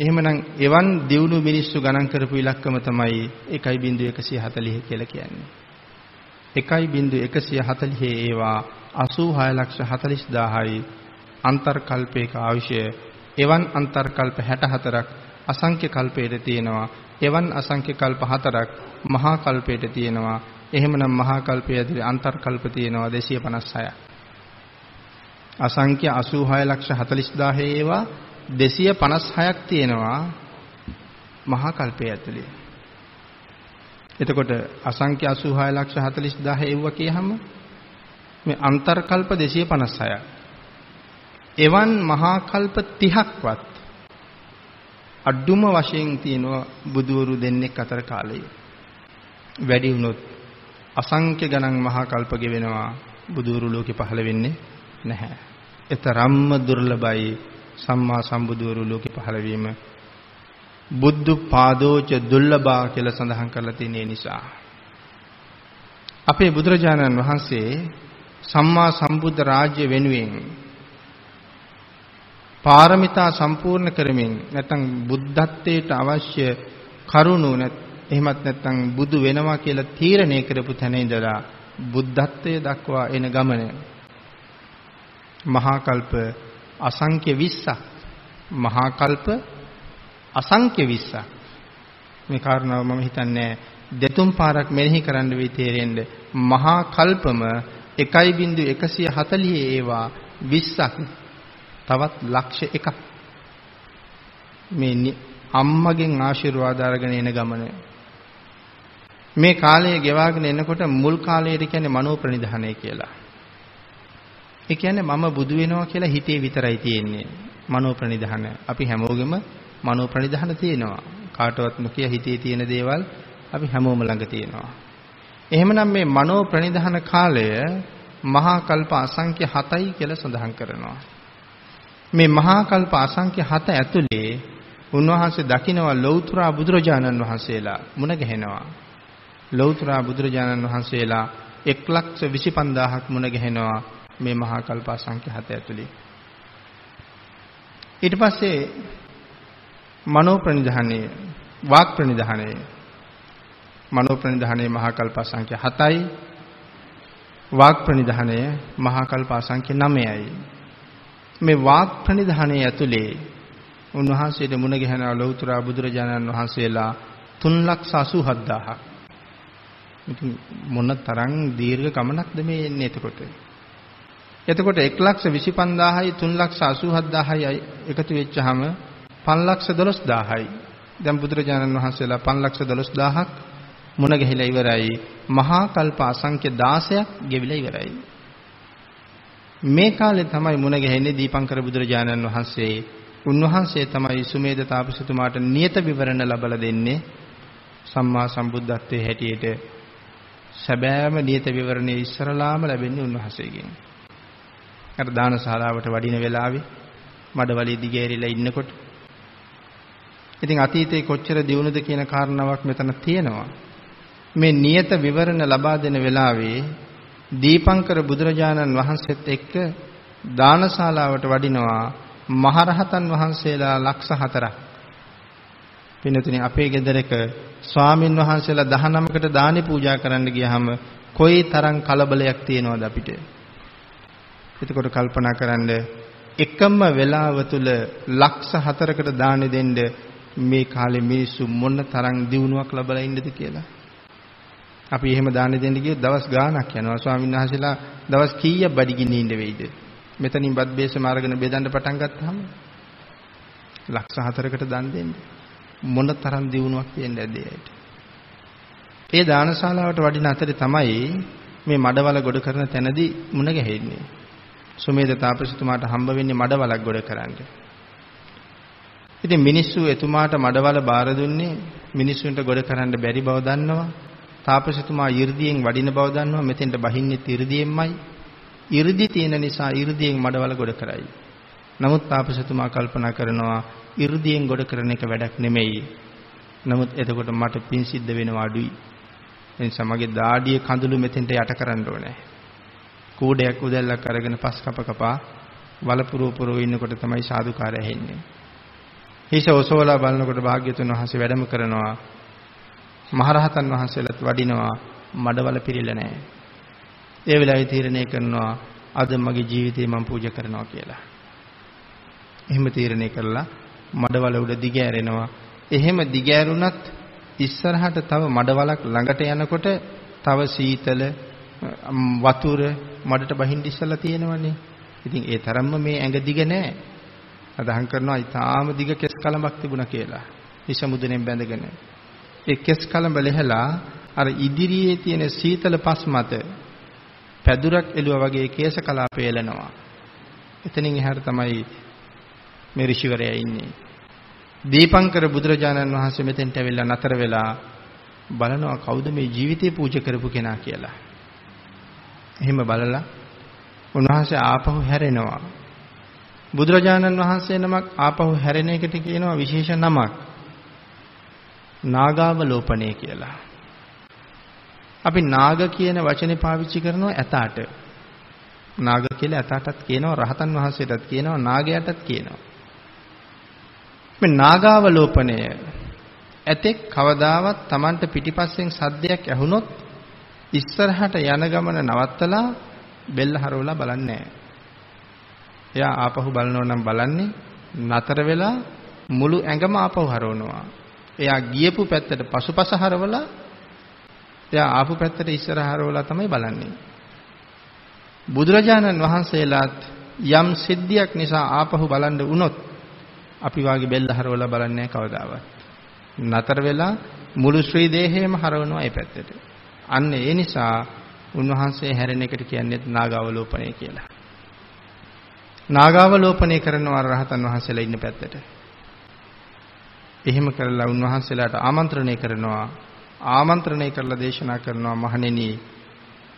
එහෙමනම් එවන් දියුණු මිනිස්සු ගණන් කරපු ඉලක්කම තමයි 1.140 කියලා කියන්නේ. 1.140 ඒවා 86 ලක්ෂ 40000යි අන්තර්කල්පයක ආවිෂය එවන් අන්තර්කල්ප 64ක් අසංඛ්‍ය කල්පයට තියෙනවා. එවන් අසංඛ්‍ය කල්ප 4ක් මහා කල්පයට තියෙනවා. එහෙමනම් මහා කල්පය ඇතුලේ අන්තර්කල්ප තියෙනවා 256ක් අසංඛ්‍ය 86 ලක්ෂ 40000 ඒවා 256ක් තියෙනවා මහා කල්පය ඇතුලේ එතකොට අසංඛ්‍ය 86 ලක්ෂ 40000 එව්ව කියහම මේ අන්තර්කල්ප 256ක්. එවන් මහා කල්ප 30ක්වත් අඩුම වශයෙන් තියෙනවා බුදවරු දෙන්නෙක් අතර කාලය. වැඩි වුණොත් අසංඛ්‍ය ගණන් මහා කල්ප ගෙවෙනවා බුදවරු ලෝකෙ පහළ වෙන්නේ නැහැ. එතරම්ම දුර්ලභයි සම්මා සම්බුදවරු ලෝකෙ පහළ වීම. බුද්ධ පාදෝච දුර්ලභා කියලා සඳහන් කරලා තියෙන නිසා. අපේ බුදුරජාණන් වහන්සේ සම්මා සම්බුද්ධ රාජ්‍ය වෙනුවෙන් පාරමිතා සම්පූර්ණ කරමින් නැත්නම් බුද්ධත්වයට අවශ්‍ය කරුණු නැත් එහෙමත් නැත්නම් බුදු වෙනවා කියලා තීරණය කරපු තැන ඉඳලා බුද්ධත්වයේ දක්වා එන ගමන මහා කල්ප අසංඛ්‍ය 20ක් මහා කල්ප අසංඛ්‍ය 20ක් මේ කාරණාව මම හිතන්නේ දෙතුන් පාරක් මෙනෙහි කරන්න වෙයි තේරෙන්න මහා කල්පම 1.140 ඒවා 20ක් තවත් ලක්ෂ එකක්. මේ අම්මගෙන් ආශිර්වාද අරගෙන එන ගමන. මේ කාලය ගෙවාගෙන එනකොට මුල් කාලයට කියන්නේ මනෝ ප්‍රනිධානය කියලා. ඒ කියන්නේ මම බුදු වෙනවා කියලා හිතේ විතරයි තියෙන්නේ. මනෝ ප්‍රනිධාන. අපි හැමෝගෙම මනෝ ප්‍රනිධාන තියෙනවා. කාටවත් නොකිය හිතේ තියෙන දේවල් අපි හැමෝම ළඟ තියෙනවා. එහෙමනම් මේ මනෝ ප්‍රනිධාන කාලය මහා කල්ප අසංඛ්‍ය 7යි කියලා සඳහන් කරනවා. මේ මහා කල්ප අසංඛ්‍ය 7 ඇතුලේ උන්වහන්සේ දකිනවා ලෞතුරා බුදුරජාණන් වහන්සේලා මුණ ගැහෙනවා. ලෞතුරා බුදුරජාණන් වහන්සේලා 125000ක් මුණ ගැහෙනවා මේ මහා කල්ප අසංඛ්‍ය 7 ඇතුලේ. ඊට පස්සේ මනෝ ප්‍රනිධානයේ වාක් ප්‍රනිධානයේ. මනෝ ප්‍රනිධානයේ මහා කල්ප සංඛ්‍ය 7යි වාක් ප්‍රනිධානය මහා කල්ප සංඛ්‍ය 9යි මේ වාක් ප්‍රනිධානයේ ඇතුලේ උන්වහන්සේට මුණ ගැහෙන ලෞතර බුදුරජාණන් වහන්සේලා 387000ක් ඉතින් මොන තරම් දීර්ඝ ගමනක්ද මේ එන්නේ එතකොට? එතකොට 125000යි 387000යි එකතු වෙච්චාම 512000යි දැන් බුදුරජාණන් වහන්සේලා 512000ක් මුණ ගැහිලා ඉවරයි. මහා කල්ප අසංඛ්‍ය 16ක් ගෙවිලා ඉවරයි. මේ කාලේ තමයි මුණ ගැහෙන්නේ දීපංකර බුදුරජාණන් වහන්සේ. උන්වහන්සේ තමයි සුමේද තාපසතුමාට නියත විවරණ ලබලා දෙන්නේ. සම්මා සම්බුද්ධත්වයේ හැටියට සැබෑම නියත විවරණේ ඉස්සරලාම ලැබෙන්නේ උන්වහන්සේගෙන්. අර දානශාලාවට වඩින වෙලාවේ මඩවලිය දිගෑරිලා ඉන්නකොට ඉතින් අතීතේ කොච්චර දියුණුද කියන කාරණාවක් මෙතන තියෙනවා. මේ නියත විවරණ ලබා දෙන වෙලාවේ දීපංකර බුදුරජාණන් වහන්සේත් එක්ක දානශාලාවට වඩිනවා මහරහතන් වහන්සේලා ලක්ෂ 4ක්. පින්නතුනි අපේ ගෙදරක ස්වාමින් වහන්සේලා 19කට දානි පූජා කරන්න ගියාම කොයි තරම් කලබලයක් තියෙනවද අපිට? එතකොට කල්පනා කරන්න එකම වෙලාව තුල ලක්ෂ 4කට දානි දෙන්න මේ කාලේ මිනිස්සු මොන තරම් දියුණුවක් ලබලා ඉන්නද කියලා. අපි එහෙම දාන දෙන්න ගියොත් දවස් ගාණක් යනවා. ස්වාමීන් වහන්සේලා දවස් කීයක් බඩගින්න ඉන්න වෙයිද? මෙතනින් බත් බේසම අරගෙන බෙදන්න පටන් ගත්තාම ලක්ෂ 4කට දන් දෙන්න. මොන තරම් දියුණුවක් තියෙන්නේ නැද්ද ඒකට? ඒ දානශාලාවට වඩින අතරේ තමයි මේ මඩවල ගොඩ කරන තැනදී මුණ ගැහෙන්නේ. සුමේද තාපසතුමාට හම්බ වෙන්නේ මඩවලක් ගොඩ කරන්න. ඉතින් මිනිස්සු එතුමාට මඩවල බාර දුන්නේ මිනිස්සුන්ට ගොඩ කරන්න බැරි බව දන්නවා. තාපසතුමා 이르දියෙන් වඩින බව දන්නවා. මෙතෙන්ට බහින්නේ 이르දියෙන්මයි. 이르දි තියෙන නිසා 이르දියෙන් මඩවල ගොඩ කරයි. නමුත් තාපසතුමා කල්පනා කරනවා 이르දියෙන් ගොඩ කරන එක වැඩක් නෙමෙයි. නමුත් එතකොට මට පින් සිද්ධ වෙනවා අඩුයි. එනිසා මගේ දාඩිය කඳුළු මෙතෙන්ට යට කරන්න ඕනේ. කූඩයක් උදැල්ලක් අරගෙන පස් කප කපා වලපුරෝ පුරෝ ඉන්නකොට තමයි සාදුකාරය ඇහෙන්නේ හිස ඔසවලා බලනකොට භාග්‍යතුන් වහන්සේ වැඩම කරනවා. මහරහතන් වහන්සේලාත් වඩිනවා මඩවල පිළිලා නැහැ. ඒ වෙලාවේ තීරණය කරනවා අද මගේ ජීවිතේ මම පූජා කරනවා කියලා. එහෙම තීරණය කළා මඩවල උඩ දිග ඇරෙනවා. එහෙම දිග ඇරුණත් ඉස්සරහට තව මඩවලක් ළඟට යනකොට තව සීතල වතුර මඩට බහින්න ඉස්සලා තියෙනවනේ. ඉතින් ඒ තරම්ම මේ ඇඟ දිග නෑ. අදහන් කරනවා ඊටාම දිග කෙස් කලඹක් තිබුණා කියලා. හිස මුදුනෙන් බැඳගෙන. ඒ කෙස් කලඹ ලෙහලා අර ඉදිරියේ තියෙන සීතල පස් මත පැදුරක් එළුවා වගේ කේශ කලාපය එලනවා. එතනින් එහාට තමයි මේ ඍෂිවරයා ඉන්නේ. දීපංකර බුදුරජාණන් වහන්සේ මෙතෙන්ට ඇවිල්ලා නතර වෙලා බලනවා කවුද මේ ජීවිතේ පූජා කරපු කෙනා කියලා. එහෙම බලලා උන්වහන්සේ ආපහු හැරෙනවා. බුදුරජාණන් වහන්සේ නමක් ආපහු හැරෙන එකට කියනවා විශේෂ නමක්. නාගාවලෝපණය කියලා. අපි නාග කියන වචනේ පාවිච්චි කරනවා ඇතාට. නාග කියලා ඇතාටත් කියනවා රහතන් වහන්සේටත් කියනවා නාගයාටත් කියනවා. මේ නාගාවලෝපණය ඇතෙක් කවදාවත් Tamanට පිටිපස්සෙන් සද්දයක් ඇහුනොත් ඉස්සරහට යන ගමන නවත්තලා බෙල්ල හරවලා බලන්නේ එයා ආපහු බලනෝ නම් බලන්නේ නතර වෙලා මුළු ඇඟම ආපහු හරවනවා. එයා ගියපු පැත්තට පසුපස හරවලා එයා ආපු පැත්තට ඉස්සර හරවලා තමයි බලන්නේ. බුදුරජාණන් වහන්සේලාත් යම් සිද්ධියක් නිසා ආපහු බලන්න වුණොත් අපි වාගේ බෙල්ල හරවලා බලන්නේ කවදාවත්. නතර වෙලා මුළු ශ්‍රී දේහයම හරවනවා ඒ පැත්තට. අන්න ඒ නිසා උන්වහන්සේ හැරෙන එකට කියන්නේ නාගාවලෝපණය කියලා. නාගාවලෝපණය කරනවා රහතන් වහන්සේලා ඉන්න පැත්තට. එහෙම කරලා උන්වහන්සේලාට ආමන්ත්‍රණය කරනවා ආමන්ත්‍රණය කරලා දේශනා කරනවා මහණෙනි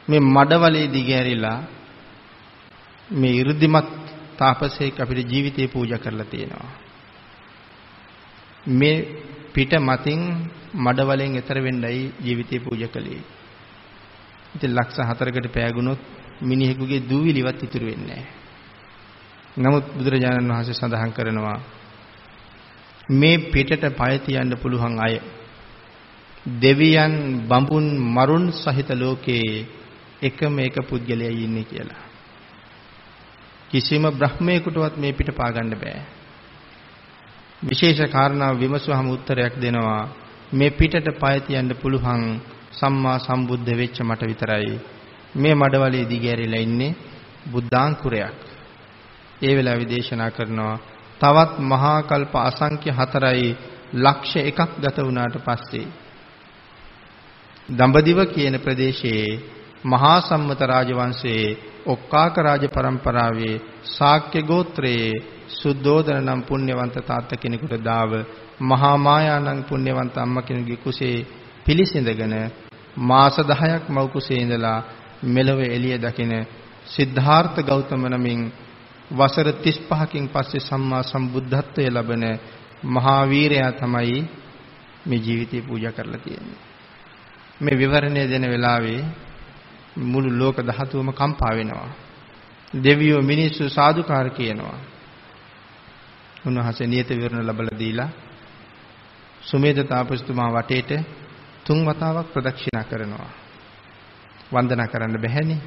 මේ මඩවලේ දිගෑරිලා මේ 이르දිමත් තාපසේක අපිට ජීවිතේ පූජා කරලා තියෙනවා. මේ පිට මතින් මඩවලෙන් එතර වෙන්නයි ජීවිතේ පූජා කළේ. ඉතින් ලක්ෂ 4කට පෑගුණොත් මිනිහෙකුගේ දූවිලිවත් ඉතුරු වෙන්නේ නමුත් බුදුරජාණන් වහන්සේ සඳහන් කරනවා මේ පිටට පය තියන්න පුළුවන් අය දෙවියන් බඹුන් මරුන් සහිත ලෝකේ එකම එක පුද්ගලයයි ඉන්නේ කියලා. කිසිම බ්‍රහ්මයෙකුටවත් මේ පිට පාගන්න බෑ. විශේෂ කාරණා විමසුවහම උත්තරයක් දෙනවා මේ පිටට පය තියන්න පුළුවන් සම්මා සම්බුද්ධ වෙච්ච මට විතරයි මේ මඩවලේ දිගෑරිලා ඉන්නේ බුද්ධාංකුරයක්. ඒ වෙලාවේ දේශනා කරනවා තවත් මහා කල්ප අසංඛ්‍ය 4යි ලක්ෂ එකක් ගත වුණාට පස්සේ දඹදිව කියන ප්‍රදේශයේ මහා සම්මත රාජවංශයේ ඔක්කාක රාජ පරම්පරාවේ ශාක්‍ය ගෝත්‍රයේ සුද්ධෝදන නම් පුණ්‍යවන්ත තාත්ත කෙනෙකුට දාව මහා මායානං පුණ්‍යවන්ත අම්මා කෙනෙකුගේ කුසේ පිළිසිඳගෙන මාස 10ක් මව් කුසේ ඉඳලා මෙලව එළිය දකින සිද්ධාර්ථ ගෞතම නමින් වසර 35කින් පස්සේ සම්මා සම්බුද්ධත්වයේ ලබන මහා වීරයා තමයි මේ ජීවිතේ පූජා කරලා තියෙන්නේ. මේ විවරණය දෙන වෙලාවේ මුළු ලෝක ධාතුවම කම්පා වෙනවා. දෙවියෝ මිනිස්සු සාදුකාර කියනවා. උන්වහන්සේ නියත විවරණ ලැබලා දීලා සුමේද තාපසතුමා වටේට තුන් වතාවක් ප්‍රදක්ෂිනා කරනවා. වන්දනා කරන්න බැහැනේ.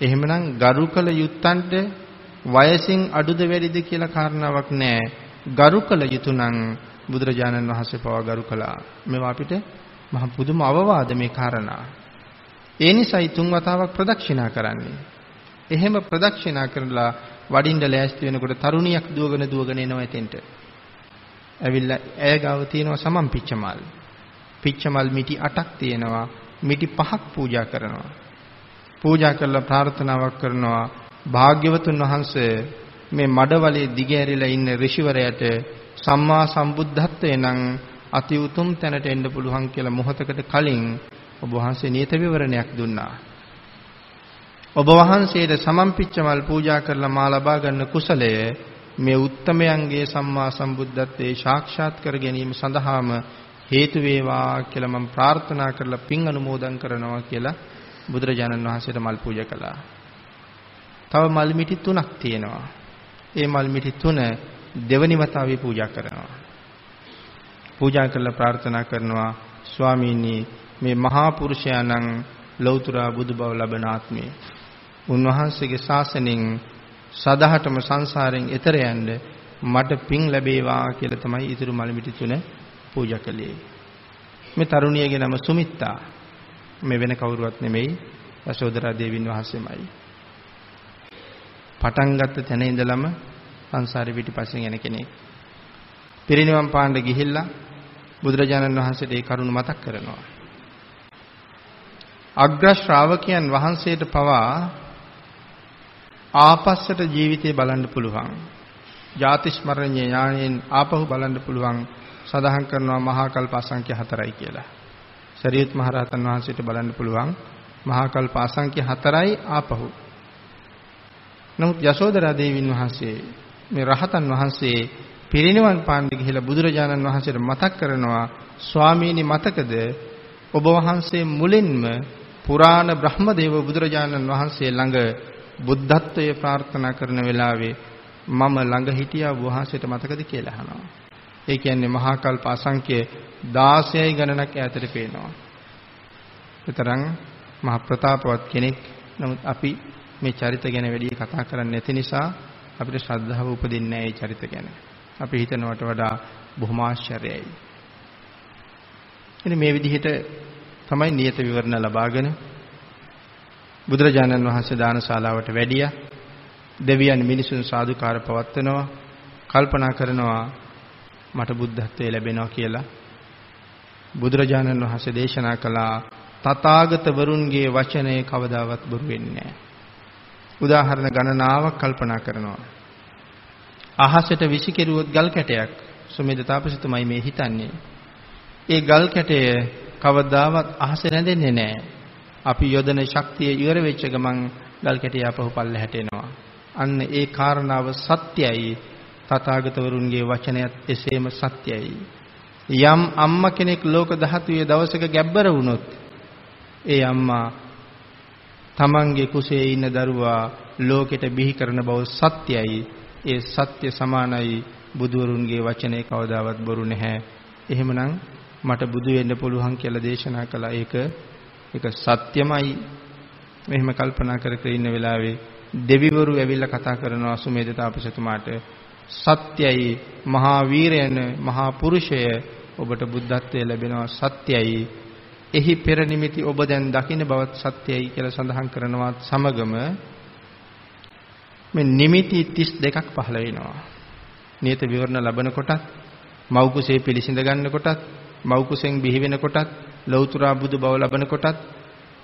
එහෙමනම් ගරු කළ යුත්තන්ට වයසින් අඩුද වැඩිද කියලා කාරණාවක් නැහැ. ගරු කළ යුතු නම් බුදුරජාණන් වහන්සේ පවා ගරු කළා. මේවා අපිට මහ පුදුම අවවාද මේ කාරණා. ඒ නිසායි තුන් වතාවක් ප්‍රදක්ෂිනා කරන්නේ. එහෙම ප්‍රදක්ෂිනා කරලා වඩින්න ලෑස්ති වෙනකොට තරුණියක් දුවගෙන දුවගෙන එනවා එතෙන්ට. ඇවිල්ලා ඇය ගාව තියෙනවා සමම් පිච්චමල්. පිච්චමල් මිටි 8ක් තියෙනවා. මිටි 5ක් පූජා කරනවා. පූජා කරලා ප්‍රාර්ථනාවක් කරනවා භාග්‍යවතුන් වහන්සේ මේ මඩවලේ දිගෑරිලා ඉන්න ඍෂිවරයාට සම්මා සම්බුද්ධත්වයේ නම් අති උතුම් තැනට එන්න පුළුවන් කියලා මොහොතකට කලින් ඔබ වහන්සේ නියත විවරණයක් දුන්නා. ඔබ වහන්සේට සමම්පිච්චමල් පූජා කරලා මා ලබා ගන්න කුසලය මේ උත්තමයන්ගේ සම්මා සම්බුද්ධත්වයේ සාක්ෂාත් කර ගැනීම සඳහාම හේතු වේවා කියලා මම ප්‍රාර්ථනා කරලා පින් අනුමෝදන් කරනවා කියලා බුදුරජාණන් වහන්සේට මල් පූජා කළා. තව මල් මිටි තුනක් තියෙනවා. ඒ මල් මිටි තුන දෙවනි වතාවේ පූජා කරනවා. පූජා කරලා ප්‍රාර්ථනා කරනවා ස්වාමීනි මේ මහා පුරුෂයාණන් ලෞතර බුදු බව ලබන ආත්මේ උන්වහන්සේගේ ශාසනයෙන් සදහටම සංසාරයෙන් එතර යන්න මට පිං ලැබේවා කියලා තමයි ඊතුරු මලමිටි තුන පූජා කළේ. මේ තරුණියගේ නම සුමිත්තා. මේ වෙන කවුරුවත් නෙමෙයි යශෝදරා දේවින් වහන්සේමයි. පටන් ගත්ත තැන ඉඳලම සංසාරේ පිටිපස්සෙන් යන කෙනෙක්. පිරිනිවන් පාන්න ගිහිල්ලා බුදුරජාණන් වහන්සේට ඒ කරුණ මතක් කරනවා. අග්‍ර ශ්‍රාවකයන් වහන්සේට පවා ආපස්සට ජීවිතේ බලන්න පුළුවන්. ජාති ස්මරණීය ඥාණයෙන් ආපහු බලන්න පුළුවන් සඳහන් කරනවා මහා කල්ප අසංඛ්‍ය 4යි කියලා. සරියුත් මහරහතන් වහන්සේට බලන්න පුළුවන් මහා කල්ප අසංඛ්‍ය 4යි ආපහු. නමුත් යශෝදරා දේවින් වහන්සේ මේ රහතන් වහන්සේ පිරිනිවන් පාන්න ගිහිලා බුදුරජාණන් වහන්සේට මතක් කරනවා ස්වාමීනි මතකද ඔබ වහන්සේ මුලින්ම පුරාණ බ්‍රහ්මදේව බුදුරජාණන් වහන්සේ ළඟ බුද්ධත්වයේ ප්‍රාර්ථනා කරන වෙලාවේ මම ළඟ හිටියා වහන්සේට මතකද කියලා අහනවා. ඒ කියන්නේ මහා කල්ප අසංඛ්‍ය 16යි ගණනක් ඈතට පේනවා. ඒතරම් මහ ප්‍රතාපවත් කෙනෙක්. නමුත් අපි මේ චරිත ගැන වැඩි කතා කරන්නේ නැති නිසා අපිට ශ්‍රද්ධාව උපදින්නේ නැහැ මේ චරිත ගැන. අපි හිතනවට වඩා බොහොම ආශ්චර්යයි. ඉතින් මේ විදිහට තමයි නියත විවරණ ලබාගෙන බුදුරජාණන් වහන්සේ දානශාලාවට වැඩියා. දෙවියන් මිනිසුන් සාදුකාර පවත්වනවා. කල්පනා කරනවා මට බුද්ධත්වයේ ලැබෙනවා කියලා. බුදුරජාණන් වහන්සේ දේශනා කළා තථාගත වරුන්ගේ වචනය කවදාවත් බොරු වෙන්නේ නැහැ. උදාහරණ ගණනාවක් කල්පනා කරනවා. අහසට විසිකෙරුවොත් ගල් කැටයක් සුමේද තාපසතුමයි මේ හිතන්නේ. ඒ ගල් කැටය කවදාවත් අහසේ රැඳෙන්නේ නැහැ. අපි යොදන ශක්තිය ඉවර වෙච්ච ගමන් ගල් කැටය අපහු පල්ලෙහාට එනවා. අන්න ඒ කාරණාව සත්‍යයි. තථාගතවරුන්ගේ වචනයත් එසේම සත්‍යයි. යම් අම්මා කෙනෙක් ලෝක ධාතුවේ දවසක ගැබ්බර වුණොත් ඒ අම්මා තමන්ගේ කුසේ ඉන්න දරුවා ලෝකෙට බිහි කරන බව සත්‍යයි. ඒ සත්‍ය සමානයි බුදුවරුන්ගේ වචනේ කවදාවත් බොරු නැහැ. එහෙමනම් මට බුදු වෙන්න පුළුවන් කියලා දේශනා කළා. ඒක ඒක සත්‍යමයි. මෙහෙම කල්පනා කර කර ඉන්න වෙලාවේ දෙවිවරු ඇවිල්ලා කතා කරනවා සුමේද තාපසතුමාට සත්‍යයි මහා වීරයන මහා පුරුෂය ඔබට බුද්ධත්වයේ ලැබෙනවා සත්‍යයි එහි පෙර නිමිති ඔබ දැන් දකින්න බවත් සත්‍යයි කියලා සඳහන් කරනවත් සමගම මේ නිමිති 32ක් පහළ වෙනවා. නියත විවරණ ලබන කොටත් මව් කුසේ පිළිසිඳ ගන්න කොටත් මව් කුසෙන් බිහි වෙන කොටත් ලෞතර බුදු බව ලබන කොටත්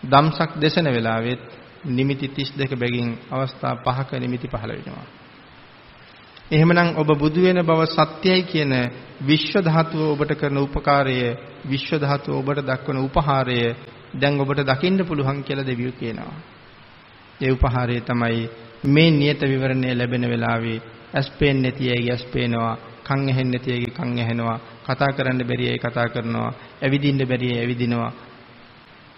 දම්සක් දේශන වෙලාවෙත් නිමිති 32 බැගින් අවස්ථා පහක නිමිති පහළ වෙනවා. එහෙමනම් ඔබ බුදු වෙන බව සත්‍යයි කියන විශ්ව ධාතුව ඔබට කරන උපකාරය විශ්ව ධාතුව ඔබට දක්වන උපහාරය දැන් ඔබට දකින්න පුළුවන් කියලා දෙවියෝ කියනවා. ඒ උපහාරය තමයි මේ නියත විවරණය ලැබෙන වෙලාවේ ඇස් පේන්නේ නැති අයගේ ඇස් පේනවා, කන් ඇහෙන්නේ නැති අයගේ කන් ඇහෙනවා, කතා කරන්න බැරි අය කතා කරනවා, ඇවිදින්න බැරි අය ඇවිදිනවා.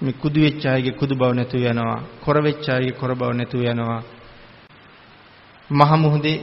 මේ කුදු වෙච්ච අයගේ කුදු බව නැතුව යනවා, කොර වෙච්ච අයගේ කොර බව නැතුව යනවා. මහ මුහුදේ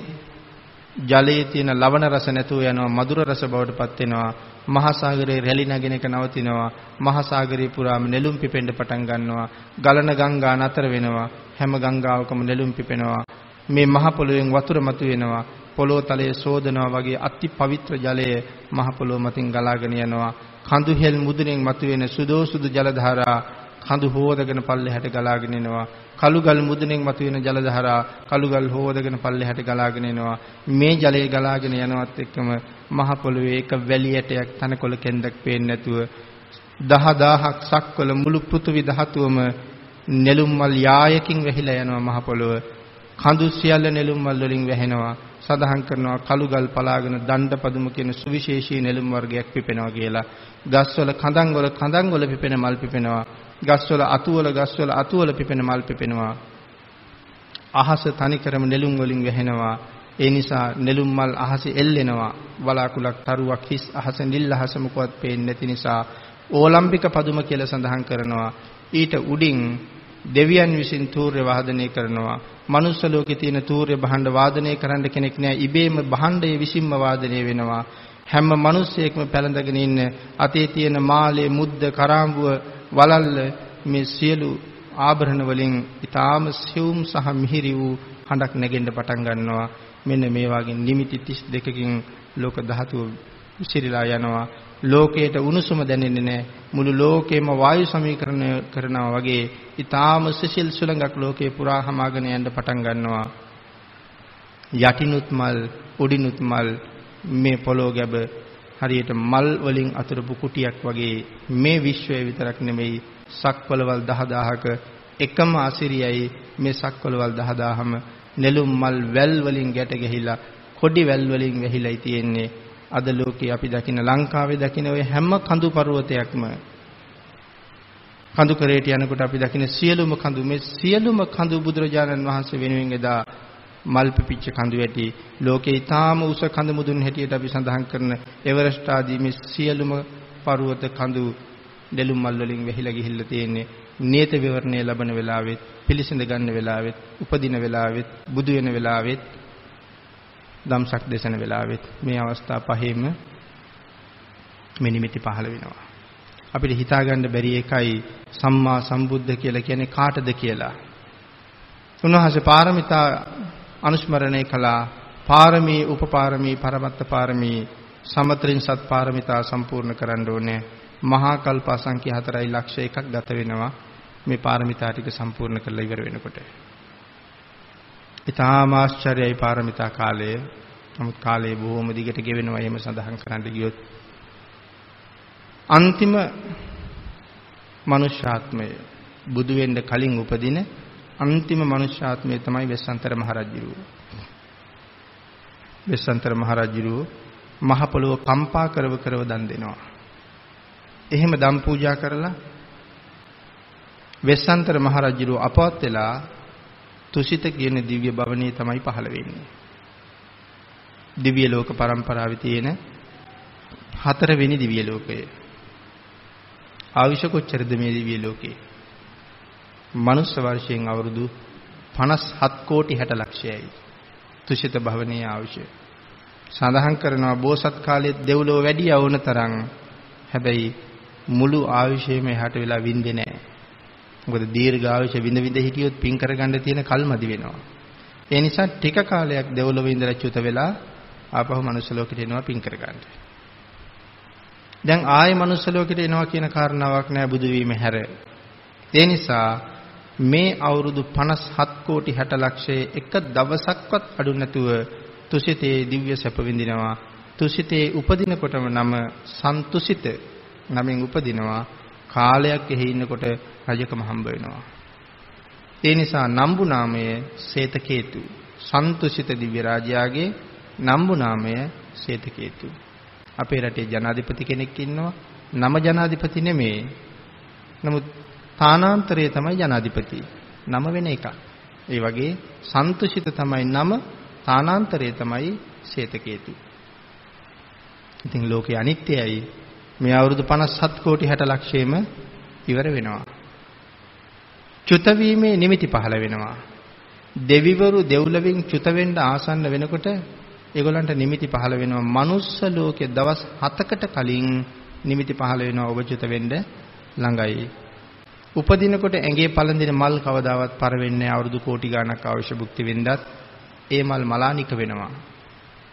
ජලයේ තියෙන ලවණ රස නැතුව යනවා මధుර රස බවට පත් වෙනවා මහා සාගරයේ රැලි නැගෙන එක නවතිනවා මහා සාගරේ පුරාම නෙළුම් පිපෙන්න පටන් ගන්නවා ගලන ගංගා නතර වෙනවා හැම ගංගාවකම නෙළුම් පිපෙනවා මේ මහ පොළොවෙන් වතුර මතුවෙනවා පොළොව තලයේ සෝදනවා වගේ අති පවිත්‍ර ජලය මහ පොළොව මතින් ගලාගෙන යනවා කඳු හෙල් මුදුනෙන් මතුවෙන සුදෝ සුදු ජල ධාරා කඳු හෝදගෙන පල්ලෙහාට ගලාගෙන එනවා. කළුගල් මුදුනෙන් මතුවෙන ජල දහරා කළුගල් හෝදගෙන පල්ලෙහාට ගලාගෙන එනවා. මේ ජලය ගලාගෙන යනවත් එක්කම මහ පොළොවේ එක වැලි ඇටයක් තනකොළ කෙන්දක් පේන්නේ නැතුව දහ දහහක් සක්වල මුළු පෘථිවි ධාතුවම නෙළුම් මල් යායකින් වැහිලා යනවා මහ පොළොව. කඳු සියල්ල නෙළුම් මල් වලින් වැහෙනවා. සඳහන් කරනවා කළුගල් පලාගෙන දණ්ඩ පදුම කියන සුවිශේෂී නෙළුම් වර්ගයක් පිපෙනවා කියලා. ගස්වල කඳන් වල කඳන් වල පිපෙන මල් පිපෙනවා. ගස්වල අතුවල ගස්වල අතුවල පිපෙන මල් පිපෙනවා. අහස තනිකරම නෙළුම් වලින් වැහෙනවා. ඒ නිසා නෙළුම් මල් අහසේ එල්ලෙනවා. වලාකුලක් තරුවක් හිස් අහස නිල් අහස මොකවත් පේන්නේ නැති නිසා ඕලම්පික පදුම කියලා සඳහන් කරනවා. ඊට උඩින් දෙවියන් විසින් තූර්ය වාදනය කරනවා. මනුස්ස ලෝකේ තියෙන තූර්ය භාණ්ඩ වාදනය කරන්න කෙනෙක් නෑ. ඉබේම භාණ්ඩයේ විසින්ම වාදනය වෙනවා. හැම මිනිස්සෙක්ම පැලඳගෙන ඉන්න අතේ තියෙන මාලේ මුද්ද කරාඹුව වලල්ල මේ සියලු ආභරණ වලින් ඊටාම සියුම් සහ මිහිරි වූ හඬක් නැගෙන්න පටන් ගන්නවා. මෙන්න මේ වගේ නිමිති 32කින් ලෝක ධාතුව විසිරීලා යනවා. ලෝකයට උණුසුම දැනෙන්නේ නැහැ. මුළු ලෝකෙම වායු සමීකරණය කරනවා වගේ ඊටාම සිසිල් සුළඟක් ලෝකේ පුරා හමාගෙන යන්න පටන් ගන්නවා. යටිනුත් මල් උඩිනුත් මල් මේ පොළොව ගැබ හරියට මල් වලින් අතුරුපු කුටියක් වගේ මේ විශ්වය විතරක් නෙමෙයි සක්වලවල් 10000ක එකම අසිරියයි මේ සක්වලවල් 10000ම නෙළුම් මල් වැල් වලින් ගැට ගැහිලා කොඩි වැල් වලින් වැහිලායි තියෙන්නේ. අද ලෝකේ අපි දකින ලංකාවේ දකින ඔය හැම කඳු පර්වතයක්ම. කඳු කරේට යනකොට අපි දකින සියලුම කඳු මේ සියලුම කඳු බුදුරජාණන් වහන්සේ වෙනුවෙන් එදා මල් පිපිච්ච කඳු වැටි. ලෝකේ ඊටාම උස කඳු මුදුන් හැටියට අපි සඳහන් කරන එවරස්ට් ආදී මේ සියලුම පර්වත කඳු නෙළුම් මල් වලින් වැහිලා ගිහිල්ලා තියෙන්නේ. නියත විවරණය ලබන වෙලාවෙත් පිළිසිඳ ගන්න වෙලාවෙත් උපදින වෙලාවෙත් බුදු වෙන වෙලාවෙත් ධම්සක් දේශන වෙලාවෙත් මේ අවස්ථා පහේම මේ නිමිති පහළ වෙනවා. අපිට හිතා ගන්න බැරි එකයි සම්මා සම්බුද්ධ කියලා කියන්නේ කාටද කියලා. උන්වහන්සේ පාරමිතා අනුස්මරණය කළා පාරමී උපපාරමී පරමත්ත පාරමී සමතරින් සත් පාරමිතා සම්පූර්ණ කරන්න ඕනේ මහා කල්ප අසංඛ්‍ය 4 ලක්ෂ එකක් ගත වෙනවා මේ පාරමිතා ටික සම්පූර්ණ කරලා ඉවර වෙනකොට. ඊටාම ආශ්චර්යයි පාරමිතා කාලය. නමුත් කාලය බොහොම දිගට ගෙවෙනවා එහෙම සඳහන් කරන්න ගියොත්. අන්තිම මනුෂ්‍යාත්මය බුදු වෙන්න කලින් උපදින අන්තිම මනුෂ්‍යාත්මය තමයි වෙස්සන්තර මහරජුරුව. වෙස්සන්තර මහරජුරුව මහ පොළොව කම්පා කරව කරව දන් දෙනවා. එහෙම දම් පූජා කරලා වෙස්සන්තර මහරජුරු අපවත් වෙලා තුසිත කියන දිව්‍ය භවනයේ තමයි පහළ වෙන්නේ. දිව්‍ය ලෝක පරම්පරාවේ තියෙන හතරවෙනි දිව්‍ය ලෝකය. ආයුෂ කොච්චරද මේ දිව්‍ය ලෝකේ? මනුස්ස වර්ෂයෙන් අවුරුදු 57 කෝටි 60 ලක්ෂයයි. තුසිත භවනයේ ආයුෂ. සඳහන් කරනවා බෝසත් කාලයේ දෙව්ලොව වැඩි යවුන තරම් හැබැයි මුළු ආයුෂයම එහාට වෙලා වින්දේ නැහැ. මොකද දීර්ඝායුෂ විඳ විඳ හිටියොත් පින් කරගන්න තියෙන කල්මදි වෙනවා. ඒ නිසා ටික කාලයක් දෙවොලව ඉඳලා චුත වෙලා ආපහු මනුස්ස ලෝකෙට එනවා පින් කරගන්න. දැන් ආයේ මනුස්ස ලෝකෙට එනවා කියන කාරණාවක් නෑ බුදු වීම හැර. ඒ නිසා මේ අවුරුදු 57 කෝටි 60 ලක්ෂයේ එක දවසක්වත් අඩු නැතුව තුසිතේ දිව්‍ය සැප විඳිනවා. තුසිතේ උපදිනකොටම නම සන්තුසිත නමින් උපදිනවා. කාලයක් එහි ඉන්නකොට රජකම හම්බ වෙනවා. ඒ නිසා නම්බු නාමය සේතකේතු. සන්තුසිත දිව්‍ය රාජයාගේ නම්බු නාමය සේතකේතු. අපේ රටේ ජනාධිපති කෙනෙක් ඉන්නවා. නම ජනාධිපති නෙමෙයි නමුත් තානාන්තරය තමයි ජනාධිපති නම වෙන එකක් ඒ වගේ සන්තුෂිත තමයි නම තානාන්තරය තමයි සේතකේතු ඉතින් ලෝකේ අනිත්‍යයි මේ අවුරුදු 57 කෝටි 60 ලක්ෂයෙම ඉවර වෙනවා. චුත වීමේ නිමිති පහළ වෙනවා. දෙවිවරු දෙව්ලොවින් චුත වෙන්න ආසන්න වෙනකොට ඒගොල්ලන්ට නිමිති පහළ වෙනවා. මනුස්ස ලෝකේ දවස් 7කට කලින් නිමිති පහළ වෙනවා ඔබ චුත වෙන්න ළඟයි. උපදිනකොට ඇඟේ පළඳින මල් කවදාවත් පර වෙන්නේ අවුරුදු කෝටි ගණක් අවශ්‍ය භුක්ති විඳත් ඒ මල් මලානික වෙනවා.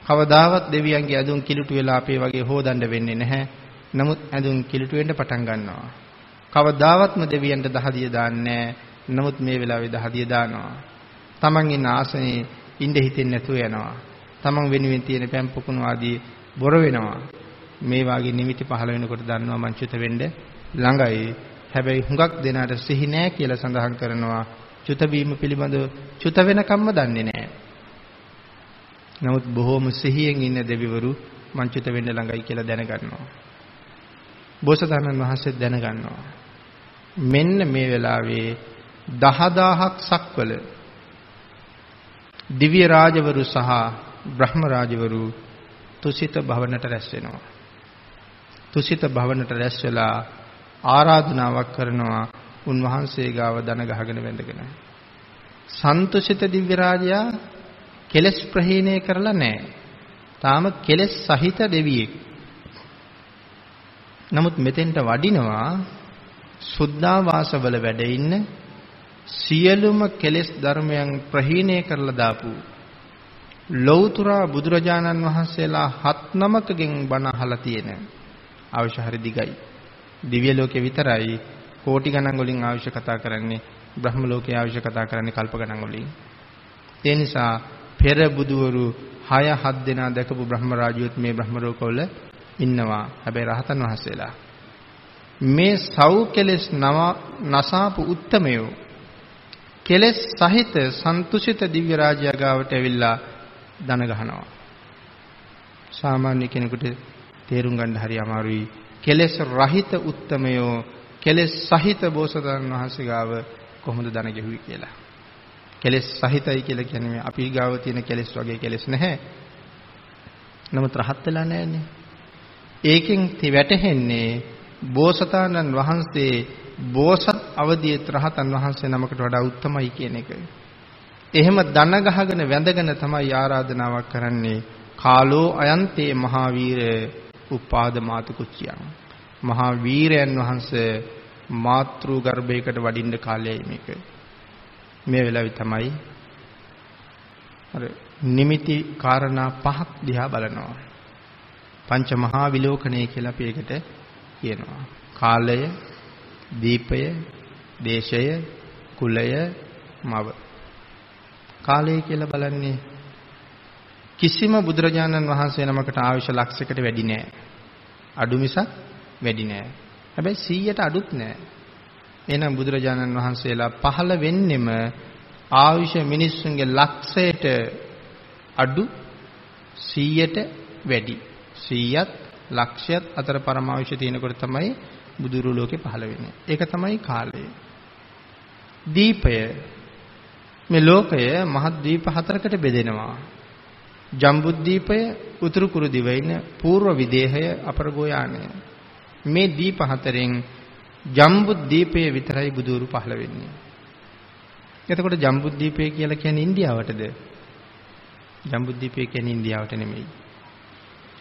කවදාවත් දෙවියන්ගේ ඇදුම් කිලුට වෙලා අපේ වගේ හොදන්න වෙන්නේ නැහැ. නමුත් ඇඳුම් කිලුට වෙන්න පටන් ගන්නවා. කවදාවත්ම දෙවියන්ට දහදිය දාන්නේ නමුත් මේ වෙලාවේ දහදිය දානවා. Taman ඉන්න ආසනේ ඉඳ හිතෙන්නේ නැතුව යනවා. Taman වෙනුවෙන් තියෙන පැම් පොකුණු ආදී බොර වෙනවා. මේ වාගේ නිමිති පහළ වෙනකොට දන්නවා මංචිත වෙන්න ළඟයි. හැබැයි හුඟක් දෙනාට සිහි නැහැ කියලා සඳහන් කරනවා. චුත වීම පිළිබඳව චුත වෙනකම්ම දන්නේ නැහැ. නමුත් බොහෝම සිහියෙන් ඉන්න දෙවිවරු මංචිත වෙන්න ළඟයි කියලා දැනගන්නවා. බෝසතාණන් වහන්සේ දැනගන්නවා. මෙන්න මේ වෙලාවේ 10000ක් සක්වල දිව්‍ය රාජවරු සහ බ්‍රහ්ම රාජවරු තුසිත භවනට රැස් වෙනවා. තුසිත භවනට රැස් වෙලා ආරාධනාවක් කරනවා උන්වහන්සේ ගාව දන ගහගෙන වැඳගෙන. සන්තුෂිත දිව්‍ය රාජයා කෙලස් ප්‍රහීණය කරලා නැහැ. තාම කෙලස් සහිත දෙවියෙක්. නමුත් මෙතෙන්ට වඩිනවා සුද්ධාවාසවල වැඩ ඉන්න සියලුම කෙලෙස් ධර්මයන් ප්‍රහීණය කරලා දාපු ලෞතුරා බුදුරජාණන් වහන්සේලා හත් නමකගෙන් බණ අහලා තියෙන අවශ්‍ය හරි දිගයි. දිව්‍ය ලෝකේ විතරයි කෝටි ගණන් වලින් අවශ්‍ය කතා කරන්නේ බ්‍රහ්ම ලෝකයේ අවශ්‍ය කතා කරන්නේ කල්ප ගණන් වලින්. ඒ නිසා පෙර බුදුවරු 6 7 දෙනා දැකපු බ්‍රහ්ම රාජ්‍යොත් මේ බ්‍රහ්ම ලෝකවල ඉන්නවා. හැබැයි රහතන් වහන්සේලා මේ සව් කෙලෙස් නසාපු උත්තමයෝ කෙලෙස් සහිත සන්තුෂිත දිව්‍ය රාජ්‍ය ගාවට ඇවිල්ලා දන ගහනවා. සාමාන්‍ය කෙනෙකුට තේරුම් ගන්න හරි අමාරුයි. කෙලෙස් රහිත උත්තමයෝ කෙලෙස් සහිත බෝසතාණන් වහන්සේ ගාව කොහොමද දන ගෙහුවේ කියලා. කෙලෙස් සහිතයි කියලා කියන්නේ අපි ගාව තියෙන කෙලෙස් වගේ කෙලෙස් නැහැ. නමුත් රහත් වෙලා නැහැනේ. ඒකෙන් වැටහෙන්නේ බෝසතාණන් වහන්සේ බෝසත් අවදියේ රහතන් වහන්සේ නමකට වඩා උත්තමයි කියන එක. එහෙම දන ගහගෙන වැඳගෙන තමයි ආරාධනාවක් කරන්නේ කාලෝ අයන්තේ මහාවීර උපාද මාතු කුච්චියන්. මහා වීරයන් වහන්සේ මාතෘ ගර්භයකට වඩින්න කාලයයි මේක. මේ වෙලාවේ තමයි අර නිමිති කාරණා පහක් දිහා බලනවා. පංච මහා විලෝකණය කියලා අපි ඒකට කියනවා. කාලය, දීපය, දේශය, කුලය, මව. කාලය කියලා බලන්නේ කිසිම බුදුරජාණන් වහන්සේ නමකට ආයුෂ ලක්ෂයකට වැඩි නෑ. අඩු මිසක් වැඩි නෑ. හැබැයි 100ට අඩුත් නෑ. එහෙනම් බුදුරජාණන් වහන්සේලා පහළ වෙන්නෙම ආයුෂ මිනිස්සුන්ගේ ලක්ෂයට අඩු 100ට වැඩි. 100ත් ලක්ෂයත් අතර පරමාවශ්‍ය තියෙනකොට තමයි බුදුරු ලෝකේ පහළ වෙන්නේ. ඒක තමයි කාලය. දීපය මේ ලෝකය මහත් දීප හතරකට බෙදෙනවා. ජම්බුද්දීපය, උතුරු කුරු දිවයින, పూర్ව විදේහය, අපරගෝ යානය. මේ දීප හතරෙන් ජම්බුද්දීපය විතරයි බුදුරු පහළ වෙන්නේ. එතකොට ජම්බුද්දීපය කියලා කියන්නේ ඉන්දියාවටද? ජම්බුද්දීපය කියන්නේ ඉන්දියාවට නෙමෙයි.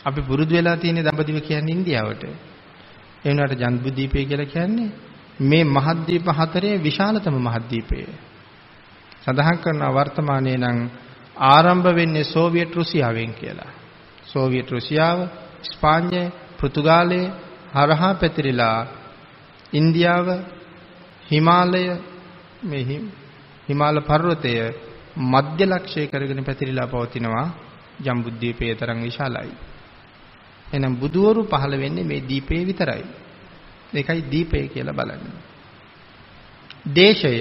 අපි පුරුදු වෙලා තියෙන දඹදිව කියන්නේ ඉන්දියාවට. ඒ වුණාට ජන්බුද්දීපය කියලා කියන්නේ මේ මහද්වීප හතරේ විශාලතම මහද්වීපය. සඳහන් කරනවා වර්තමානයේ නම් ආරම්භ වෙන්නේ සෝවියට් රුසියාවෙන් කියලා. සෝවියට් රුසියාව, ස්පාඤ්ඤය, පෘතුගාලය හරහා පැතිරිලා ඉන්දියාව, හිමාලය මේ හිමාල පර්වතය මධ්‍ය ලක්ෂ්‍ය කරගෙන පැතිරිලා පවතිනවා ජම්බුද්දීපයේ තරම් විශාලයි. එහෙනම් බුදුවරු පහළ වෙන්නේ මේ දීපේ විතරයි. ඒකයි දීපය කියලා බලන්නේ. දේශය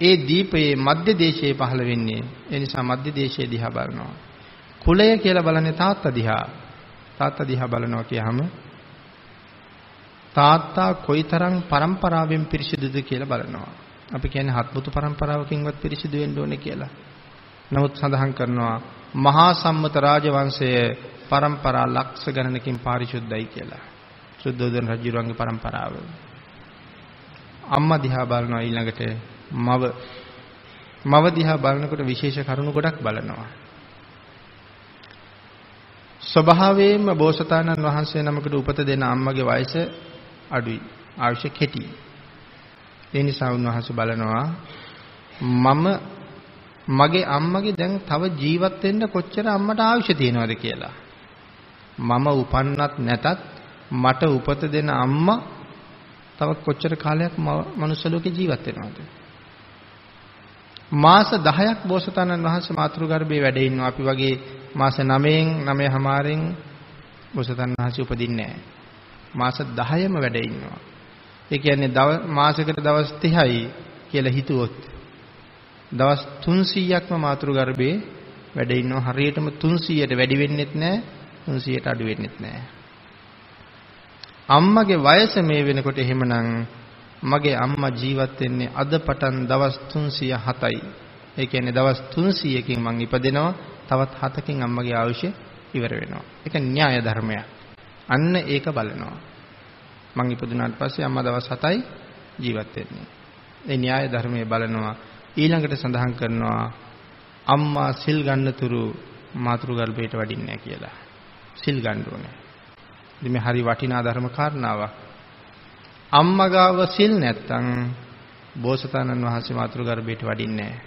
ඒ දීපයේ මධ්‍ය දේශයේ පහළ වෙන්නේ. ඒ නිසා මධ්‍ය දේශයේ දිහා බලනවා. කුලය කියලා බලන්නේ තාත්තා දිහා. තාත්තා දිහා බලනවා කියහම තාත්තා කොයිතරම් પરම්පරාවෙන් පිරිසිදුද කියලා බලනවා. අපි කියන්නේ හත්මුතු પરම්පරාවකින්වත් පිරිසිදු වෙන්න ඕනේ කියලා. නමුත් සඳහන් කරනවා මහා සම්මත රාජවංශයේ પરම්පරා ලක්ෂ ගණනකින් පාරිශුද්ධයි කියලා. සුද්ධෝදන රජුගේ પરම්පරාව. අම්මා දිහා බලනවා ඊළඟට මව මව දිහා බලනකොට විශේෂ කරුණු ගොඩක් බලනවා. ස්වභාවයෙන්ම බෝසතාණන් වහන්සේ නමකට උපත දෙන අම්මගේ වයස අඩුයි. ආයුෂ කෙටි. ඒ නිසා උන්වහන්සේ බලනවා මම මගේ අම්මගේ දැන් තව ජීවත් වෙන්න කොච්චර අම්මට අවශ්‍ය තියෙනවද කියලා. මම උපන්නත් නැතත් මට උපත දෙන අම්මා තව කොච්චර කාලයක් මනුස්ස ලෝකේ ජීවත් වෙනවද? මාස 10ක් බෝසතාණන් වහන්සේ මාතෘ ගර්භයේ වැඩ ඉන්නවා. අපි වගේ මාස 9න් 9හමාරෙන් බෝසතාණන් වහන්සේ උපදින්නේ නැහැ. මාස 10ම වැඩ ඉන්නවා. ඒ කියන්නේ මාසයකට දවස් 30යි කියලා හිතුවොත් දවස් 300ක්ම මාතෘ ගර්භයේ වැඩ ඉන්නවා. හරියටම 300ට වැඩි වෙන්නෙත් නැහැ. 300ට අඩු වෙන්නෙත් නැහැ. අම්මගේ වයස මේ වෙනකොට එහෙමනම් මගේ අම්මා ජීවත් වෙන්නේ අද පටන් දවස් 307යි. ඒ කියන්නේ දවස් 300කින් මං ඉපදෙනවා. තවත් 7කින් අම්මගේ ආයුෂ ඉවර වෙනවා. ඒක න්‍යාය ධර්මයක්. අන්න ඒක බලනවා. මං ඉපදුනාට පස්සේ අම්මා දවස් 7යි ජීවත් වෙන්නේ. ඒ න්‍යාය ධර්මයේ බලනවා ඊළඟට සඳහන් කරනවා අම්මා සිල් ගන්නතුරු මාතෘ ගර්භයට වඩින්නේ නැහැ කියලා. සිල් ගන්න ඕනේ. ඉතින් මේ හරි වටිනා ධර්ම කාරණාවක්. අම්මා ගාව සිල් නැත්තම් බෝසතාණන් වහන්සේ මාතෘ ගර්භයට වඩින්නේ නැහැ.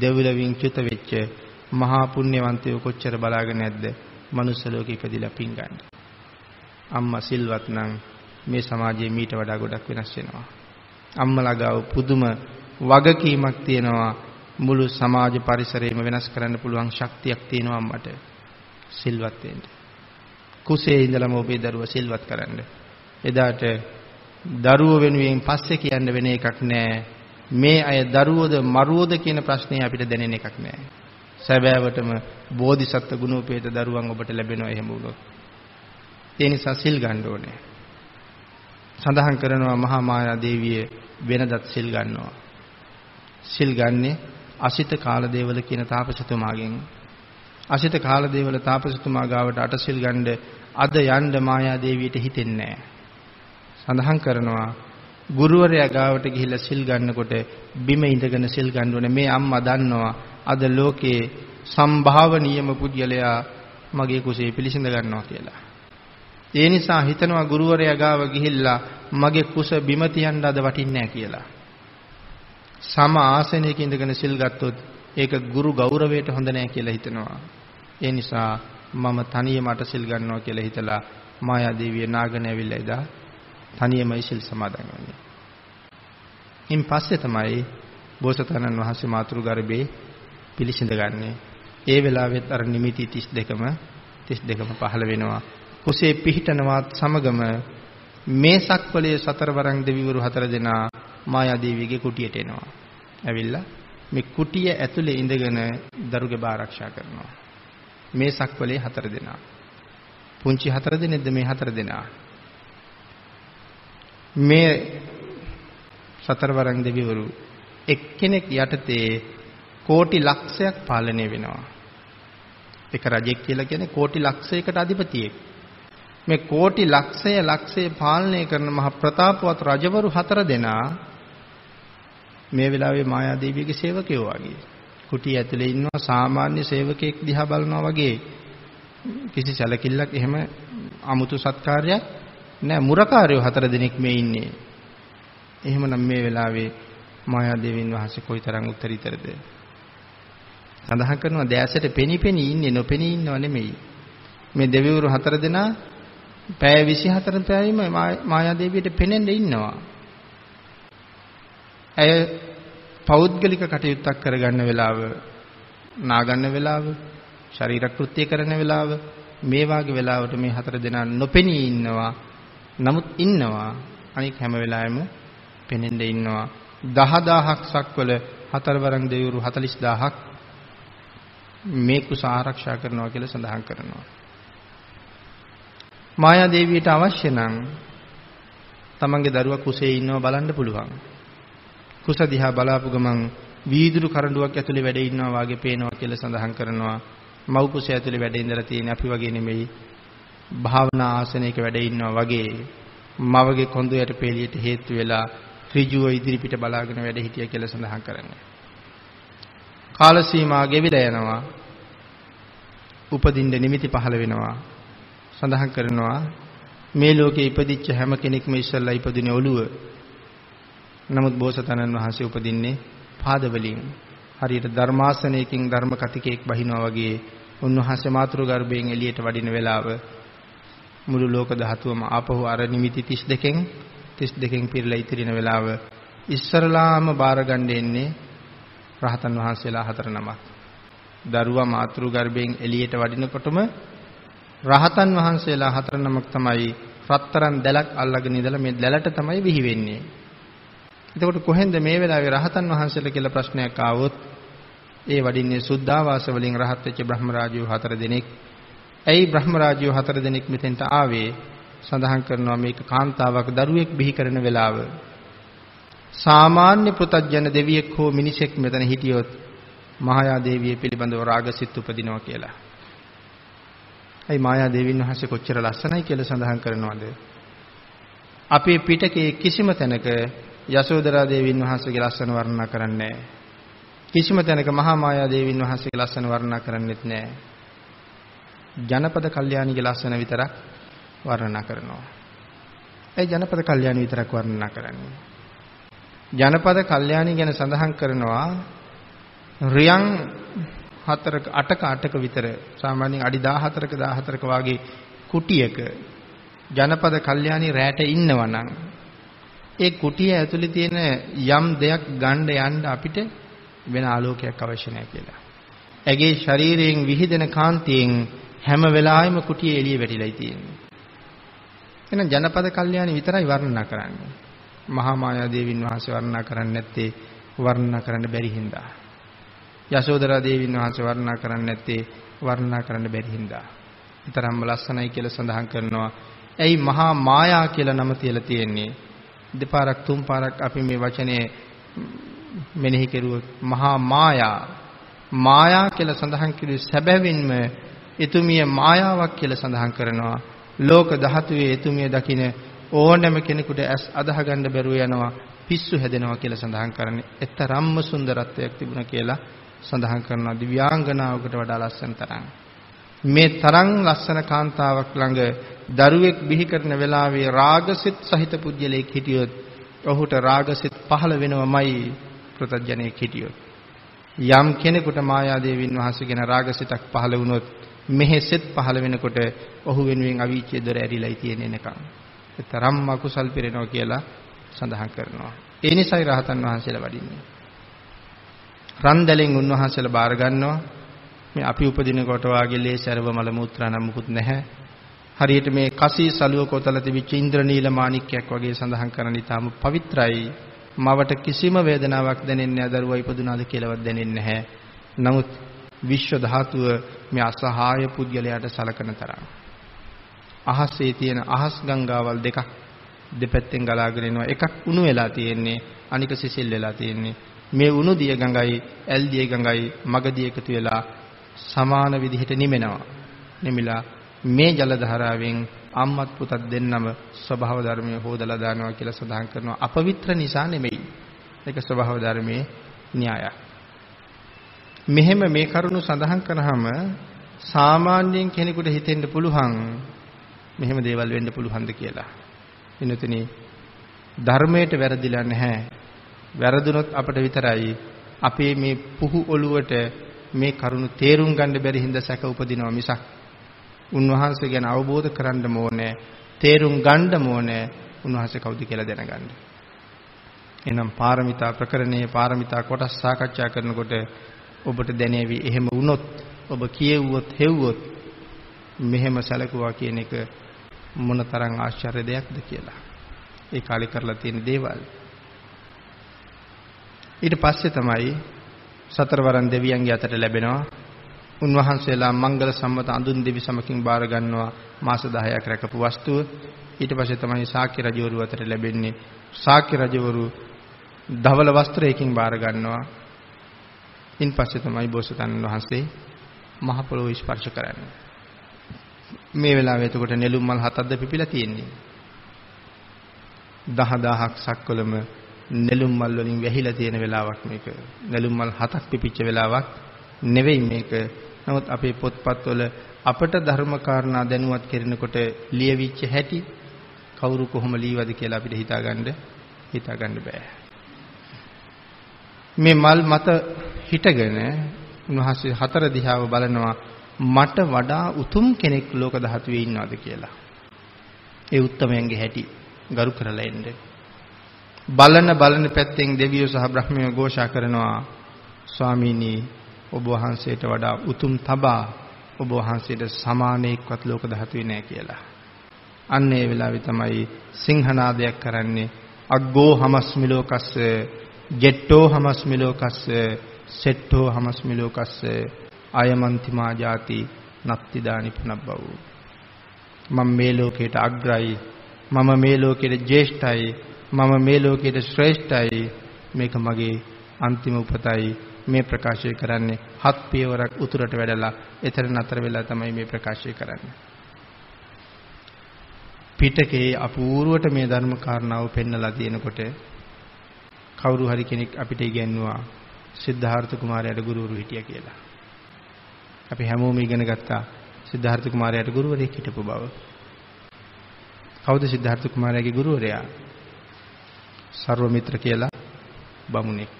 දෙවිලවින් චුත වෙච්ච මහා පුණ්‍යවන්තයෝ කොච්චර බලාගෙන නැද්ද? මනුස්ස ලෝකෙ ඉපදිලා පින් ගන්න. අම්මා සිල්වත් නම් මේ සමාජයේ මීට වඩා ගොඩක් වෙනස් වෙනවා. අම්මලා ගාව පුදුම වගකීමක් තියෙනවා මුළු සමාජ පරිසරයම වෙනස් කරන්න පුළුවන් ශක්තියක් තියෙනවා අම්මට. සිල්වත් වෙන්න. කුසේ ඉඳලම ඔබේ දරුවා සිල්වත් කරන්න. එදාට දරුවෝ වෙනුවෙන් පස්සේ කියන්න වෙන එකක් නෑ. මේ අය දරුවෝද මරුවෝද කියන ප්‍රශ්නේ අපිට දැනෙන එකක් නෑ. සැබෑවටම බෝධිසත්ව ගුණෝපේත දරුවන් ඔබට ලැබෙනවා එහෙම වුණොත්. ඒ නිසා සිල් ගන්න ඕනේ. සඳහන් කරනවා මහා මායා දේවිය වෙනදත් සිල් ගන්නවා. සිල් ගන්නේ අසිත කාලදේවල කියන තාපසතුමාගෙන්. අසිත කාලදේවල තාපසතුමා ගාවට අටසිල් ගන්න අද යන්න මායා දේවියට හිතෙන්නේ සඳහන් කරනවා ගුරුවරයා ගාවට ගිහිල්ලා සිල් ගන්නකොට බිම ඉඳගෙන සිල් ගන්න ඕනේ මේ අම්මා දන්නවා අද ලෝකේ සම්භාවනීයම පුජ්‍යලයා මගේ කුසේ පිළිසිඳ ගන්නවා කියලා. ඒ නිසා හිතනවා ගුරුවරයා ගාව ගිහිල්ලා මගේ කුස බිම තියන්න අද වටින්නේ කියලා. සම ආසනයක ඉඳගෙන සිල් ගත්තොත් ඒක ගුරු ගෞරවයට හොඳ නෑ කියලා හිතනවා. ඒ නිසා මම තනියම අට සිල් ගන්නවා කියලා හිතලා මායා දේවිය නාගන ඇවිල්ලා එදා තනියමයි සිල් සමාදන් වෙන්නේ. ඉන් පස්සේ තමයි බෝසතාණන් වහන්සේ මාතුරු ගර්භේ පිළිසිඳ ගන්නේ. ඒ වෙලාවෙත් අර නිමිති 32ම 32ම පහළ වෙනවා. කුසේ පිහිටනවත් සමගම මේ සක්වලේ සතරවරන් දෙවිවරු හතර දෙනා මායාදේවියගේ කුටියට එනවා. ඇවිල්ලා මේ කුටිය ඇතුලේ ඉඳගෙන දරුගේ ආරක්ෂා කරනවා. මේ සක්වලේ හතර දෙනා. පුංචි හතර දෙනෙක්ද මේ හතර දෙනා. මේ සතරවරන් දෙවිවරු එක්කෙනෙක් යටතේ කෝටි ලක්ෂයක් පාලනය වෙනවා. එක රජෙක් කියලා කියන්නේ කෝටි ලක්ෂයකට අධිපතියෙක්. මේ කෝටි ලක්ෂය ලක්ෂය පාලනය කරන මහ ප්‍රතාපවත් රජවරු හතර දෙනා මේ වෙලාවේ මායාදේවියගේ සේවකයෝ වගේ. කුටිය ඇතුලේ ඉන්නවා සාමාන්‍ය සේවකයෙක් දිහා බලනවා වගේ. කිසි සැලකිල්ලක් එහෙම අමුතු සත්කාරයක් නෑ මුරකාරයෝ හතර දෙනෙක් මේ ඉන්නේ. එහෙමනම් මේ වෙලාවේ මායාදේවින් වහන්සේ කොයිතරම් උත්තරීතරද? සඳහන් කරනවා දැසට පෙනි පෙනි ඉන්නේ නොපෙනී ඉන්නව නෙමෙයි. මේ දෙවිවරු හතර දෙනා පැය 24 පැයෙම මායාදේවියට පෙනෙන්න ඉන්නවා. ඇය පෞද්ගලික කටයුත්තක් කරගන්න වෙලාව, නාගන්න වෙලාව, ශරීර කෘත්‍ය කරන වෙලාව මේ වාගේ වෙලාවට මේ හතර දෙනා නොපෙනී ඉන්නවා. නමුත් ඉන්නවා අනික හැම වෙලාවෙම පෙනෙන්න ඉන්නවා. 10000ක් සක්වල හතරවරන් දෙවිවරු 40000ක් මේ කුස ආරක්ෂා කරනවා කියලා සඳහන් කරනවා. මායා දේවියට අවශ්‍ය නම් තමන්ගේ දරුවා කුසේ ඉන්නව බලන්න පුළුවන්. කුස දිහා බලාපු ගමන් වීදුරු කරඬුවක් ඇතුලේ වැඩ ඉන්නවා වාගේ පේනවා කියලා සඳහන් කරනවා. මව් කුසේ ඇතුලේ වැඩ ඉඳලා තියෙන අපි වගේ නෙමෙයි. භාවනා ආසනයක වැඩ ඉන්නවා වගේ මවගේ කොඳු යට පෙළියට හේතු වෙලා ඍජුව ඉදිරිපිට බලාගෙන වැඩ හිටියා කියලා සඳහන් කරන්නේ. කාල සීමා ගෙවිලා යනවා. උපදින්න නිමිති පහළ වෙනවා. සඳහන් කරනවා මේ ලෝකේ ඉපදිච්ච හැම කෙනෙක්ම ඉස්සල්ලා ඉපදිනේ ඔළුව. නමුත් බෝසතාණන් වහන්සේ උපදින්නේ පාද වලින්. හරියට ධර්මාසනයකින් ධර්ම කතිකයක් බහිනවා වගේ උන්වහන්සේ මාතෘ ගර්භයෙන් එළියට වඩින වෙලාව මුළු ලෝක ධාතුවම ආපහු අර නිමිති 32කින් 32කින් පිරලා ඉතිරින වෙලාව ඉස්සරලාම බාර ගන්න එන්නේ රහතන් වහන්සේලා හතර නමක්. දරුවා මාතෘ ගර්භයෙන් එළියට වඩිනකොටම රහතන් වහන්සේලා හතර නමක් තමයි රත්තරන් දැලක් අල්ලගෙන ඉඳලා මේ දැලට තමයි විහි වෙන්නේ. එතකොට කොහෙන්ද මේ වෙලාවේ රහතන් වහන්සේලා කියලා ප්‍රශ්නයක් ආවොත් ඒ වඩින්නේ සුද්ධාවාස වලින් රහත් වෙච්ච බ්‍රහ්ම රාජයෝ හතර දෙනෙක්. ඇයි බ්‍රහ්ම රාජයෝ හතර දෙනෙක් මෙතෙන්ට ආවේ? සඳහන් කරනවා මේක කාන්තාවක් දරුවෙක් බිහි කරන වෙලාව. සාමාන්‍ය පෘතජන දෙවියෙක් හෝ මිනිසෙක් මෙතන හිටියොත් මහායා දේවිය පිළිබඳව රාගසිත උපදිනවා කියලා. ඇයි මායා දේවින් වහන්සේ කොච්චර ලස්සනයි කියලා සඳහන් කරනවද? අපේ පිටකේ කිසිම තැනක යසෝදරා දේවීන් වහන්සේගේ ලස්සන වර්ණනා කරන්නේ කිසිම තැනක මහා මායා දේවීන් වහන්සේගේ ලස්සන වර්ණනා කරන්නෙත් නැහැ. ජනපද කල්යාණිගේ ලස්සන විතරක් වර්ණනා කරනවා. ඒ ජනපද කල්යාණි විතරක් වර්ණනා කරන්නේ. ජනපද කල්යාණි ගැන සඳහන් කරනවා රියන් 4ක 8ක 8ක විතර සාමාන්‍යයෙන් අඩි 14ක 14ක වාගේ කුටියක ජනපද කල්යාණි රැට ඉන්නවනම් ඒ කුටිය ඇතුලේ තියෙන යම් දෙයක් ගන්න යන්න අපිට වෙන ආලෝකයක් අවශ්‍ය නැහැ කියලා. ඇගේ ශරීරයෙන් විහිදෙන කාන්තියෙන් හැම වෙලාවෙම කුටියේ එළිය වැටිලායි තියෙන්නේ. එහෙනම් ජනපද කල්යාණි විතරයි වර්ණනා කරන්නේ. මහා මායා දේවින් වහන්සේ වර්ණනා කරන්නේ නැත්තේ වර්ණනා කරන්න බැරි හින්දා. යශෝදරා දේවින් වහන්සේ වර්ණනා කරන්නේ නැත්තේ වර්ණනා කරන්න බැරි හින්දා. ඊතරම්ම ලස්සනයි කියලා සඳහන් කරනවා. ඇයි මහා මායා කියලා නම තියලා තියෙන්නේ? දෙපාරක් තුන් පාරක් අපි මේ වචනේ මෙනෙහි කෙරුවොත් මහා මායා මායා කියලා සඳහන් කිරුවේ සැබවින්ම එතුමිය මායාවක් කියලා සඳහන් කරනවා. ලෝක ධාතුවේ එතුමිය දකින ඕනෑම කෙනෙකුට ඇස් අදාහ ගන්න බැරුව යනවා පිස්සු හැදෙනවා කියලා සඳහන් කරන්නේ. එතරම්ම සුන්දරත්වයක් තිබුණා කියලා සඳහන් කරනවා දිව්‍යාංගනාවකට වඩා ලස්සන තරම්. මේ තරම් ලස්සන කාන්තාවක් ළඟ දරුවෙක් බිහි කරන වෙලාවේ රාගසිත සහිත පුජ්‍යලයක් හිටියොත් ඔහුට රාගසිත පහළ වෙනවමයි ප්‍රතඥයෙක් හිටියොත්. යම් කෙනෙකුට මායාදේවින් වහන්සේගෙන රාගසිතක් පහළ වුණොත් මෙහි සෙත් පහළ වෙනකොට ඔහු වෙනුවෙන් අවීචයේ දොර ඇරිලායි තියෙන්නේ නකම්. ඒ තරම් අකුසල් පිරෙනවා කියලා සඳහන් කරනවා. ඒ නිසායි රහතන් වහන්සේලා වඩින්නේ. රන්දලෙන් උන්වහන්සේලා බාර ගන්නවා. මේ අපි උපදින කොට වාගේ ලේසරව මල මුත්‍රා නම් මුකුත් නැහැ. හරියට මේ කසී සලුව කොතල තිබිච්ච ඉන්ද්‍රනීල මාණික්කයක් වගේ සඳහන් කරන ඊටාම පවිත්‍රායි. මවට කිසිම වේදනාවක් දැනෙන්නේ නැහැ දරුවා ඉපදුනාද කියලාවත් දැනෙන්නේ නැහැ. නමුත් විශ්ව ධාතුව මේ අසහාය පුද්ගලයාට සලකන තරම්. අහසේ තියෙන අහස් ගංගාවල් දෙකක් දෙපැත්තෙන් ගලාගෙන එනවා. එකක් උණු වෙලා තියෙන්නේ, අනික සිසිල් වෙලා තියෙන්නේ. මේ උණු දිය ගඟයි, ඇල් දිය ගඟයි මගදී එකතු වෙලා සමාන විදිහට නිමෙනවා. නිමිලා මේ ජල ධාරාවෙන් අම්මත් පුතත් දෙන්නම ස්වභාව ධර්මයේ හොදලා දානවා කියලා සඳහන් කරනවා. අපවිත්‍ර නිසා නෙමෙයි. ඒක ස්වභාව ධර්මයේ න්‍යායක්. මෙහෙම මේ කරුණු සඳහන් කරාම සාමාන්‍යයෙන් කෙනෙකුට හිතෙන්න පුළුවන් මෙහෙම දේවල් වෙන්න පුළුවන්ද කියලා. එනතනි ධර්මයට වැරදිලා නැහැ. වැරදුනොත් අපිට විතරයි අපේ මේ පුහු ඔළුවට මේ කරුණු තේරුම් ගන්න බැරි හින්දා සැක උපදිනවා මිසක් උන්වහන්සේ ගැන අවබෝධ කරන්න ඕනේ තේරුම් ගන්න ඕනේ උන්වහන්සේ කවුද කියලා දැනගන්න. එහෙනම් පාරමිතා ප්‍රකරණයේ පාරමිතා කොටස් සාකච්ඡා කරනකොට ඔබට දැනේවි එහෙම වුණොත් ඔබ කියෙව්වොත් හෙව්වොත් මෙහෙම සැලකුවා කියන එක මොනතරම් ආශ්චර්ය දෙයක්ද කියලා. ඒ කාලේ කරලා තියෙන දේවල්. ඊට පස්සේ තමයි සතරවරන් දෙවියන්ගේ අතට ලැබෙනවා. උන්වහන්සේලා මංගල සම්මත අඳුන් දෙවි සමකින් බාර ගන්නවා මාස 10ක් රැකපු වස්තුව. ඊට පස්සේ තමයි ශාක්‍ය රජවරු අතට ලැබෙන්නේ. ශාක්‍ය රජවරු ධවල වස්ත්‍රයකින් බාර ගන්නවා. ඉන් පස්සේ තමයි බෝසතාණන් වහන්සේ මහ පොළොව ස්පර්ශ කරන්නේ. මේ වෙලාවේ එතකොට නෙළුම් මල් හතක්ද පිපිලා තියෙන්නේ. 10000ක් සක්වලම නෙළුම් මල් වලින් වැහිලා තියෙන වෙලාවක් මේක. නෙළුම් මල් හතක් පිපිච්ච වෙලාවක් නෙවෙයි මේක. නමුත් අපේ පොත්පත්වල අපට ධර්ම කාරණා දැනුවත් කරනකොට ලියවිච්ච හැටි කවුරු කොහොම ලීවද කියලා අපිට හිතාගන්න හිතාගන්න බෑ. මේ මල් මත හිටගෙන උන්වහන්සේ හතර දිහාව බලනවා මට වඩා උතුම් කෙනෙක් ලෝක ධාතුවේ ඉන්නවද කියලා. ඒ උත්තමයන්ගේ හැටි ගරු කරලා එන්න. බලන බලන පැත්තෙන් දෙවියෝ සහ බ්‍රහ්මයෝ ഘോഷා කරනවා ස්වාමීනි ඔබ වහන්සේට වඩා උතුම් තබා ඔබ වහන්සේට සමානෙක්වත් ලෝක ධාතුවේ නැහැ කියලා. අන්න ඒ වෙලාවේ තමයි සිංහනාදයක් කරන්නේ අග්ගෝ හමස්මි ලෝකස්ස ජෙට්ටෝ හමස්මි ලෝකස්ස සෙට්ටෝ හමස්මි ලෝකස්ස අයමන්තිමා ජාති නත්තිදානි පුනබ්බව. මම මේ ලෝකයට අග්‍රයි. මම මේ ලෝකයට ජේෂ්ඨයි. මම මේ ලෝකයට ශ්‍රේෂ්ඨයි. මේක මගේ අන්තිම උපතයි. මේ ප්‍රකාශය කරන්නේ හත් පියවරක් උතුරට වැඩලා එතන නතර වෙලා තමයි මේ ප්‍රකාශය කරන්නේ. පිටකේ අපූර්වට මේ ධර්ම කාරණාව පෙන්නලා තියෙනකොට කවුරු හරි කෙනෙක් අපිට ඉගැන්නුවා. සිද්ධාර්ථ කුමාරයාට ගුරුවරු හිටියා කියලා. අපි හැමෝම ඉගෙන ගත්තා සිද්ධාර්ථ කුමාරයාට ගුරුවරයෙක් හිටපු බව. කවුද සිද්ධාර්ථ කුමාරයාගේ ගුරුවරයා? සර්වමිත්‍ර කියලා බමුණෙක්.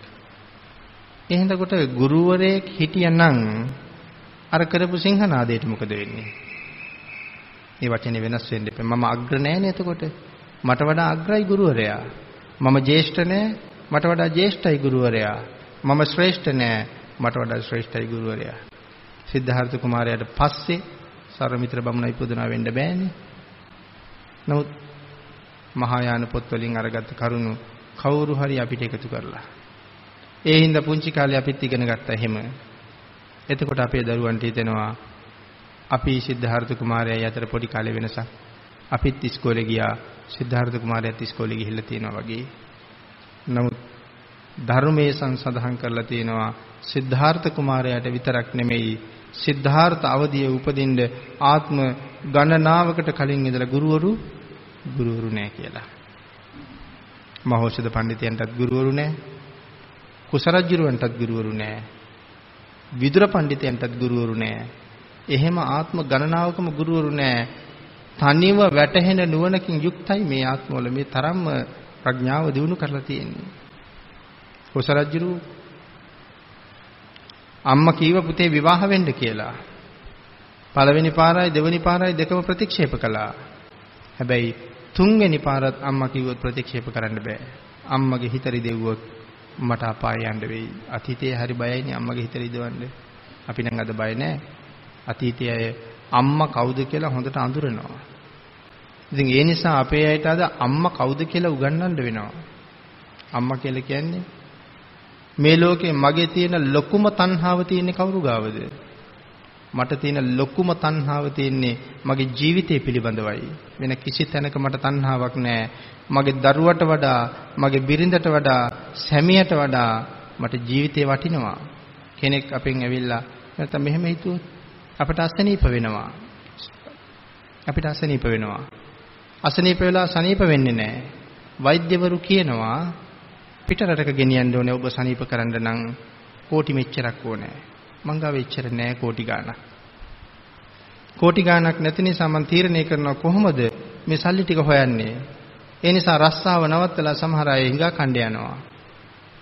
එහෙනකොට ගුරුවරයෙක් හිටියනම් අර කරපු සිංහනාදයට මොකද වෙන්නේ? මේ වචනේ වෙනස් වෙන්න එපා. මම අග්‍ර නෑනේ එතකොට. මට වඩා අග්‍රයි ගුරුවරයා. මම ජේෂ්ඨ නෑ. මට වඩා ජේෂ්ඨයි ගුරුවරයා. මම ශ්‍රේෂ්ඨ නෑ. මට වඩා ශ්‍රේෂ්ඨයි ගුරුවරයා. සිද්ධාර්ථ කුමාරයාට පස්සේ සර්වමිත්‍ර බමුණ ඉපදුනා වෙන්න බෑනේ. නමුත් මහායාන පොත්වලින් අරගත්ත කරුණු කවුරු හරි අපිට එකතු කරලා. ඒ හින්දා පුංචි කාලේ අපිත් ඉගෙන ගත්තා එහෙම. එතකොට අපේ දරුවන්ට හිතෙනවා අපි සිද්ධාර්ථ කුමාරයයි අතර පොඩි කාලේ වෙනසක්. අපිත් ඉස්කෝලේ ගියා. සිද්ධාර්ථ කුමාරයාත් ඉස්කෝලේ ගිහිල්ලා තියෙනවා වගේ. නමුත් ධර්මයේ සංසඳහන් කරලා තියෙනවා සිද්ධාර්ථ කුමාරයාට විතරක් නෙමෙයි සිද්ධාර්ථ අවදියේ උපදින්න ආත්ම ගණනාවකට කලින් ඉඳලා ගුරුවරු ගුරුවරු නෑ කියලා. මහෞෂධ පඬිතුයන්ටත් ගුරුවරු නෑ. කුසරජ්ජුරුවන්ටත් ගුරුවරු නෑ. විදුර පඬිතුයන්ටත් ගුරුවරු නෑ. එහෙම ආත්ම ගණනාවකම ගුරුවරු නෑ. තනිව වැටහෙන නුවණකින් යුක්තයි මේ ආත්මවල මේ තරම්ම ප්‍රඥාව දිනු කරලා තියෙන්නේ. කුසරජ්ජුරු අම්මා කීව පුතේ විවාහ වෙන්න කියලා. පළවෙනි පාරයි දෙවෙනි පාරයි දෙකම ප්‍රතික්ෂේප කළා. හැබැයි තුන්වෙනි පාරත් අම්මා කිව්වොත් ප්‍රතික්ෂේප කරන්න බෑ. අම්මගේ හිත රිදෙව්වොත් මට අපාය යන්න වෙයි. අතීතයේ හරි බයයිනේ අම්මගේ හිත රිදවන්න. අපි නම් අද බය නෑ. අතීතයේ අය අම්මා කවුද කියලා හොඳට අඳුරනවා. ඉතින් ඒ නිසා අපේ අයට අද අම්මා කවුද කියලා උගන්වන්න වෙනවා. අම්මා කියලා කියන්නේ මේ ලෝකේ මගේ තියෙන ලොකුම තණ්හාව තියෙන්නේ කවුරු ගාවද? මට තියෙන ලොකුම තණ්හාව තියෙන්නේ මගේ ජීවිතය පිළිබඳවයි. වෙන කිසි තැනක මට තණ්හාවක් නැහැ. මගේ දරුවට වඩා, මගේ බිරිඳට වඩා, සැමියට වඩා මට ජීවිතේ වටිනවා. කෙනෙක් අපෙන් ඇවිල්ලා නැත්නම් මෙහෙම හිතුවොත් අපිට අසනීප වෙනවා. අපිට අසනීප වෙනවා. අසනීප වෙලා සනීප වෙන්නේ නැහැ. වෛද්‍යවරු කියනවා පිටරටක ගෙනියන්න ඕනේ ඔබ සනීප කරන්න නම් කෝටි මෙච්චරක් ඕනේ. මං ගාව එච්චර නෑ කෝටි ගාණක්. කෝටි ගාණක් නැති නිසා මං තීරණය කරනවා කොහොමද මේ සල්ලි ටික හොයන්නේ. ඒ නිසා රස්සාව නවත්තලා සමහර අය හිඟා කණ්ඩ යනවා.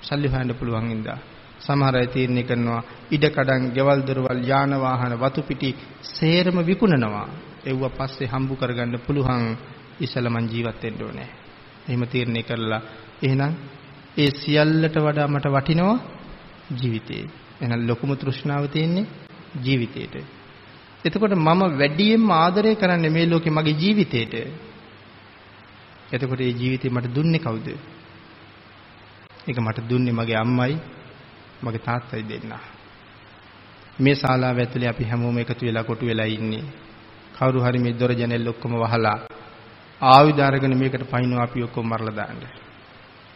සල්ලි හොයන්න පුළුවන් ඉඳා. සමහර අය තීරණය කරනවා ඉඩ කඩන්, ගෙවල් දොරවල්, යාන වාහන, වතු පිටි සේරම විකුණනවා. ඒව පස්සේ හම්බු කරගන්න පුළුවන් ඉස්සලා මං ජීවත් වෙන්න ඕනේ. එහෙම තීරණය කරලා එහෙනම් ඒ සියල්ලට වඩා මට වටිනවා ජීවිතේ. එහෙනම් ලොකුම තෘෂ්ණාව තියෙන්නේ ජීවිතේට. එතකොට මම වැඩියෙන්ම ආදරය කරන්නේ මේ ලෝකේ මගේ ජීවිතේට. එතකොට මේ ජීවිතේ මට දුන්නේ කවුද? ඒක මට දුන්නේ මගේ අම්මයි මගේ තාත්තයි දෙන්නා. මේ ශාලාව ඇතුලේ අපි හැමෝම එකතු වෙලා කොටු වෙලා ඉන්නේ. කවුරු හරි මේ දොර ජනෙල් ඔක්කොම වහලා ආයුධ අරගෙන මේකට පයින්නවා අපි ඔක්කොම මරලා දාන්න.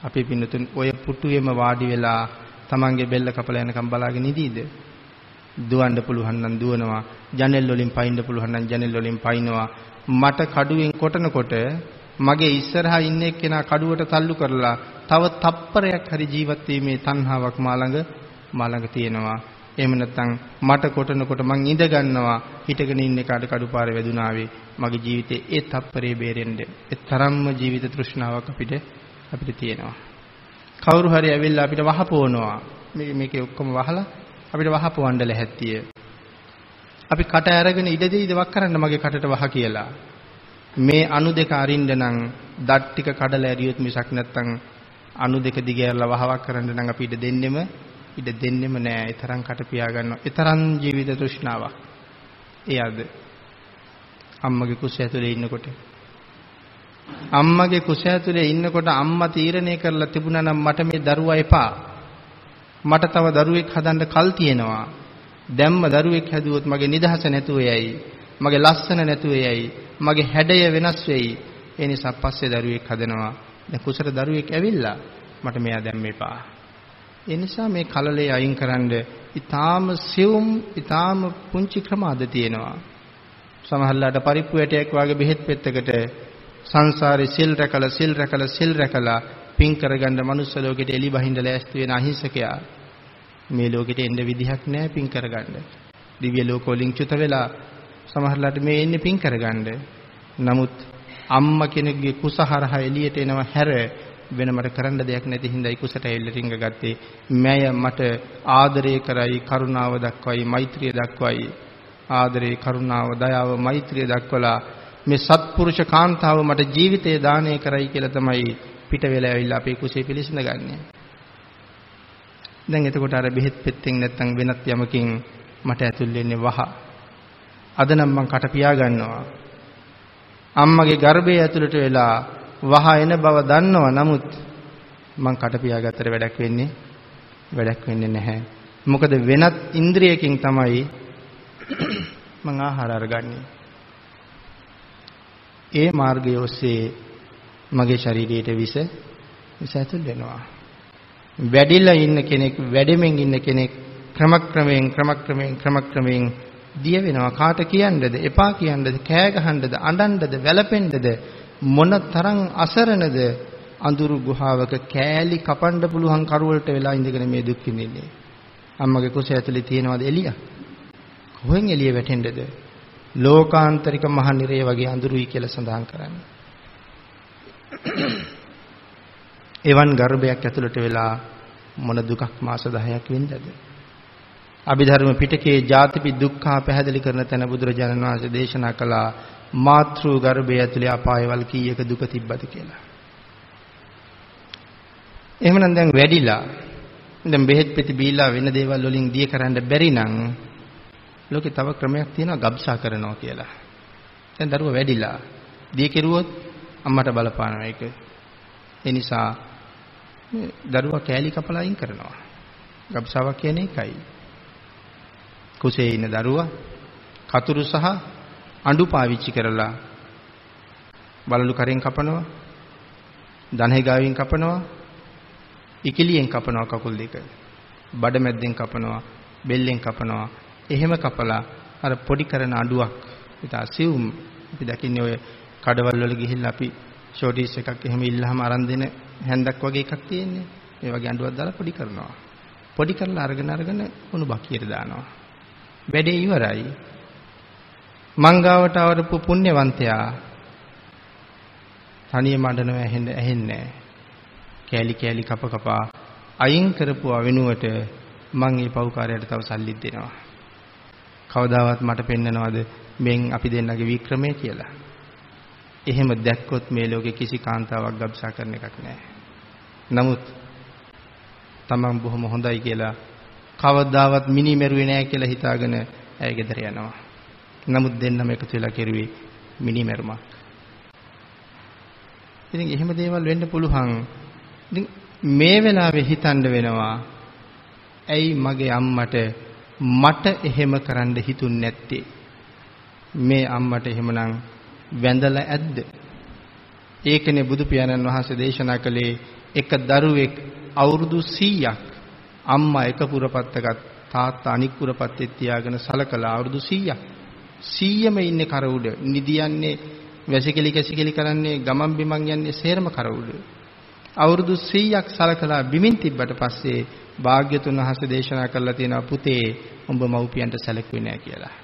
අපි පින්නතුන් ඔය පුටුවේම වාඩි වෙලා තමන්ගේ බෙල්ල කපලා යනකම් බලාගෙන ඉදීද? දුවන්න පුළුවන් නම් දුවනවා. ජනෙල් වලින් පයින්න පුළුවන් නම් ජනෙල් වලින් පයින්නවා. මට කඩුවෙන් කොටනකොට මගේ ඉස්සරහා ඉන්න එක්කෙනා කඩුවට තල්ලු කරලා තව තප්පරයක් හරි ජීවත් වීමේ තණ්හාවක් මා ළඟ මා ළඟ තියෙනවා. එහෙම නැත්නම් මට කොටනකොට මං ඉඳ ගන්නවා හිටගෙන ඉන්න එකාට කඩුපාරේ වැදුනාවේ මගේ ජීවිතේ ඒ තප්පරේ බේරෙන්න ඒ තරම්ම ජීවිත තෘෂ්ණාවක් අපිට අපිට තියෙනවා. කවුරු හරි ඇවිල්ලා අපිට වහපවනවා. මේ මේකේ ඔක්කොම වහලා අපිට වහපවන්න ලැහැත්තිය. අපි කට අරගෙන ඉඩ දෙයිද වක් කරන්න මගේ කටට වහ කියලා. මේ අණු දෙක අරින්න නම් දත් ටික කඩලා ඇරියොත් මිසක් නැත්තම් අණු දෙක දිගහැරලා වහවක් කරන්න නම් අපි ඉඩ දෙන්නෙම ඉඩ දෙන්නෙම නෑ. ඒ තරම් කට පියා ගන්නවා. ඒ තරම් ජීවිත තෘෂ්ණාවක්. ඒ අද අම්මගේ කුස ඇතුලේ ඉන්නකොට අම්මගේ කුස ඇතුලේ ඉන්නකොට අම්මා තීරණය කරලා තිබුණා නම් මට මේ දරුවා එපා. මට තව දරුවෙක් හදන්න කල් තියෙනවා. දැම්ම දරුවෙක් හැදුවොත් මගේ නිදහස නැතුව යයි. මගේ ලස්සන නැතුව යයි. මගේ හැඩය වෙනස් වෙයි. ඒ නිසා පස්සේ දරුවෙක් හදනවා. දැන් කුසට දරුවෙක් ඇවිල්ලා මට මෙයා දැම්ම එපා. ඒ නිසා මේ කලලේ අයින් කරන්න ඊටාම සියුම් ඊටාම පුංචි ක්‍රම අද තියෙනවා. සමහරලාට පරිප්පු ඇටයක් වගේ බෙහෙත් පෙත්තකට සංසාරේ සිල් රැකලා සිල් රැකලා සිල් රැකලා පින් කරගන්න මනුස්ස ලෝකෙට එලි බහිඳ ලෑස්ති වෙන අහිංසකයා මේ ලෝකෙට එන්න විදිහක් නැහැ පින් කරගන්න. දිව්‍ය ලෝක වලින් චුත වෙලා සමහරලාට මේ එන්නේ පින් කරගන්න. නමුත් අම්මා කෙනෙක්ගේ කුස හරහා එළියට එනවා හැර වෙන මට කරන්න දෙයක් නැති හින්දායි කුසට ඇවිල්ලා රිංග ගත්තේ. මෑය මට ආදරය කරයි, කරුණාව දක්වයි, මෛත්‍රිය දක්වයි. ආදරේ, කරුණාව, දයාව, මෛත්‍රිය දක්වලා මේ සත්පුරුෂ කාන්තාව මට ජීවිතය දානය කරයි කියලා තමයි පිට වෙලා ඇවිල්ලා අපේ කුසේ පිළිසඳගන්නේ. දැන් එතකොට අර බෙහෙත් පෙත්තෙන් නැත්තම් වෙනත් යමකින් මට ඇතුල් වෙන්නේ වහ. අද නම් මං කට පියා ගන්නවා. අම්මගේ ගර්භය ඇතුළට වෙලා වහ එන බව දන්නවා. නමුත් මං කට පියාගත්තට වැඩක් වෙන්නේ වැඩක් වෙන්නේ නැහැ. මොකද වෙනත් ඉන්ද්‍රියකින් තමයි මං ආහාර අරගන්නේ. ඒ මාර්ගය ඔස්සේ මගේ ශරීරයට විස විස ඇතුල් වෙනවා. වැඩිලා ඉන්න කෙනෙක් වැඩෙමින් ඉන්න කෙනෙක් ක්‍රමක්‍රමයෙන් ක්‍රමක්‍රමයෙන් ක්‍රමක්‍රමයෙන් දිය වෙනවා. කාට කියන්නද එපා කියන්නද කෑ ගහන්නද අඬන්නද වැළපෙන්නද මොන තරම් අසරණද අඳුරු ගුහාවක කෑලි කපන්න පුළුවන් කරුවලට වෙලා ඉඳගෙන මේ දුක් විඳින්නේ. අම්මගේ කුස ඇතුලේ තියෙනවද එළිය? කොහෙන් එළිය වැටෙන්නද? ලෝකාන්තරික මහ නිරය වගේ අඳුරුයි කියලා සඳහන් කරන්නේ එවන් ගර්භයක් ඇතුළට වෙලා මොන දුකක් මාස 10ක් වෙන්නද අභිධර්ම පිටකයේ ජාතිපි දුක්ඛා පැහැදිලි කරන තැන බුදුරජාණන් වහන්සේ දේශනා කළා මාතෘ ගර්භය ඇතුලේ අපායවල් කීයක දුක තිබ්බද කියලා. එහෙමනම් දැන් වැඩිලා දැන් බෙහෙත් පෙති බීලා වෙන දේවල් වලින් දිය කරන්න බැරි නම් ලෝකේ තව ක්‍රමයක් තියෙනවා ගබ්සා කරනවා කියලා. දැන් දරුවා වැඩිලා දිය කෙරුවොත් අම්මට බලපානවා ඒක. ඒ නිසා දරුවා කෑලි කපලා අයින් කරනවා. ගබ්සාවක් කියන්නේ ඒකයි. කුසේ ඉන්න දරුවා කතුරු සහ අඬු පාවිච්චි කරලා බලලු කරෙන් කපනවා. දණහේ ගාවින් කපනවා. ඉකිලියෙන් කපනවා කකුල් දෙක. බඩ මැද්දෙන් කපනවා. බෙල්ලෙන් කපනවා. එහෙම කපලා අර පොඩි කරන අඬුවක් ඉත අසියුම් අපි දකින්නේ ඔය කඩවල වල ගිහිල්ලා අපි ෂෝටිස් එකක් එහෙම ඉල්ලහම අරන් දෙන හැන්දක් වගේ එකක් තියෙන්නේ. ඒ වගේ අඬුවක් දාලා පොඩි කරනවා. පොඩි කරලා අරගෙන අරගෙන උණු බකියට දානවා. වැඩේ ඉවරයි. මංගාවට අවරපු පුණ්‍යවන්තයා තනියම අඬනව ඇහෙන්නේ කෑලි කෑලි කප කපා අයින් කරපුවා වෙනුවට මං මේ පව්කාරයට තව සල්ලිත් දෙනවා. කවදාවත් මට පෙන්නනවද මෙන් අපි දෙන්නගේ වික්‍රමය කියලා. එහෙම දැක්කොත් මේ ලෝකේ කිසි කාන්තාවක් ගබ්සා කරන එකක් නැහැ. නමුත් තමන් බොහොම හොඳයි කියලා කවදාවත් මිනි මෙරුවේ නැහැ කියලා හිතාගෙන ඇය ගෙදර යනවා. නමුත් දෙන්නම එකතු වෙලා කෙරුවේ මිනි මෙරුමක්. ඉතින් එහෙම දේවල් වෙන්න පුළුවන්. ඉතින් මේ වෙලාවේ හිතන්න වෙනවා ඇයි මගේ අම්මට මට එහෙම කරන්න හිතුන්නේ නැත්තේ? මේ අම්මට එහෙමනම් වැඳලා ඇද්ද? ඒකනේ බුදු පියාණන් වහන්සේ දේශනා කළේ එක දරුවෙක් අවුරුදු 100ක් අම්මා එක පුරපත්තකත් තාත්තා අනික් පුරපත්තේ තියාගෙන සලකලා අවුරුදු 100ක් 100ම ඉන්නේ කර උඩ නිදියන්නේ වැසිකිලි කැසිකිලි කරන්නේ ගමන් බිමන් යන්නේ සේරම කර උඩ අවුරුදු 100ක් සලකලා බිමින් තිබ්බට පස්සේ භාග්‍යතුන් වහන්සේ දේශනා කළා තියෙනවා පුතේ උඹ මව්පියන්ට සැලකුවේ නැහැ කියලා.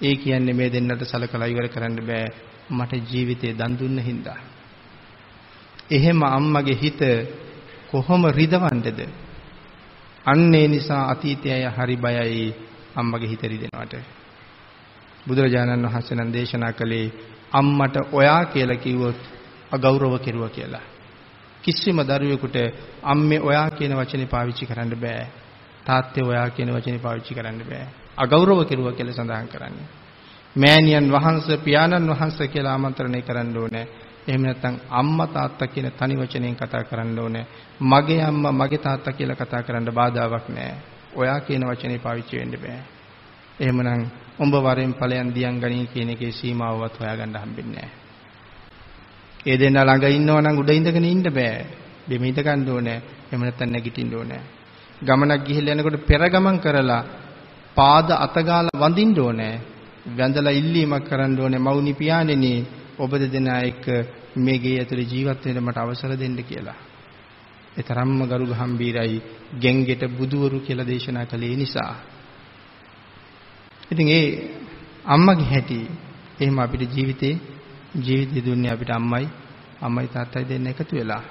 ඒ කියන්නේ මේ දෙන්නට සලකලා ඉවර කරන්න බෑ මට ජීවිතේ දන් දුන්න හින්දා. එහෙම අම්මගේ හිත කොහොම රිදවන්නේද? අන්න ඒ නිසා අතීතයය හරි බයයි අම්මගේ හිත රිදෙනවට. බුදුරජාණන් වහන්සේ නම් දේශනා කළේ අම්මට ඔයා කියලා කිව්වොත් අගෞරව කෙරුවා කියලා. කිසිම දරුවෙකුට අම්මේ ඔයා කියන වචනේ පාවිච්චි කරන්න බෑ. තාත්තේ ඔයා කියන වචනේ පාවිච්චි කරන්න බෑ. අගෞරව කෙරුවා කියලා සඳහන් කරන්නේ. මෑණියන් වහන්සේ පියාණන් වහන්සේ කියලා ආමන්ත්‍රණය කරන්න ඕනේ. එහෙම නැත්නම් අම්මා තාත්තා කියන තනි වචනයෙන් කතා කරන්න ඕනේ. මගේ අම්මා මගේ තාත්තා කියලා කතා කරන්න බාධාවක් නැහැ. ඔයා කියන වචනේ පාවිච්චි වෙන්න බෑ. එහෙමනම් උඹ වරෙන් ඵලයන් දියන් ගනී කියන එකේ සීමාවවත් හොයාගන්න හම්බෙන්නේ නැහැ. ඒ දෙන්න ළඟ ඉන්නව නම් උඩ ඉඳගෙන ඉන්න බෑ. බෙම ඉඳ ගන්න ඕනේ. එහෙම නැත්නම් නැගිටින්න ඕනේ. ගමනක් ගිහිල්ලා යනකොට පෙර ගමන් කරලා පාද අතගාලා වඳින්න ඕනේ. වැඳලා ඉල්ලීමක් කරන්න ඕනේ මවුනි පියාණෙනි ඔබ දෙදෙනා එක්ක මේ ගේ ඇතුලේ ජීවත් වෙන්න මට අවසර දෙන්න කියලා. ඒ තරම්ම ගරු ගම්බීරයි ගෙන්ගෙට බුදුවරු කියලා දේශනා කළේ නිසා. ඉතින් ඒ අම්මගේ හැටි එහෙම අපිට ජීවිතේ ජීවිතය දුන්නේ අපිට අම්මයි අම්මයි තාත්තයි දෙන්න එකතු වෙලා.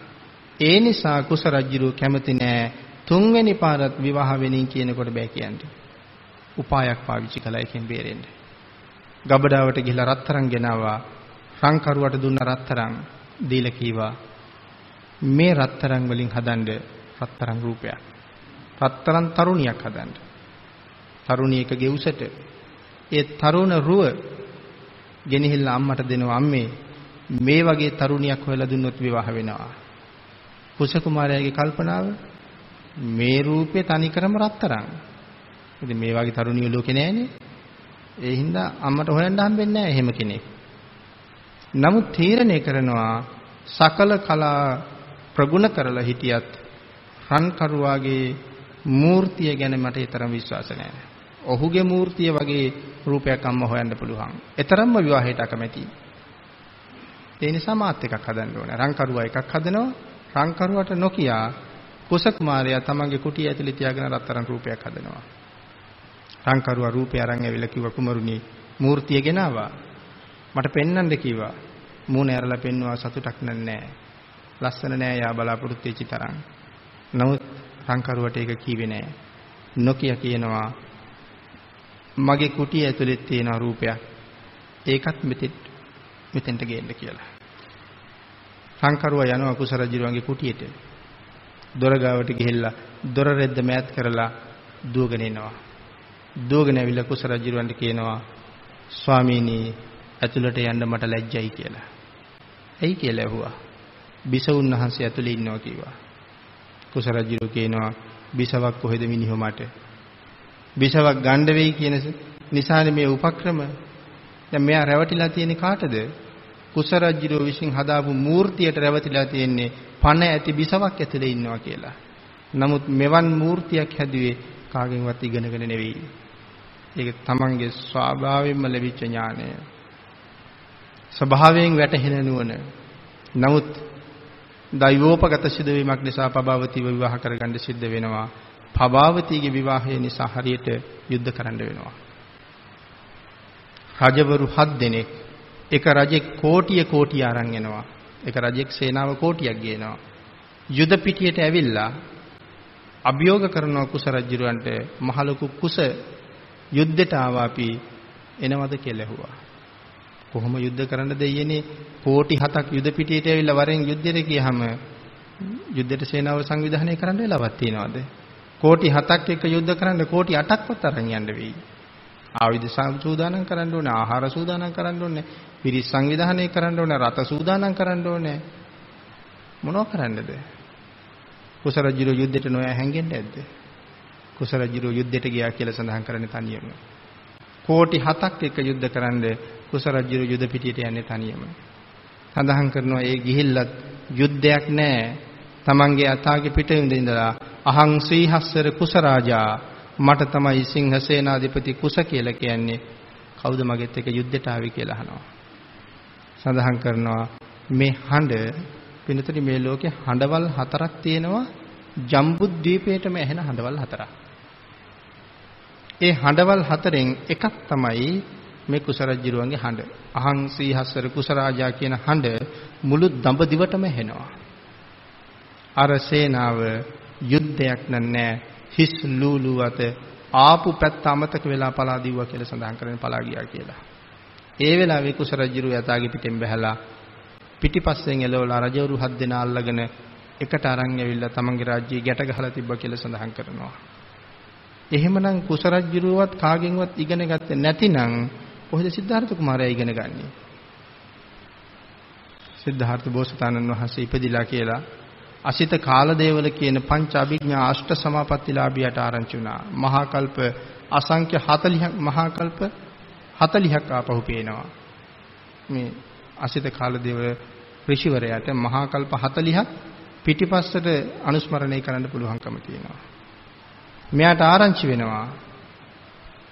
ඒ නිසා කුස රජුරෝ කැමති නෑ තුන්වෙනි පාරත් විවාහ වෙනින් කියනකොට බෑ කියන්නේ. උපායක් පාවිච්චි කළා එකෙන් බේරෙන්න. ගබඩාවට ගිහිලා රත්තරන් ගෙනාවා. රංකරුවට දුන්න රත්තරන් දීලා කීවා මේ රත්තරන් වලින් හදන්න රත්තරන් රූපයක්. රත්තරන් තරුණියක් හදන්න. තරුණියකගේ උසට ඒ තරුණ රුව ගෙනහිල්ලා අම්මට දෙනවා අම්මේ මේ වගේ තරුණියක් හොයලා දුන්නොත් විවාහ වෙනවා. කුස කුමාරයාගේ කල්පනාව මේ රූපේ තනිකරම රත්තරන්. ඉතින් මේ වගේ තරුණිය ලෝකේ නැහැනේ. ඒ හින්දා අම්මට හොයන්න හම්බෙන්නේ නැහැ එහෙම කෙනෙක්. නමුත් තීරණය කරනවා සකල කලා ප්‍රගුණ කරලා හිටියත් රන් කරුවාගේ මූර්තිය ගැන මට ඊතරම් විශ්වාස නැහැ. ඔහුගේ මූර්තිය වගේ රූපයක් අම්ම හොයන්න පුළුවන්. ඊතරම්ම විවාහයට අකමැති. ඒ නිසා මාත් එකක් හදන්න ඕනේ. රංකරුවා එකක් හදනවා. රංකරුවට නොකියා කුස කුමාරයා තමන්ගේ කුටිය ඇතුලේ තියාගෙන රත්තරන් රූපයක් හදනවා. රංකරුවා රූපය අරන් ඇවිල්ලා කිව්වා කුමරුනි මූර්තිය ගෙනාවා. මට පෙන්වන්න කිව්වා. මූණ ඇරලා පෙන්නවා සතුටක් නැහැ. ලස්සන නෑ යා බලාපොරොත්තු වෙච්ච තරම්. නමුත් රංකරුවට ඒක කීවේ නෑ. නොකිය කියනවා මගේ කුටිය ඇතුලේ තියෙන රූපයක්. ඒකත් මෙතෙත් මෙතෙන්ට ගේන්න කියලා. සංකරුවා යනවා කුස රජුගේ කුටියට. දොර ගාවට ගිහිල්ලා දොර රෙද්ද මෑත් කරලා දුවගෙන එනවා. දුවගෙන ඇවිල්ලා කුස රජුන්ට කියනවා ස්වාමීනි ඇතුළට යන්න මට ලැජ්ජයි කියලා. ඇයි කියලා ඇහුවා. බිසවුන් වහන්සේ ඇතුළේ ඉන්නවා කිව්වා. කුස රජු කියනවා බිසවක් කොහෙද මිනිහෝ මට බිසවක් ගණ්ඩ වෙයි කියන නිසානේ මේ උපක්‍රම. දැන් මෙයා රැවටිලා තියෙන්නේ කාටද? කුස රජුරෝ විසින් හදාපු මූර්තියට රැවටිලා තියෙන්නේ පණ ඇති බිසවක් ඇතුලේ ඉන්නවා කියලා. නමුත් මෙවන් මූර්තියක් හැදුවේ කාගෙන්වත් ඉගෙනගෙන නෙවෙයි. ඒක තමන්ගේ ස්වභාවයෙන්ම ලැබිච්ච ඥානය. ස්වභාවයෙන් වැටහෙන නුවණ. නමුත් දෛවෝපගත සිදුවීමක් නිසා පබාවතිව විවාහ කරගන්න සිද්ධ වෙනවා. පබාවතීගේ විවාහය නිසා හරියට යුද්ධ කරන්න වෙනවා. රජවරු 7 දෙනෙක් එක රජෙක් කෝටිය කෝටිය අරන් එනවා. එක රජෙක් සේනාව කෝටියක් ගේනවා. යුද පිටියට ඇවිල්ලා අභියෝග කරනවා කුස රජුරවන්ට මහලොකු කුස යුද්ධයට ආවා අපි එනවද කියලා ඇහුවා. කොහොම යුද්ධ කරන්න දෙයියනේ කෝටි 7ක් යුද පිටියට ඇවිල්ලා වරෙන් යුද්ධයට ගියහම යුද්ධයට සේනාව සංවිධානය කරන්න වෙලාවක් තියනවද? කෝටි 7ක් එක්ක යුද්ධ කරන්න කෝටි 8ක්වත් අරන් යන්න වෙයි. ආයුධ සූදානම් කරන්න ඕනේ, ආහාර සූදානම් කරන්න ඕනේ, පිරිස් සංවිධානය කරන්න ඕනේ, රත සූදානම් කරන්න ඕනේ. මොනව කරන්නද? කුසරජිරෝ යුද්ධයට නොයා හැංගෙන්නේ නැද්ද? කුසරජිරෝ යුද්ධයට ගියා කියලා සඳහන් කරන්නේ තනියම. කෝටි 7ක් එක්ක යුද්ධ කරන්ද කුසරජිරෝ යුද පිටියට යන්නේ තනියම. සඳහන් කරනවා ඒ ගිහිල්ලත් යුද්ධයක් නැහැ. තමන්ගේ අතාගේ පිටින් ඉඳලා අහං සීහස්සර කුස රාජා මට තමයි සිංහසේනාධිපති කුස කියලා කියන්නේ. කවුද මගෙත් එක යුද්ධයට ආවේ කියලා අහනවා. සඳහන් කරනවා මේ හඬ පිනතරි මේ ලෝකේ හඬවල් හතරක් තියෙනවා. ජම්බුද්වීපයේටම ඇහෙන හඬවල් හතරක්. ඒ හඬවල් හතරෙන් එකක් තමයි මේ කුසරජ්ජිරුවන්ගේ හඬ. අහං සීහස්සර කුසරාජා කියන හඬ මුළු දඹදිවටම ඇහෙනවා. අර සේනාව යුද්ධයක් නෑ හිස් ලූලු අත ආපු පැත්ත අමතක වෙලා පලා දිව්වා කියලා සඳහන් කරගෙන පලා ගියා කියලා. ඒ වෙලාවේ කුස රජුරු යතාගේ පිටෙන් බැහැලා පිටිපස්සෙන් එළවලා රජවරු හත් දෙනා අල්ලගෙන එකට අරන් ඇවිල්ලා තමන්ගේ රාජ්‍යය ගැට ගහලා තිබ්බා කියලා සඳහන් කරනවා. එහෙමනම් කුස රජුරුවත් කාගෙන්වත් ඉගෙන ගත්තේ නැතිනම් කොහෙද සිද්ධාර්ථ කුමාරයා ඉගෙන ගන්නේ? සිද්ධාර්ථ බෝසතාණන් වහන්සේ ඉපදිලා කියලා අසිත කාලදේවල කියන පංච අභිඥා අෂ්ට සමාපත්තිලාභියට ආරංචි වුණා. මහා කල්ප අසංඛ්‍ය 40ක් මහා කල්ප 40ක් ආපහු පේනවා. මේ අසිත කාලදේව ඍෂිවරයාට මහා කල්ප 40ක් පිටිපස්සට අනුස්මරණය කරන්න පුළුවන්කම තියෙනවා. මෙයාට ආරංචි වෙනවා.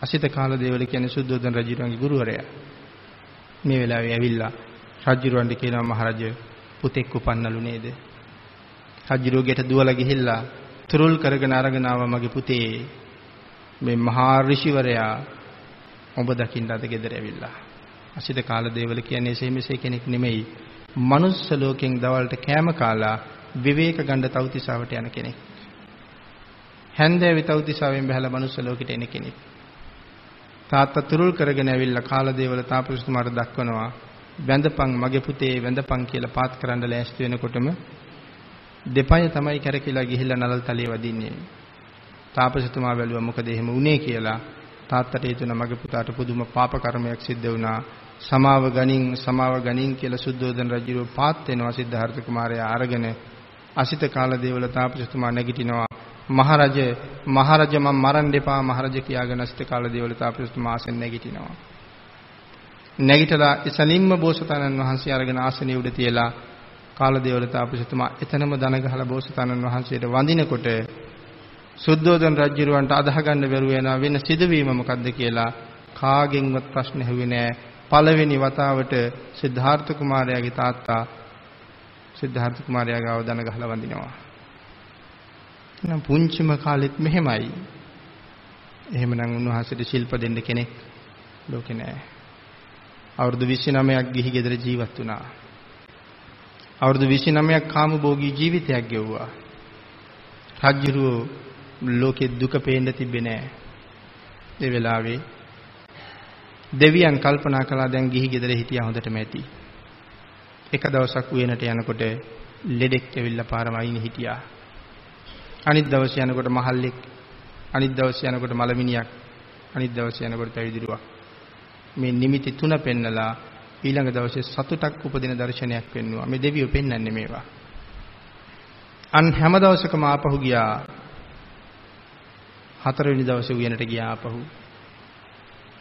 අසිත කාලදේවල කියන්නේ සුද්ධෝදන රජුගේ ගුරුවරයා. මේ වෙලාවේ ඇවිල්ලා රජුරවන්ට කියනවා මහරජ පුතෙක් උපන්නලු නේද? රජුරෝගෙට දුවලා ගිහිල්ලා තුරුල් කරගෙන අරගෙන මගේ පුතේ මේ මහා ඍෂිවරයා ඔබ දකින්න අද ගෙදර ඇවිල්ලා. අසිත කාල දේවල කියන්නේ එසේ මෙසේ කෙනෙක් නෙමෙයි. මනුස්ස ලෝකෙන් දවල්ට කෑම කාලා විවේක ගන්න තවතිසාවට යන කෙනෙක්. හැන්දෑවේ තවතිසාවෙන් බහැලා මනුස්ස ලෝකෙට එන කෙනෙක්. තාත්තා තුරුල් කරගෙන ඇවිල්ලා කාලදේවල තාපසතුමාට දක්වනවා වැඳපන් මගේ පුතේ වැඳපන් කියලා පාත් කරන්න ලෑස්ති වෙනකොටම දෙපය තමයි කැරකිලා ගිහිල්ලා නලල් තලයේ වදින්නේ. තාපසතුමා බැලුවා මොකද එහෙම වුනේ කියලා. තාත්තට හිතුණා මගේ පුතාට පුදුම පාප කර්මයක් සිද්ධ වුණා. සමාව ගනින් සමාව ගනින් කියලා සුද්ධෝදන රජුව පාත් වෙනවා සිද්ධාර්ථ කුමාරයා අරගෙන අසිත කාල දේවල තාපසතුමා නැගිටිනවා මහරජ මහරජ මම මරන්න එපා මහරජ කියාගෙන අසිත කාල දේවල තාපසතුමා ආසෙන් නැගිටිනවා නැගිටලා ඉසලින්ම බෝසතාණන් වහන්සේ අරගෙන ආසනිය උඩ තියලා කාලදේවල තාපසතුමා එතනම දන ගහලා බෝසතාණන් වහන්සේට වඳිනකොට සුද්ධෝදන රජුරවන්ට අදාහ ගන්න බැරුව යනවා වෙන සිදුවීම මොකද්ද කියලා කාගෙන්වත් ප්‍රශ්න ඇහුවේ නෑ. පළවෙනි වතාවට සිද්ධාර්ථ කුමාරයාගේ තාත්තා සිද්ධාර්ථ කුමාරයා ගාව දන ගහලා වඳිනවා. නම් පුංචිම කාලෙත් මෙහෙමයි. එහෙමනම් උන්වහන්සේට ශිල්ප දෙන්න කෙනෙක් ලෝකේ නෑ. අවුරුදු 29ක් ගිහි ගෙදර ජීවත් වුණා. අවුරුදු 29ක් කාමභෝගී ජීවිතයක් ගෙවුවා. රජ්ජුරුව ලෝකෙ දුක පේන්න තිබ්බේ නෑ. ඒ වෙලාවේ දෙවියන් කල්පනා කළා දැන් ගිහි ගෙදර හිටියා හොඳටම ඇති. එක දවසක් උයනට යනකොට ලෙඩෙක් ඇවිල්ලා පාරම අයිනේ හිටියා. අනිත් දවසේ යනකොට මහල්ලෙක් අනිත් දවසේ යනකොට මලමිනියක් අනිත් දවසේ යනකොට පැවිදිරුවක් මේ නිමිති තුන පෙන්නලා ඊළඟ දවසේ සතුටක් උපදින දර්ශනයක් පෙන්වුවා. මේ දෙවියෝ පෙන්වන්නේ මේවා. අන් හැම දවසකම ආපහු ගියා. හතරවෙනි දවසේ උයනට ගියා ආපහු.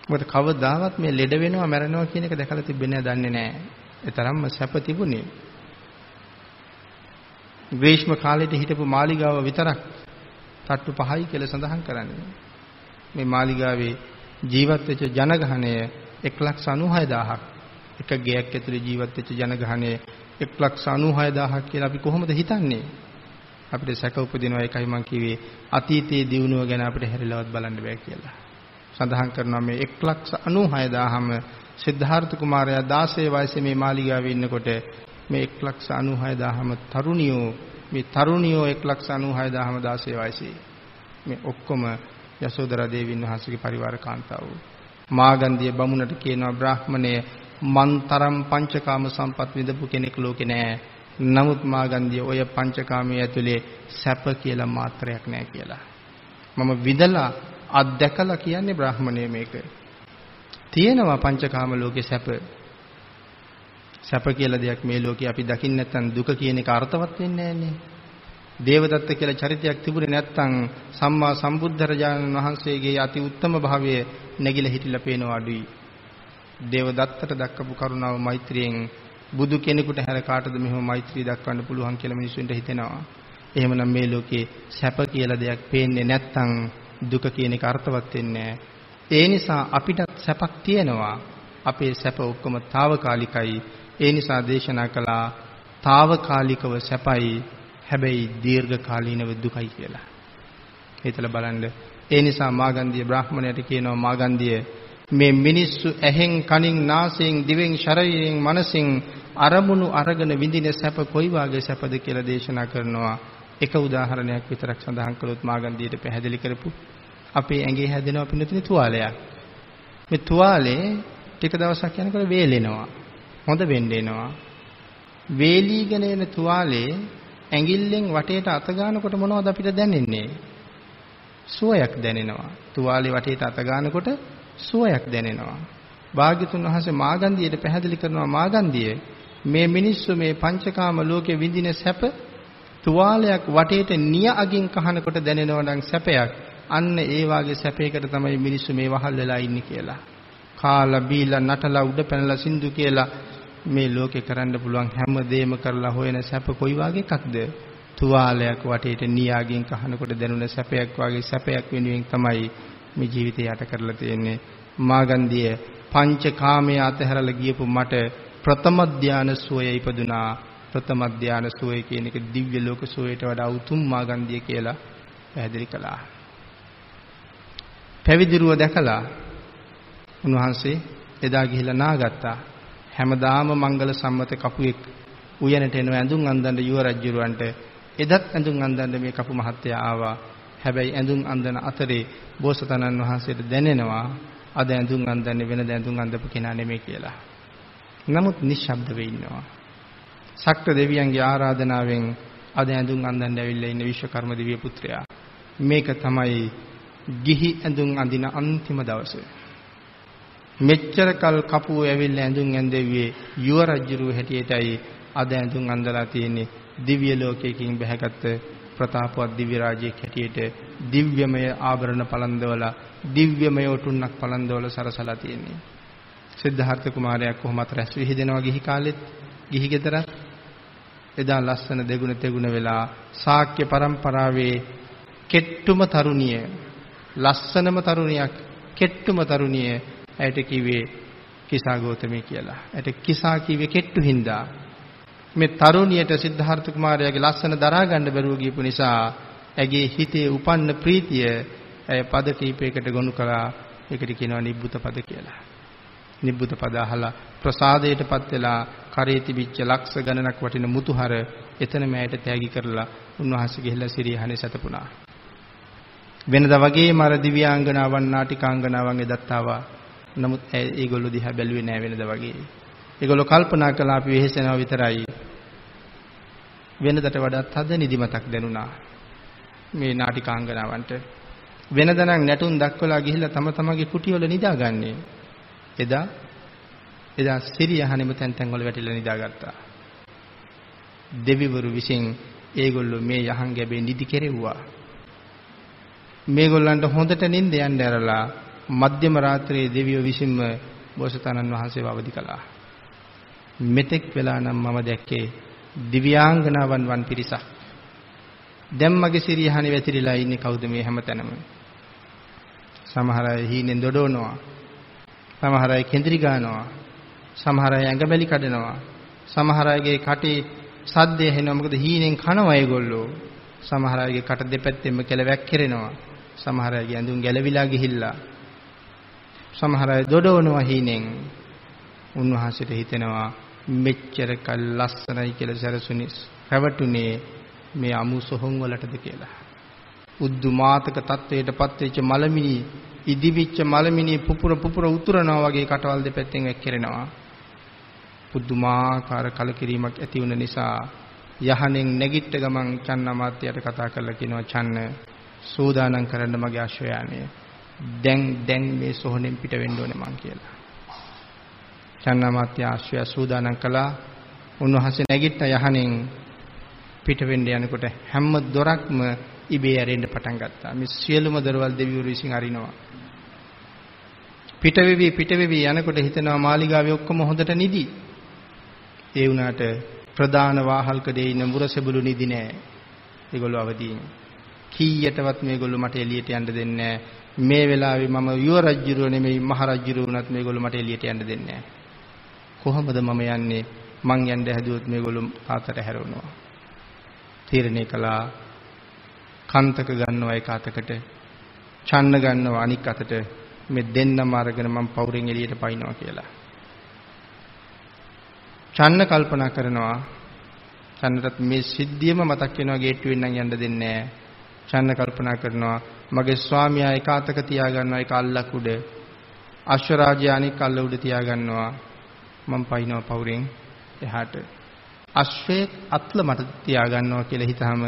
මොකද කවදාවත් මේ ලෙඩ වෙනවා මැරෙනවා කියන එක දැකලා තිබෙන්නේ නැහැ, දන්නේ නැහැ. ඒ තරම්ම සැප තිබුණේ. ග්‍රීෂ්ම කාලේට හිටපු මාලිගාව විතරක් තට්ටු පහයි කියලා සඳහන් කරන්නේ. මේ මාලිගාවේ ජීවත් වෙච්ච ජනගහනය 196000ක් එක ගෙයක් ඇතුලේ ජීවත් වෙච්ච ජනගහනය 196000ක් කියලා අපි කොහොමද හිතන්නේ? අපිට සැක උපදිනවා ඒකයි මම කිව්වේ අතීතයේ දිනුව ගැන අපිට හැරිලවත් බලන්න බෑ කියලා. සඳහන් කරනවා මේ 196000ම සිද්ධාර්ථ කුමාරයා 16 වයසේ මේ මාලිගාවේ ඉන්නකොට මේ 196000ම තරුණියෝ මේ තරුණියෝ 196000ම 16 වයසේ මේ ඔක්කොම යසෝදරා දේවීන් වහන්සේගේ පරිවාර කාන්තාවෝ මාගන්ධිය බමුණට කියනවා බ්‍රාහ්මණය මන්තරම් පංචකාම සම්පත් විඳපු කෙනෙක් ලෝකේ නෑ. නමුත් මාගන්ධිය ඔය පංචකාමයේ ඇතුලේ සැප කියලා මාත්‍රයක් නෑ කියලා. මම විදලා අත්දැකලා කියන්නේ බ්‍රාහමණය මේක. තියෙනවා පංචකාම ලෝකේ සැප. සැප කියලා දෙයක් මේ ලෝකේ අපි දකින්න නැත්නම් දුක කියන එක අර්ථවත් වෙන්නේ නෑනේ. දේවදත්ත කියලා චරිතයක් තිබුණේ නැත්නම් සම්මා සම්බුද්ධ වහන්සේගේ අති උත්තම භාවය නැగిලා හිටිලා පේනවා අඩුයි. දේවදත්තට දක්වපු කරුණාව මෛත්‍රියෙන් බුදු කෙනෙකුට හැර කාටද මෙහෙම මෛත්‍රිය දක්වන්න පුළුවන් කියලා මිනිස්සුන්ට හිතෙනවා. එහෙමනම් මේ ලෝකේ සැප කියලා දෙයක් පේන්නේ නැත්නම් දුක කියන එක අර්ථවත් වෙන්නේ ඒ නිසා අපිට සැපක් තියෙනවා. අපේ සැප ඔක්කොම తాවකාලිකයි. ඒ නිසා දේශනා කළා తాවකාලිකව සැපයි හැබැයි දීර්ඝකාලීනව දුකයි කියලා. හිතලා බලන්න. ඒ නිසා මාගන්ධිය බ්‍රාහ්මණයට කියනවා මාගන්ධිය මේ මිනිස්සු ඇහෙන් කනින් නාසයෙන් දිවෙන් ශරීරයෙන් මනසින් අරමුණු අරගෙන විඳින සැප කොයි වාගේ සැපද කියලා දේශනා කරනවා. එක උදාහරණයක් විතරක් සඳහන් කළොත් මාගන්දියට පැහැදිලි කරපු අපේ ඇඟේ හැදෙනවා පින්නතුනි තුවාලයක්. මේ තුවාලේ ටික දවසක් යනකොට වේලෙනවා. හොඳ වෙන්න එනවා. වේලීගෙන එන තුවාලේ ඇඟිල්ලෙන් වටේට අත ගන්නකොට මොනවද අපිට දැනෙන්නේ? සුවයක් දැනෙනවා. තුවාලේ වටේට අත ගන්නකොට සුවයක් දැනෙනවා. භාග්‍යතුන් වහන්සේ මාගන්ධියට පැහැදිලි කරනවා මාගන්ධිය මේ මිනිස්සු මේ පංචකාම ලෝකේ විඳින සැප තුවාලයක් වටේට නිය අගින් කහනකොට දැනෙනවා නම් සැපයක්. අන්න ඒ වාගේ සැපයකට තමයි මිනිස්සු මේ වහල් වෙලා ඉන්නේ කියලා. කාලා බීලා නටලා උඩ පැනලා සින්දු කියලා මේ ලෝකේ කරන්න පුළුවන් හැම දෙයක්ම කරලා හොයන සැප කොයි වාගේ එකක්ද? තුවාලයක් වටේට නියාගෙන් කහනකොට දැනුන සැපයක් වාගේ සැපයක් වෙනුවෙන් තමයි මේ ජීවිතය යට කරලා තියෙන්නේ මාගන්ධිය පංචකාමයේ අතහැරලා ගියපු මට ප්‍රථම ධාන සෝය ඉපදුනා ප්‍රථම ධාන සෝය කියන එක දිව්‍ය ලෝක සෝයට වඩා උතුම් මාගන්ධිය කියලා පැහැදිලි කළා. පැවිදිරුව දැකලා උන්වහන්සේ එදා ගිහිල්ලා නාගත්තා. හැමදාම මංගල සම්මත කපුවෙක් උයනට එන ඇඳුම් අන්දන්න යුව රජුරවන්ට එදත් ඇඳුම් අන්දන්න මේ කපු මහත්තයා ආවා. හැබැයි ඇඳුම් අන්දන අතරේ බෝසතාණන් වහන්සේට දැනෙනවා අද ඇඳුම් අන්දන්නේ වෙන ඇඳුම් අන්දපු කෙනා නෙමෙයි කියලා. නමුත් නිශ්ශබ්දව ඉන්නවා. ශක්‍ර දෙවියන්ගේ ආරාධනාවෙන් අද ඇඳුම් අන්දන්න ඇවිල්ලා ඉන්න විශ්වකර්ම දිව්‍ය පුත්‍රයා. මේක තමයි ගිහි ඇඳුම් අඳින අන්තිම දවසේ. මෙච්චර කල් කපුව ඇවිල්ලා ඇඳුම් ඇඳෙව්වේ යුව රජුරුව හැටියටයි අද ඇඳුම් අඳලා තියෙන්නේ දිව්‍ය ලෝකයකින් බැහැගත් ප්‍රතාපවත් දිව්‍ය රාජ්‍යයක් හැටියට දිව්‍යමය ආභරණ පළඳවලා දිව්‍යමය ඔටුන්නක් පළඳවලා සරසලා තියෙන්නේ. සිද්ධාර්ථ කුමාරයා කොහොමත් රැස් විහිදෙනවා ගිහි කාලෙත් ගිහි ගෙදරත් එදා ලස්සන දෙගුණ තෙගුණ වෙලා ශාක්‍ය පරම්පරාවේ කෙට්ටුම තරුණිය ලස්සනම තරුණියක් කෙට්ටුම තරුණිය ඇයට කිව්වේ කිසා ගෞතමී කියලා. ඇයට කිසා කිව්වේ කෙට්ටු හින්දා. මේ තරුණියට සිද්ධාර්ථ කුමාරයාගේ ලස්සන දරා ගන්න බැරුව ගියපු නිසා ඇගේ හිතේ උපන්න ප්‍රීතිය ඇය පද කීපයකට ගොනු කළා. ඒකට කියනවා නිබ්බුත පද කියලා. නිබ්බුත පද අහලා ප්‍රසාදයටපත් වෙලා කරේ තිබිච්ච ලක්ෂ ගණනක් වටින මුතුහර එතනම ඇයට තෑගි කරලා උන්වහන්සේ ගිහිල්ලා සිරියහනේ සතපුණා. වෙනදා වගේම අර දිව්‍යාංගනාවන් නාටිකාංගනාවන් එදත් ආවා. නමුත් ඒගොල්ලෝ දිහා බැලුවේ නෑ වෙනදා වගේ. ඒගොල්ලෝ කල්පනා කළා අපි වෙහෙසෙනවා විතරයි. වෙනදට වඩා තද නිදිමතක් දැනුණා. මේ නාටිකාංගනාවන්ට වෙනදා නම් නැටුම් දක්වලා ගිහිල්ලා තම තමන්ගේ කුටිවල නිදාගන්නේ. එදා එදා සිරිය අහනෙම තැන් තැන් වල වැටිලා නිදාගත්තා. දෙවිවරු විසින් ඒගොල්ලෝ මේ යහන් ගැබේ නිදි කෙරෙව්වා. මේගොල්ලන්ට හොඳට නිින්ද යන්න ඇරලා මධ්‍යම රාත්‍රියේ දෙවියෝ විසින්ම බෝසතාණන් වහන්සේව අවදි කළා. මෙතෙක් වෙලා නම් මම දැක්කේ දිව්‍යාංගනාවන් වන් පිරිසක්. දැන් මගේ සිරියහනේ වැතිරිලා ඉන්නේ කවුද මේ හැමතැනම? සමහර අය හීනෙන් දොඩවනවා. සමහර අය කෙඳිරි ගන්නවා. සමහර අය ඇඟබැලි කඩනවා. සමහර අයගේ කටේ සද්දය එනවා. මොකද හීනෙන් කනවා ඒගොල්ලෝ. සමහර අයගේ කට දෙපැත්තෙම කෙලවැක් කෙරෙනවා. සමහර අයගේ ඇඳුම් ගැලවිලා ගිහිල්ලා. සමහර අය දොඩවනවා හීනෙන්. උන්වහන්සේට හිතෙනවා මෙච්චර කල් ලස්සනයි කියලා සරසුනේ රැවටුනේ මේ අමු සොහොන් වලටද කියලා. උද්දුමාතක තත්වයටපත් වෙච්ච මලමිනි ඉදිවිච්ච මලමිනි පුපුර පුපුර උතුරනවා වගේ කටවල් දෙපැත්තෙන් වැක්කිරෙනවා. පුදුමාකාර කලකිරීමක් ඇති වුන නිසා යහනෙන් නැගිට ගමන් චන්න මාත්‍යයට කතා කරලා කියනවා චන්න සූදානම් කරන්න මගේ අශ්වයානය. දැන් දැන් මේ සොහනෙන් පිට වෙන්න ඕනේ මං කියලා. චන්න මාත්‍ය අශ්වයා සූදානම් කළා. උන්වහන්සේ නැගිට යහනෙන් පිට වෙන්න යනකොට හැම දොරක්ම ඉබේ ඇරෙන්න පටන් ගත්තා. මේ සියලුම දොරවල් දෙවිවරු විසින් අරිනවා. පිටවෙවි පිටවෙවි යනකොට හිතනවා මාලිගාවේ ඔක්කොම හොඳට නිදි. ඒ වුණාට ප්‍රධාන වාහල්කඩේ ඉන්න මුරසෙබළු නිදි නෑ. ඒගොල්ලෝ අවදීන්. කීයටවත් මේගොල්ලෝ මට එළියට යන්න දෙන්නේ මේ වෙලාවේ මම යුව රජුරුව නෙමෙයි මහ රජුරුව වුණත් මේගොල්ලෝ මට එළියට යන්න දෙන්නේ කොහොමද මම යන්නේ? මං යන්න හැදුවොත් මේගොල්ලෝ ආතට හැරෙනවා. තීරණය කළා කන්තක ගන්නවා එක අතකට චන්න ගන්නවා අනික් අතට මේ දෙන්නම අරගෙන මම පවුරෙන් එළියට පයින්නවා කියලා. චන්න කල්පනා කරනවා චන්නටත් මේ සිද්ධියම මතක් වෙනවා ගේට්ටුවෙන් නම් යන්න දෙන්නේ නැහැ. චන්න කල්පනා කරනවා මගේ ස්වාමියා එක අතක තියා ගන්නවා එක අල්ලක් උඩ අශ්වරාජය අනික් අල්ල උඩ තියා ගන්නවා මම පයින්නවා පවුරෙන් එහාට. අශ්වයේ අත්ල මට තියා ගන්නවා කියලා හිතාම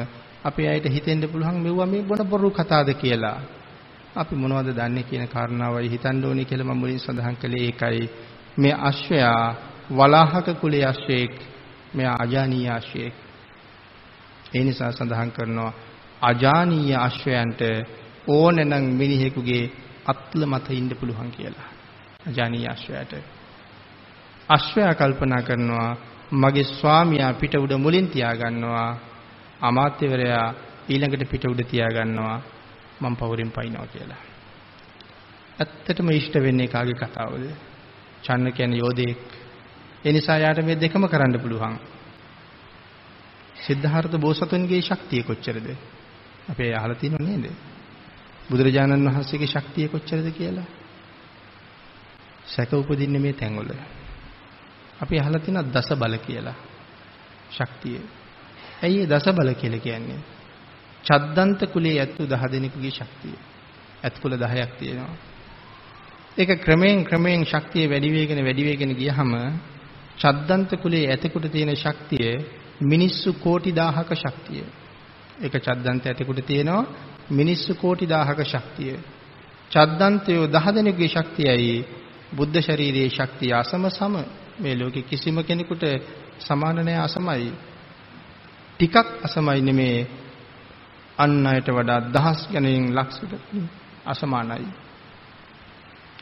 අපේ අයට හිතෙන්න පුළුවන් මෙවුවා මේ බොන බොරු කතාවද කියලා. අපි මොනවද දන්නේ කියන කාරණාවයි හිතන්න ඕනේ කියලා මම මුලින් සඳහන් කළේ ඒකයි. මේ අශ්වයා වලාහක කුලයේ අශ්වයෙක් මෙයා අජානීය අශ්වයෙක්. ඒ නිසා සඳහන් කරනවා අජානීය අශ්වයන්ට ඕනනම් මිනිහෙකුගේ අත්ල මත ඉන්න පුළුවන් කියලා. අජානීය අශ්වයාට. අශ්වයා කල්පනා කරනවා මගේ ස්වාමියා පිට උඩ මුලින් තියා ගන්නවා අමාත්‍යවරයා ඊළඟට පිට උඩ තියා ගන්නවා මම පවුරින් පයින්නවා කියලා. ඇත්තටම ඉෂ්ට වෙන්නේ කාගේ කතාවද? චන්න කියන්නේ යෝධයෙක්. ඒ නිසා යාට මේ දෙකම කරන්න පුළුවන්. සිද්ධාර්ථ බෝසතුන්ගේ ශක්තිය කොච්චරද? අපි අහලා තියෙනව නේද? බුදුරජාණන් වහන්සේගේ ශක්තිය කොච්චරද කියලා. සැක උපදින්නේ මේ තැන්වල. අපි අහලා තියෙන දස බල කියලා. ශක්තිය. ඇයි ඒ දස බල කියලා කියන්නේ? චද්දන්ත කුලයේ ඇත්තු 10 දෙනෙකුගේ ශක්තිය. ඇත් කුල 10ක් තියෙනවා. ඒක ක්‍රමයෙන් ක්‍රමයෙන් ශක්තිය වැඩි වෙගෙන වැඩි වෙගෙන ගියහම චද්දන්ත කුලයේ ඇතෙකුට තියෙන ශක්තිය මිනිස්සු කෝටි 1000ක ශක්තිය. ඒක චද්දන්ත ඇතෙකුට තියෙනවා මිනිස්සු කෝටි 1000ක ශක්තිය. චද්දන්තයෝ 10 දෙනෙකුගේ ශක්තියයි බුද්ධ ශරීරයේ ශක්තිය අසම සම මේ ලෝකේ කිසිම කෙනෙකුට සමාන නැහැ අසමයි. ටිකක් අසමයි නෙමේ අන් අයට වඩා දහස් ගණනින් ලක්ෂයට අසමානයි.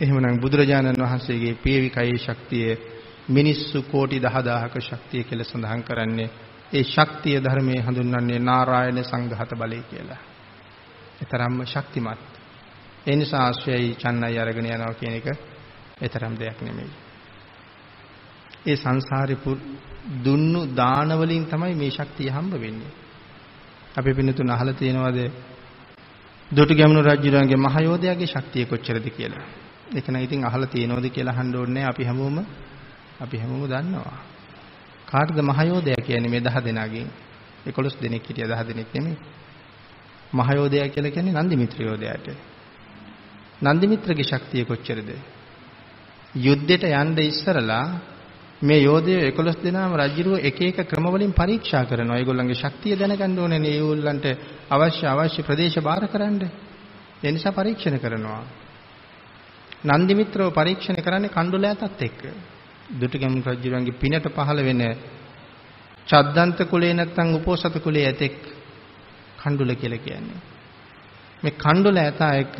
එහෙමනම් බුදුරජාණන් වහන්සේගේ පියවිකයේ ශක්තිය මිනිස්සු කෝටි 10000ක ශක්තිය කියලා සඳහන් කරන්නේ ඒ ශක්තිය ධර්මයේ හඳුන්වන්නේ නාරායන සංඝාත බලය කියලා. ඒතරම්ම ශක්තිමත්. ඒ නිසා ආශ්‍රයයි චන්නයි අරගෙන යනවා කියන එක ඒතරම් දෙයක් නෙමෙයි. ඒ සංසාරේ දුන්නු දාන වලින් තමයි මේ ශක්තිය හම්බ වෙන්නේ. අපි පින්නතුන් අහලා තියෙනවද දොටු ගැමුණු රජුණන්ගේ මහයෝධයාගේ ශක්තිය කොච්චරද කියලා. ඒක නම් ඉතින් අහලා තියෙනවද කියලා අහන්න ඕනේ අපි හැමෝම අපි හැමෝම දන්නවා. කාටද මහයෝධයා කියන්නේ මේ 10 දෙනාගෙන් 11 දෙනෙක් හිටියා 10 දෙනෙක් නෙමෙයි. මහයෝධයා කියලා කියන්නේ නන්දිමිත්‍ර යෝධයාට. නන්දිමිත්‍රගේ ශක්තිය කොච්චරද? යුද්ධෙට යන්න ඉස්සරලා මේ යෝධයෝ 11 දෙනාම රජුරුව එක එක ක්‍රම වලින් පරීක්ෂා කරනවා. ඒගොල්ලන්ගේ ශක්තිය දැනගන්න ඕනේ නේ. ඒගොල්ලන්ට අවශ්‍ය අවශ්‍ය ප්‍රදේශ බාර කරන්න. ඒ නිසා පරීක්ෂණ කරනවා. නන්දිමිත්‍රව පරීක්ෂණ කරන්නේ කණ්ඩුලෑතත් එක්ක. දුටුගැමුණු රජුගේ පිනට පහළ වෙන චද්දන්ත කුලේ නැත්තම් උපෝසත කුලේ ඇතෙක් කණ්ඩුල කියලා කියන්නේ. මේ කණ්ඩුල ඇතා එක්ක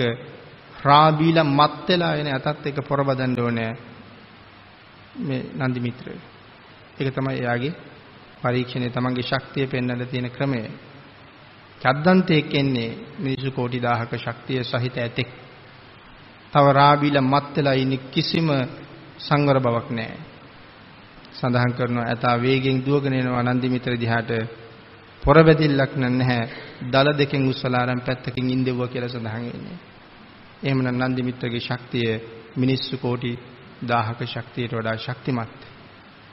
රාබීලා මත් වෙලා එන ඇතත් එක්ක පොරබදන්න ඕනේ මේ නන්දි මිත්‍රය. ඒක තමයි එයාගේ පරීක්ෂණය තමන්ගේ ශක්තිය පෙන්වන්න තියෙන ක්‍රමය. චද්දන්තයේ කියන්නේ මිනිසු කෝටි 1000ක ශක්තිය සහිත ඇතෙක්. තව රාබීලා මත් වෙලා ඉන්න කිසිම සංවර බවක් නැහැ. සඳහන් කරනවා ඇතා වේගෙන් දුවගෙන එනවා නන්දි මිත්‍ර දිහාට පොරබැදිල්ලක් නැහැ. දල දෙකෙන් උස්සලා අරන් පැත්තකින් ඉඳෙව්වා කියලා සඳහන් වෙන්නේ. එහෙමනම් නන්දි මිත්‍රගේ ශක්තිය මිනිස්සු කෝටි 1000ක ශක්තියට වඩා ශක්තිමත්.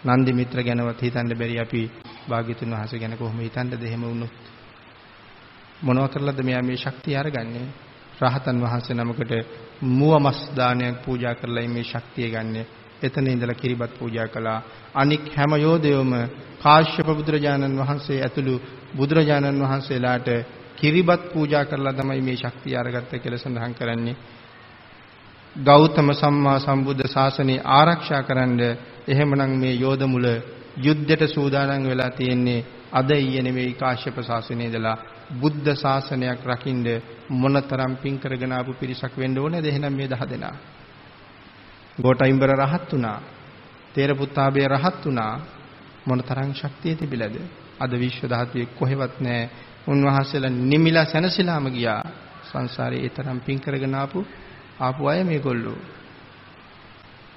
නන්දි මිත්‍ර ගැනවත් හිතන්න බැරි අපි භාග්‍යතුන් වහන්සේ ගැන කොහොම හිතන්නද එහෙම වුණොත්. මොනවා කරලාද මෙයා මේ ශක්තිය අරගන්නේ? රහතන් වහන්සේ නමකට මුව මස් දානයක් පූජා කරලා මේ ශක්තිය ගන්න. එතන ඉඳලා කිරිබත් පූජා කළා. අනික් හැම යෝධයෝම කාශ්‍යප බුදුරජාණන් වහන්සේ ඇතුළු බුදුරජාණන් වහන්සේලාට කිරිබත් පූජා කරලා තමයි මේ ශක්තිය අරගත්තේ කියලා සඳහන් කරන්නේ. ගෞතම සම්මා සම්බුද්ධ ශාසනය ආරක්ෂා කරන්න එහෙමනම් මේ යෝධ මුල යුද්ධයට සූදානම් වෙලා තියෙන්නේ අද ඊයේ නෙවෙයි කාශ්‍යප ශාසනයේ ඉඳලා බුද්ධ ශාසනයක් රකින්න මොනතරම් පින් කරගෙන ආපු පිරිසක් වෙන්න ඕනේද එහෙනම් මේ 10 දෙනා. ගෝඨයිම්බර රහත් වුණා. තේරපුත්තාබේ රහත් වුණා. මොනතරම් ශක්තිය තිබිලාද? අද විශ්ව ධාතුවේ කොහෙවත් නැහැ. උන්වහන්සේලා නිමිලා සැනසීලාම ගියා. සංසාරේ ඒ තරම් පින් කරගෙන ආපු ආපු අය මේගොල්ලෝ.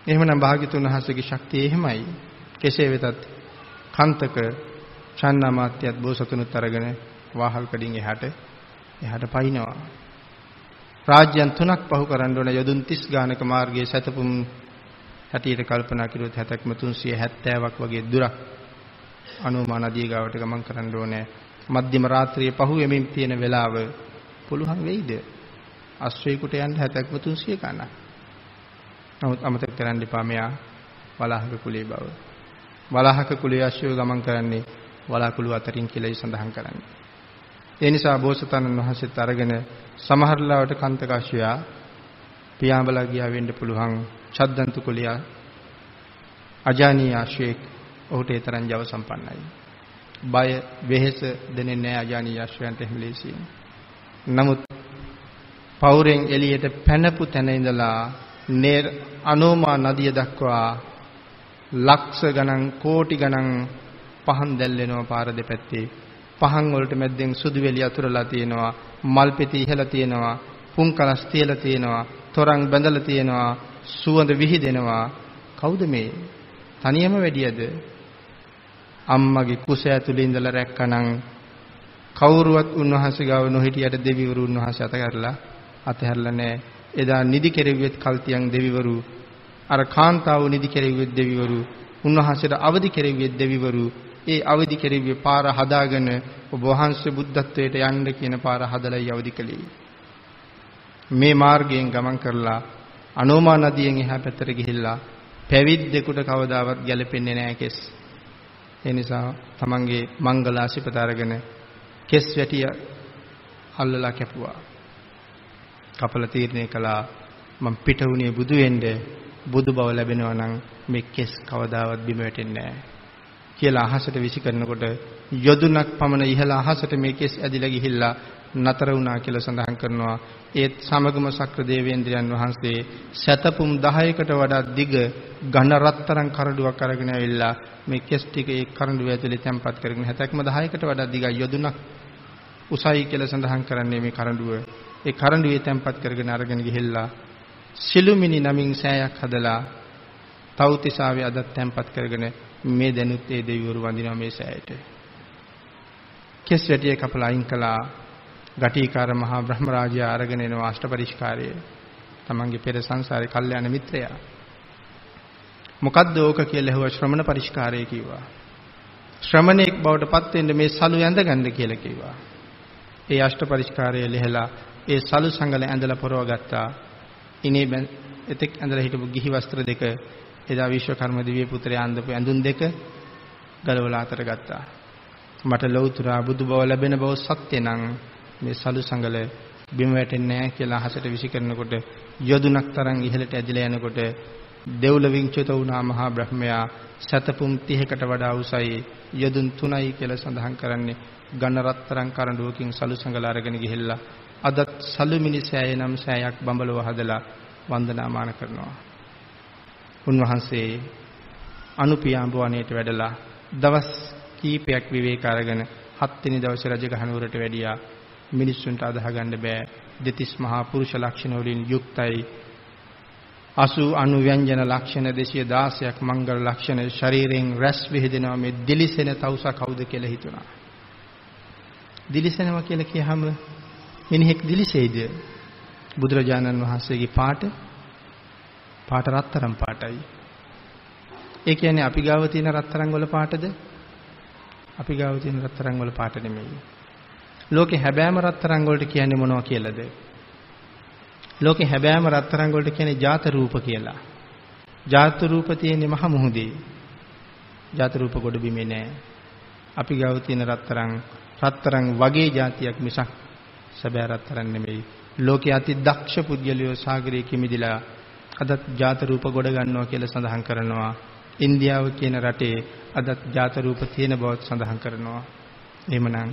එහෙමනම් භාග්‍යතුන් වහන්සේගේ ශක්තිය එහෙමයි. කෙසේ වෙතත් කන්තක චන්නාමාත්‍යත් බෝසතුනුත් අරගෙන වාහල් කඩින් එහාට එහාට පයින්නවා. රාජ්‍යයන් තුනක් පහු කරන්න ඕන යොදුන් 30 ගානක මාර්ගයේ සතපුම් හැටියට කල්පනා කළොත් 70ක්ම 370ක් වගේ දුරක් අනුමා නදිය ගාවට ගමන් කරන්න ඕනේ. මධ්‍යම රාත්‍රියේ පහුවෙමින් තියෙන වෙලාව පුළුවන් වෙයිද? අශ්වයෙකුට යන්න 70ක්ම 300 ගණන්. නමුත් අමතක කරන්න එපා මෙයා වලාහක කුලේ බව. වලාහක කුලයේ අශ්වය ගමන් කරන්නේ වලාකුළු අතරින් කියලායි සඳහන් කරන්නේ. ඒ නිසා බෝසතාණන් වහන්සේත් අරගෙන සමහර ලාවට කන්තකාශ්‍යයා පියාඹලා ගියා වෙන්න පුළුවන් චද්දන්තු කුලියා අජානීය ආශ්‍රයෙක් ඔහුට ඒ තරම් ජව සම්පන්නයි. බය වෙහෙස දෙන්නේ නැහැ අජානීය ආශ්‍රයන්ට එහෙම ලේසියෙන්. නමුත් පෞරෙන් එළියට පැනපු තැන ඉඳලා නේ අනෝමා නදිය දක්වා ලක්ෂ ගණන් කෝටි ගණන් පහන් දැල්වෙනවා පාර දෙපැත්තේ. පහන් වලට මැද්දෙන් සුදු වෙලි අතුරලා තියෙනවා මල් පෙති ඉහලා තියෙනවා පුන්කලස් තියලා තියෙනවා තොරන් බැඳලා තියෙනවා සුවඳ විහිදෙනවා. කවුද මේ? තනියම වැඩියද? අම්මගේ කුස ඇතුලේ ඉඳලා රැක්කනම් කවුරුවත් උන්වහන්සේ ගාව නොහිටියට දෙවිවරු උන්වහන්සේ අතහැරලා අතහැරලා නැහැ. එදා නිදි කෙරෙව්වෙත් කල්තියන් දෙවිවරු අර කාන්තාව නිදි කෙරෙව්වෙත් දෙවිවරු උන්වහන්සේට අවදි කෙරෙව්වෙත් දෙවිවරු ඒ අවදි කෙරෙව්වේ පාර හදාගෙන ඔබ වහන්සේ බුද්ධත්වයට යන්න කියන පාර හදලා අවදි කළේ. මේ මාර්ගයෙන් ගමන් කරලා අනෝමා නදියෙන් එහා පැත්තට ගිහිල්ලා පැවිද්දෙකුට කවදාවත් ගැලපෙන්නේ නැහැ කෙස්. ඒ නිසා තමන්ගේ මංගලාසිපත අරගෙන කෙස් වැටිය අල්ලලා කැපුවා. කපල තීරණය කළා. මම පිට වුණේ බුදු වෙන්න බුදු බව ලැබෙනවා නම් මේ කෙස් කවදාවත් බිම වැටෙන්නේ නැහැ. කියලා අහසට විසි කරනකොට යොදුනක් පමණ ඉහළ අහසට මේ කෙස් ඇදිලා ගිහිල්ලා නතර වුණා කියලා සඳහන් කරනවා. ඒත් සමගම සක්‍ර දේවේන්ද්‍රයන් වහන්සේ සතපුම් 10කට වඩා දිග ඝන රත්තරන් කරඬුවක් අරගෙන ඇවිල්ලා මේ කෙස් ටික ඒ කරඬුව ඇතුලේ තැම්පත් කරගෙන හැතක්ම 10කට වඩා දිගයි යොදුනක් උසයි කියලා සඳහන් කරන්නේ මේ කරඬුව. ඒ කරඬුවේ තැම්පත් කරගෙන අරගෙන ගිහිල්ලා සිළුමිනි නමින් සෑයක් හදලා තව්තිසාවේ අදත් තැම්පත් කරගෙන මේ දැනුත් ඒ දෙවිවරු වඳිනවා මේ සෑයට. කෙස් වැටිය කපලා අයින් කළා ගටිකාර මහා බ්‍රහ්ම රාජයා අරගෙන එනවා අෂ්ටපරිස්කාරයේ. තමන්ගේ පෙර සංසාරේ කල්යාණ මිත්‍රයා. මොකද්ද ඕක කියලා ඇහුවා ශ්‍රමණ පරිස්කාරය කිව්වා. ශ්‍රමණෙක් බවට පත් වෙන්න මේ සලු ඇඳගන්න කියලා කිව්වා. ඒ අෂ්ටපරිස්කාරය ලිහලා ඒ සලු සංගල ඇඳලා පොරව ගත්තා. ඉනේ එතෙක් ඇඳලා හිටපු ගිහි වස්ත්‍ර දෙක එදා විශ්වකර්ම දිව්‍ය පුත්‍රයා අඳපු ඇඳුම් දෙක ගලවලා අතර ගත්තා. මට ලෞතුරා බුදු බව ලැබෙන බව සත්‍ය නම් මේ සලු සංගල බිම වැටෙන්නේ නැහැ කියලා අහසට විසි කරනකොට යොදුනක් තරම් ඉහළට ඇදිලා යනකොට දෙව්ලොවින් චුත වුණා මහා බ්‍රහ්මයා සතපුම් 30කට වඩා උසයි යොදුන් 3යි කියලා සඳහන් කරන්නේ ඝන රත්තරන් කරඬුවකින් සලු සංගල අරගෙන ගිහිල්ලා අදත් සලු මිනිසෑය නම් සෑයක් බඹලව හදලා වන්දනාමාන කරනවා. උන්වහන්සේ අනුපියාඹ වනයේට වැඩලා දවස් කීපයක් විවේක අරගෙන හත්වෙනි දවසේ රජගහ නුවරට වැඩියා. මිනිස්සුන්ට අදහ ගන්න බෑ. දෙතිස් මහා පුරුෂ ලක්ෂණ වලින් යුක්තයි. 80 අනු ව්‍යංජන ලක්ෂණ 216ක් මංගල ලක්ෂණ ශරීරයෙන් රැස් විහිදෙනවා මේ දිලිසෙන තවුසා කවුද කියලා හිතුණා. දිලිසෙනවා කියලා කියහම මිනිහෙක් දිලිසෙයිද? බුදුරජාණන් වහන්සේගේ පාට පාට රත්තරන් පාටයි. ඒ කියන්නේ අපි ගාව තියෙන රත්තරන් වල පාටද? අපි ගාව තියෙන රත්තරන් වල පාට නෙමෙයි. ලෝකේ හැබෑම රත්තරන් වලට කියන්නේ මොනවා කියලාද? ලෝකේ හැබෑම රත්තරන් වලට කියන්නේ ජාත රූප කියලා. ජාත රූප තියෙන්නේ මහ මුහුදේ. ජාත රූප ගොඩ බිමේ නෑ. අපි ගාව තියෙන රත්තරන් රත්තරන් වගේ જાතියක් මිසක් සැබෑ රත්තරන් නෙමෙයි. ලෝකයේ අති දක්ෂ පුද්ගලයෝ සාගරයේ කිමිදිලා අදත් ජාත රූප ගොඩ ගන්නවා කියලා සඳහන් කරනවා. ඉන්දියාව කියන රටේ අදත් ජාත රූප තියෙන බවත් සඳහන් කරනවා. එහෙමනම්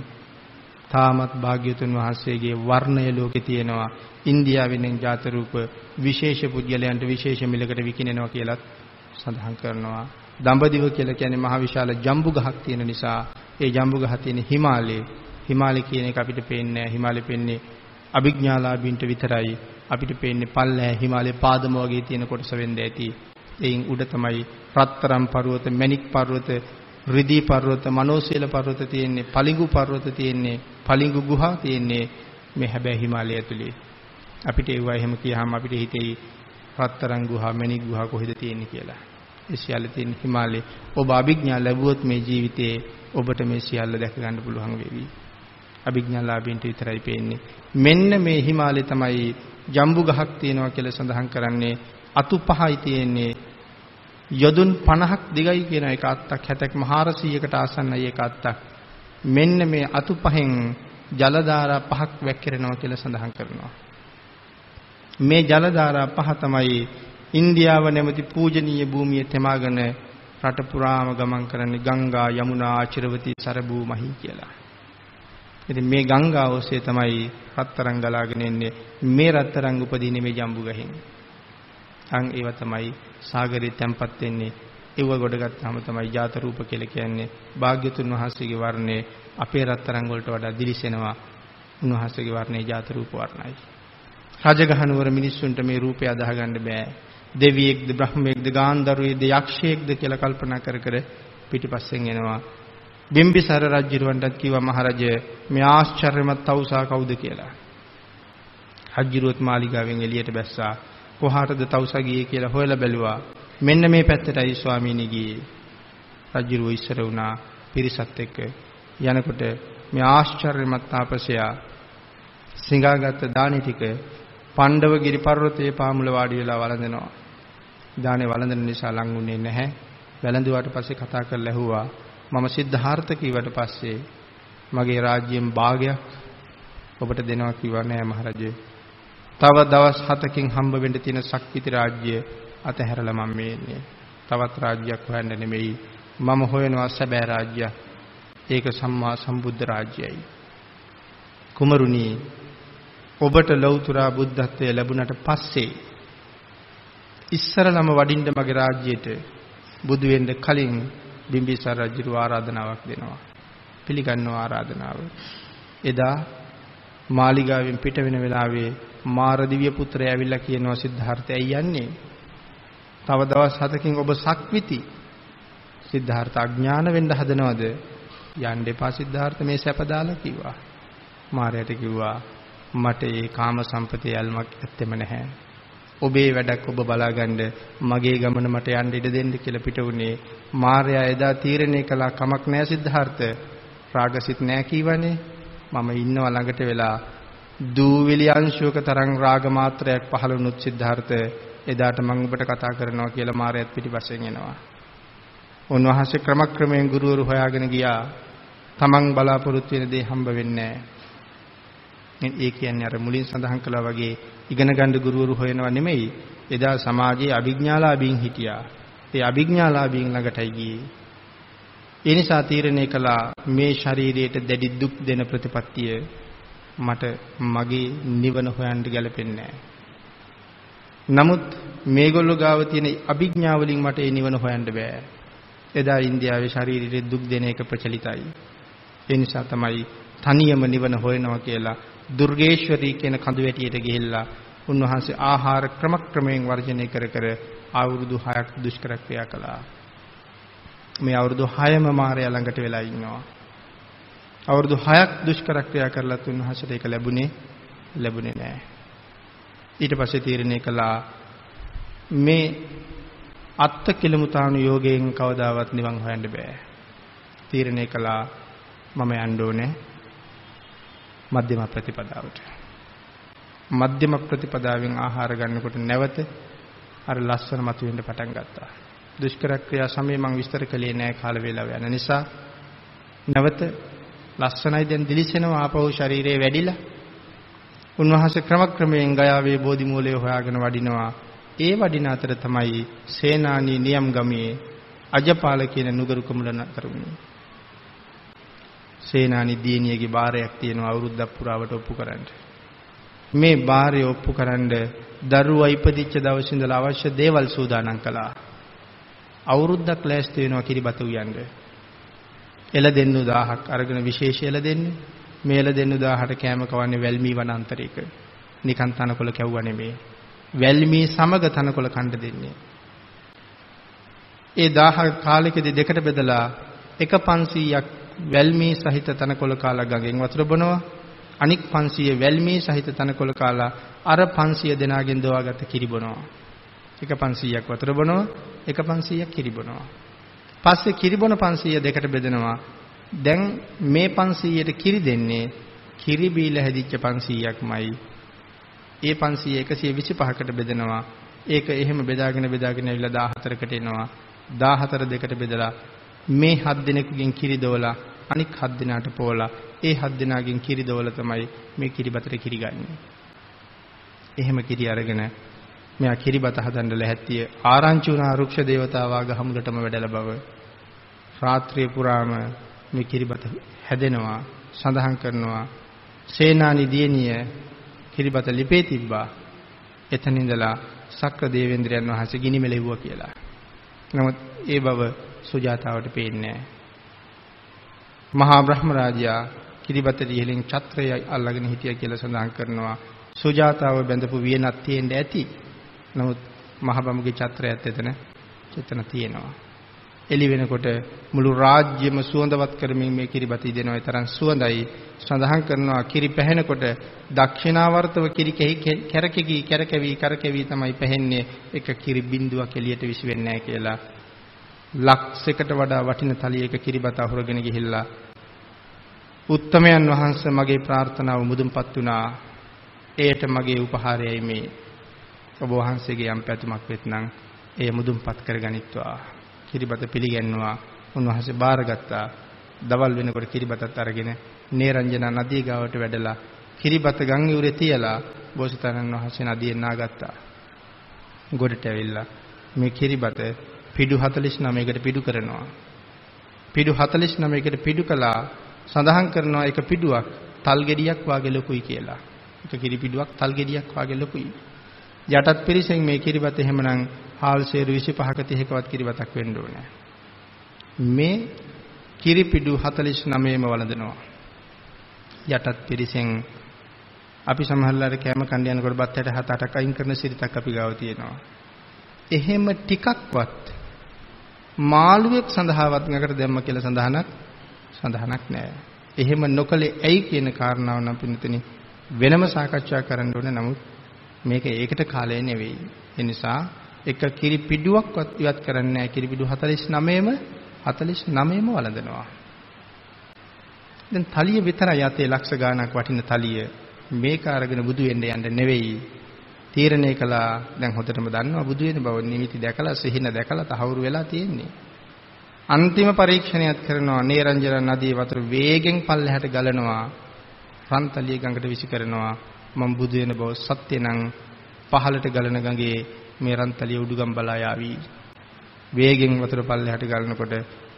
තාමත් භාග්‍යතුන් වහන්සේගේ වර්ණය ලෝකේ තියෙනවා. ඉන්දියාවෙන් ජාත රූප විශේෂ පුද්ගලයන්ට විශේෂ මිලකට විකිනෙනවා කියලත් සඳහන් කරනවා. දඹදිව කියලා කියන්නේ මහ විශාල ජම්බු ගහක් තියෙන නිසා ඒ ජම්බු ගහ තියෙන හිමාලයේ හිමාලය කියන එක අපිට පේන්නේ නැහැ. හිමාලය පෙන්නේ අභිඥාලාභීන්ට විතරයි. අපිට පේන්නේ පල්ලෑ හිමාලයේ පාදම වගේ තියෙන කොටස වෙන්න ඇති. එයින් උඩ තමයි රත්තරම් පර්වත, මණික් පර්වත, රිදී පර්වත, මනෝසීල පර්වත තියෙන්නේ, පලිඟු පර්වත තියෙන්නේ, පලිඟු ගුහා තියෙන්නේ මේ හැබැයි හිමාලය ඇතුලේ. අපිට ඒවා එහෙම කියහම අපිට හිතෙයි රත්තරන් ගුහා, මණික් ගුහා කොහෙද තියෙන්නේ කියලා. ඒ සියල්ල තියෙන හිමාලයේ ඔබ අභිඥා ලැබුවොත් මේ ජීවිතේ ඔබට මේ සියල්ල දැක ගන්න පුළුවන් වෙවි. අභිඥාලාභීන්ට විතරයි පේන්නේ. මෙන්න මේ හිමාලය තමයි ජම්බු ගහක් තියෙනවා කියලා සඳහන් කරන්නේ අතු පහයි තියෙන්නේ යොදුන් 50ක් දිගයි කියන එක අත්තක් 70ක් 400කට ආසන්නයි එක අත්තක්. මෙන්න මේ අතු පහෙන් ජල ධාරා පහක් වැක්කිරෙනවා කියලා සඳහන් කරනවා. මේ ජල ධාරා පහ තමයි ඉන්දියාව නැමැති පූජනීය භූමිය තෙමාගෙන රට පුරාම ගමන් කරන්නේ ගංගා යමුනා ආචිරවති සරබූ මහී කියලා. ඉතින් මේ ගංගාව ඔස්සේ තමයි රත්තරන් ගලාගෙන එන්නේ. මේ රත්තරන් උපදින්නේ මේ ජම්බු ගහෙන්. අන් ඒව තමයි සාගරේ තැම්පත් වෙන්නේ. ඒව ගොඩ ගත්තාම තමයි ජාත රූප කියලා කියන්නේ. භාග්‍යතුන් වහන්සේගේ වර්ණය අපේ රත්තරන් වලට වඩා දිලිසෙනවා. උන්වහන්සේගේ වර්ණය ජාත රූප වර්ණයි. රජගහ නුවර මිනිස්සුන්ට මේ රූපය අදාහ ගන්න බෑ. දෙවියෙක්ද බ්‍රහ්මයෙක්ද ගාන්ධර්වයේද යක්ෂයෙක්ද කියලා කල්පනා කර කර පිටිපස්සෙන් එනවා. බිම්බිසාර රජුරවන්ටත් කිව්වා මහරජය මේ ආශ්චර්යමත් තවුසා කවුද කියලා. රජුරුවත් මාලිගාවෙන් එළියට බැස්සා. කොහාටද තවුසා ගියේ කියලා හොයලා බැලුවා. මෙන්න මේ පැත්තටයි ස්වාමීනි ගියේ. රජුරුව ඉස්සර වුණා පිරිසත් එක්ක යනකොට මේ ආශ්චර්යමත් තාපසයා සිඟාගත් දානි ටික පණ්ඩවගිරි පර්වතයේ පාමුල වාඩි වෙලා වළඳනවා. දානේ වළඳන නිසා ලඟුන්නේ නැහැ. වැළඳුවාට පස්සේ කතා කරලා ඇහුවා මම සිද්ධාර්ථ කීවට පස්සේ මගේ රාජ්‍යයෙන් භාගයක් ඔබට දෙනවා කිව්වා නෑ මහරජේ. තව දවස් 7කින් හම්බ වෙන්න තියෙන ශක්තිති රාජ්‍ය අතහැරලා මම මේ ඉන්නේ. තවත් රාජ්‍යයක් හොයන්න නෙමෙයි. මම හොයනවා සැබෑ රාජ්‍යයක්. ඒක සම්මා සම්බුද්ධ රාජ්‍යයයි. කුමරුනි ඔබට ලෞතර බුද්ධත්වයේ ලැබුණට පස්සේ ඉස්සරලම වඩින්න මගේ රාජ්‍යයට බුදු වෙන්න කලින් බිම්බිසාර රජු ආරාධනාවක් දෙනවා. පිළිගන්නවා ආරාධනාව. එදා මාලිගාවෙන් පිට වෙන වෙලාවේ මාර දිව්‍ය පුත්‍රයා ඇවිල්ලා කියනවා සිද්ධාර්ථයයි යන්නේ. තව දවස් 7කින් ඔබ සක්විති. සිද්ධාර්ථ අඥාන වෙන්න හදනවද? යන්න එපා සිද්ධාර්ථ මේ සැප දාලා කිව්වා. මාරයට කිව්වා මට ඒ කාම සම්පතේ යල්මක් ඇත්තෙම නැහැ. ඔබේ වැඩක් ඔබ බලාගන්න මගේ ගමන මට යන්න ඉඩ දෙන්න කියලා පිට උනේ මාර්යා එදා තීරණය කළා කමක් නැහැ සිද්ධාර්ථ. රාගසිත නැහැ කීවනේ. මම ඉන්නව ළඟට වෙලා. දූවිලි අංශුවක තරම් රාග මාත්‍රයක් පහළ වුණොත් සිද්ධාර්ථ එදාට මම ඔබට කතා කරනවා කියලා මාර්යත් පිටිපස්සෙන් එනවා. උන්වහන්සේ ක්‍රමක්‍රමයෙන් ගුරුවරු හොයාගෙන ගියා. තමන් බලාපොරොත්තු වෙන දේ හම්බ වෙන්නේ නැහැ. ඒ කියන්නේ අර මුලින් සඳහන් කළා වගේ ඉගෙන ගන්න ගුරුවරු හොයනවා නෙමෙයි. එදා සමාජයේ අභිඥාලාභීන් හිටියා. ඒ අභිඥාලාභීන් ළඟටයි ගියේ. ඒ නිසා තීරණය කළා මේ ශරීරයට දැඩි දුක් දෙන ප්‍රතිපත්තිය මට මගේ නිවන හොයන්න ගැලපෙන්නේ නමුත් මේගොල්ලෝ ගාව තියෙන අභිඥා වලින් මට ඒ නිවන හොයන්න බෑ. එදා ඉන්දියාවේ ශරීරයට දුක් දෙන එක ප්‍රචලිතයි. ඒ නිසා තමයි තනියම නිවන හොයනවා කියලා දුර්ගේශ්වරී කියන කඳු වැටියට ගිහිල්ලා උන්වහන්සේ ආහාර ක්‍රමක්‍රමයෙන් වර්ජනය කර කර අවුරුදු 6ක් දුෂ්කර ක්‍රියා කළා. මේ අවුරුදු 6ම මාර්යා ළඟට වෙලා ඉන්නවා. අවුරුදු 6ක් දුෂ්කර ක්‍රියා කරලත් උන්වහන්සේට ඒක ලැබුණේ ලැබුණේ නැහැ. ඊට පස්සේ තීරණය කළා මේ අත්ත කිලමුතාණු යෝගයෙන් කවදාවත් නිවන් හොයන්න බෑ. තීරණය කළා මම යන්න ඕනේ මධ්‍යම ප්‍රතිපදාවට. මධ්‍යම ප්‍රතිපදාවෙන් ආහාර ගන්නකොට නැවත අර ලස්සන මතුවෙන්න පටන් ගත්තා. දුෂ්කර ක්‍රියා සමයේ මම විස්තර කළේ නෑ කාල වේලාව යන නිසා නැවත ලස්සනයි දැන් දිලිසෙනවා ආපහු ශරීරයේ වැඩිලා උන්වහන්සේ ක්‍රමක්‍රමයෙන් ගයාවේ බෝධි මූලයේ හොයාගෙන වඩිනවා ඒ වඩින අතර තමයි සේනානී නියම් ගමේ අජපාල කියන නුගරු කුමල නතරුනේ සේනානි දියණියගේ බාරයක් තියෙනවා අවුරුද්දක් පුරාවට ඔප්පු කරන්න. මේ බාරය ඔප්පු කරන්න දරුවා ඉපදිච්ච දවසේ ඉඳලා අවශ්‍ය දේවල් සූදානම් කළා. අවුරුද්දක් ලෑස්ති වෙනවා කිරිබත උයන්න. එළ දෙන්නු 1000ක් අරගෙන විශේෂ එළ දෙන්නේ. මේ එළ දෙන්නු 1000ට කැම කවන්නේ වැල්මී වනාන්තරයක. නිකන් තනකොළ කැවුවා නෙමේ. වැල්මී සමග තනකොළ කණ්ඩ දෙන්නේ. ඒ 1000 කාලෙකදී දෙකට බෙදලා එක 500ක් වැල්මී සහිත තනකොළ කාලා ගඟෙන් වතුර බොනවා. අනික් 500 වැල්මී සහිත තනකොළ කාලා අර 500 දෙනාගෙන් දවාගත්ත කිරි බොනවා. එක 500ක් වතුර බොනවා, එක 500ක් කිරි බොනවා. පස්සේ කිරි බොන 500 දෙකට බෙදනවා. දැන් මේ 500ට කිරි දෙන්නේ කිරි බීලා හැදිච්ච 500ක්මයි. ඒ 500 125කට බෙදනවා. ඒක එහෙම බෙදාගෙන බෙදාගෙන ඇවිල්ලා 14කට එනවා. 14 දෙකට බෙදලා මේ හත් දිනකගෙන් කිරි දෝලා අනික් හත් දිනාට පෝලා ඒ හත් දිනාගෙන් කිරි දෝලා තමයි මේ කිරිබතට කිරි ගන්නේ. එහෙම කිරි අරගෙන මෙයා කිරිබත හදන්න ලැහැත්තිය ආරංචි වුණා රුක්ෂ දේවතාවා ගහමුලටම වැඩල බව. රාත්‍රිය පුරාම මේ කිරිබත හැදෙනවා සඳහන් කරනවා සේනානි දියණිය කිරිබත ලිපේ තිබ්බා. එතන ඉඳලා සක්‍ර දේවේන්ද්‍රයන් වහන්සේ ගිනි මෙලෙව්වා කියලා. නමුත් ඒ බව සුජාතාවට පේන්නේ මහා බ්‍රහ්ම රාජයා කිරිබත දිහලින් ඡත්‍රය අල්ලගෙන හිටියා කියලා සඳහන් කරනවා. සුජාතාව බැඳපු වියනක් තියෙන්න ඇති. නමුත් මහ බඹගේ චත්‍රයත් එතන එතන තියෙනවා. එළි වෙනකොට මුළු රාජ්‍යම සුවඳවත් කරමින් මේ කිරිබත ඉදෙනවා. ඒ තරම් සුවඳයි. සඳහන් කරනවා කිරි පැහෙනකොට දක්ෂිනාවර්තව කිරි කැරකෙවි කැරකෙවි කරකෙවි තමයි පැහෙන්නේ. එක කිරි බිඳුවක් එළියට විසි වෙන්නේ නැහැ කියලා. ලක්ෂයකට වඩා වටින තලියක කිරිබත අහුරගෙන ගිහිල්ලා උත්තමයන් වහන්සේ මගේ ප්‍රාර්ථනාව මුදුන්පත් වුණා. එයට මගේ උපහාරයයි මේ ඔබ වහන්සේගේ යම් පැතුමක් වෙත්නම් එය මුදුන්පත් කරගනිත්වා. කිරිබත පිළිගන්නවා. උන්වහන්සේ බාරගත්තා. දවල් වෙනකොට කිරිබතත් අරගෙන නේරංජන නදිය ගාවට වැඩලා කිරිබත ගම් යුරේ තියලා බෝසතාණන් වහන්සේ නදියෙන් නාගත්තා. ගොඩට ඇවිල්ලා මේ කිරිබත පිඩු 49කට පිඩු කරනවා. පිඩු 49කට පිඩු කළා සඳහන් කරනවා එක පිඩුවක් තල් ගෙඩියක් වාගේ ලොකුයි කියලා. එක කිරි පිඩුවක් තල් ගෙඩියක් වාගේ ලොකුයි. යටත් පිරිසෙන් මේ කිරිබත එහෙමනම් හාල් සේරු 25ක 30කවත් කිරිබතක් වෙන්න ඕනේ. මේ කිරිපිඩු 49ම වළඳනවා. යටත් පිරිසෙන් අපි සමහරවල්ලාට කැම කණ්ඩ යනකොට බත් 67 8ක් අයින් කරන සිරිතක් අපි ගාව තියෙනවා. එහෙම ටිකක්වත් මාළුවෙක් සඳහාවත් ngකට දැම්ම කියලා සඳහනක් සඳහනක් නැහැ. එහෙම නොකලේ ඇයි කියන කාරණාව නම් පින්නතනි වෙනම සාකච්ඡා කරන්න ඕනේ. නමුත් මේක ඒකට කාලය නෙවෙයි. ඒ නිසා එක කිරි පිඩුවක්වත් ඉවත් කරන්නේ නැහැ. කිරි පිඩු 49ම 49ම වළඳනවා. දැන් තලිය විතරයි යතේ ලක්ෂ ගාණක් වටින තලිය මේක අරගෙන බුදු වෙන්න යන්න නෙවෙයි. තීරණය කළා දැන් හොඳටම දන්නවා බුදු වෙන බව නිමිති දැකලා සිහින දැකලා තහවුරු වෙලා තියෙන්නේ. අන්තිම පරීක්ෂණයක් කරනවා නේරංජන නදී වතුර වේගෙන් පල්ලෙහාට ගලනවා. රන්තලිය ගඟට විසි කරනවා. මම බුදු වෙන බව සත්‍ය නම් පහළට ගලන ගඟේ මේ රන්තලිය උඩුගම් බලා යාවි. වේගෙන් වතුර පල්ලෙහාට ගලනකොට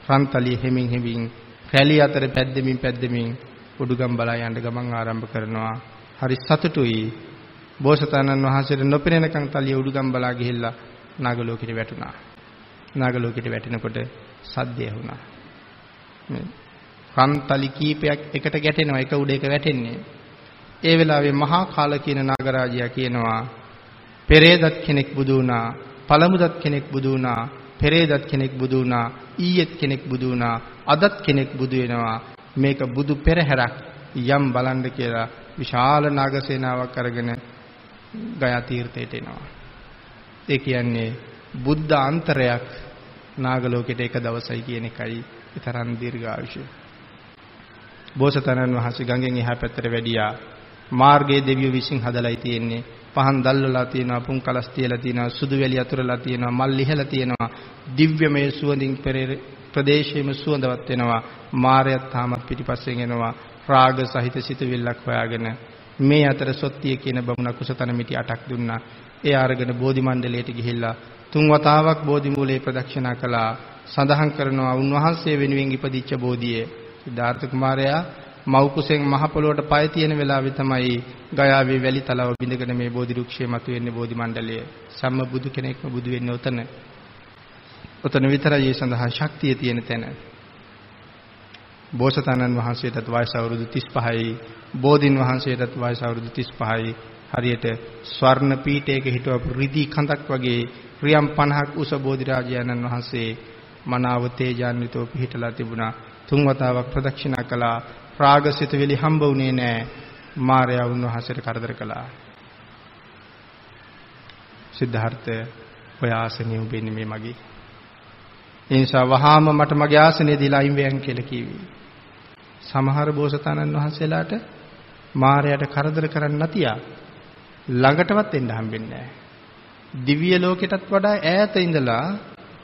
රන්තලිය හෙමින් හෙමින් රැලි අතර පැද්දෙමින් පැද්දෙමින් උඩුගම් බලා යන්න ගමන් ආරම්භ කරනවා. හරි සතුටුයි. බෝසතාණන් වහන්සේට නොපෙනෙනකන් තලිය උඩුගම් බලා ගිහිල්ලා නාගලෝකෙට වැටුණා. නාගලෝකෙට වැටෙනකොට සද්දය වුණා. මේ රන්තලි කීපයක් එකට ගැටෙනවා එක උඩ එක වැටෙන්නේ. ඒ වෙලාවේ මහා කාල කියන නාගරාජයා කියනවා පෙරේදත් කෙනෙක් බුදු වුණා පළමුදත් කෙනෙක් බුදු වුණා පෙරේදත් කෙනෙක් බුදු වුණා ඊයේත් කෙනෙක් බුදු වුණා අදත් කෙනෙක් බුදු වෙනවා මේක බුදු පෙරහැරක් යම් බලන්න කියලා විශාල නාගසේනාවක් අරගෙන ගයා තීර්ථයට එනවා ඒ කියන්නේ බුද්ධ අන්තරයක් නාගලෝකෙට එක දවසයි කියන එකයි තරම් දීර්ඝායුෂ බෝසතාණන් වහන්සේ ගඟෙන් එහා පැත්තට වැඩියා මාර්ගයේ දෙවියෝ විසින් හදලායි තියෙන්නේ. පහන් දැල්වලා තියෙනවා, පුන් කලස් තියලා තියෙනවා, සුදු වැලි අතුරලා තියෙනවා, මල් ලිහලා තියෙනවා. දිව්‍යමය සුවඳින් පෙරේ ප්‍රදේශයේම සුවඳවත් වෙනවා. මාරයත් තාමත් පිටිපස්සෙන් එනවා. රාග සහිත සිතුවිල්ලක් හොයාගෙන මේ අතර සොත්තිය කියන බමුණ කුසතන මිටි 8ක් දුන්නා. ඒ අරගෙන බෝධි මණ්ඩලයට ගිහිල්ලා තුන් වතාවක් බෝධි මූලයේ ප්‍රදක්ෂිනා කළා. සඳහන් කරනවා උන්වහන්සේ වෙනුවෙන් ඉපදිච්ච බෝධියේ සිද්ධාර්ථ කුමාරයා මව් කුසෙන් මහ පොළොවට පය තියෙන වෙලාවේ තමයි ගයාවේ වැලි තලාව බිඳගෙන මේ බෝධි වෘක්ෂයේ මතුවෙන්නේ බෝධි මණ්ඩලය. සම්ම බුදු කෙනෙක්ම බුදු වෙන්නේ උතන. උතන විතරයි ඒ සඳහා ශක්තිය තියෙන තැන. බෝසතාණන් වහන්සේටත් වයස අවුරුදු 35යි, බෝධින් වහන්සේටත් වයස අවුරුදු 35යි. හරියට ස්වර්ණ පීඨයක හිටවපු රිදී කඳක් වගේ රියම් 50ක් උස බෝධිරාජයන්න් වහන්සේ මනාව තේජාන්විතව පිහිටලා තිබුණා. තුන් වතාවක් ප්‍රදක්ෂිනා කළා රාගසිතවිලි හම්බ වුණේ නැහැ. මාර්යා උන්වහන්සේට කරදර කළා. සිද්ධාර්ථ ඔය ආසනිය උඹෙන්නේ මේ මගේ. ඒ නිසා වහාම මට මගේ ආසනය දීලා අයින් වෙයන් කියලා කිව්වේ. සමහර බෝසතාණන් වහන්සේලාට මාර්යාට කරදර කරන්න නැතියා ළඟටවත් එන්න හම්බෙන්නේ නැහැ. දිව්‍ය ලෝකෙටත් වඩා ඈත ඉඳලා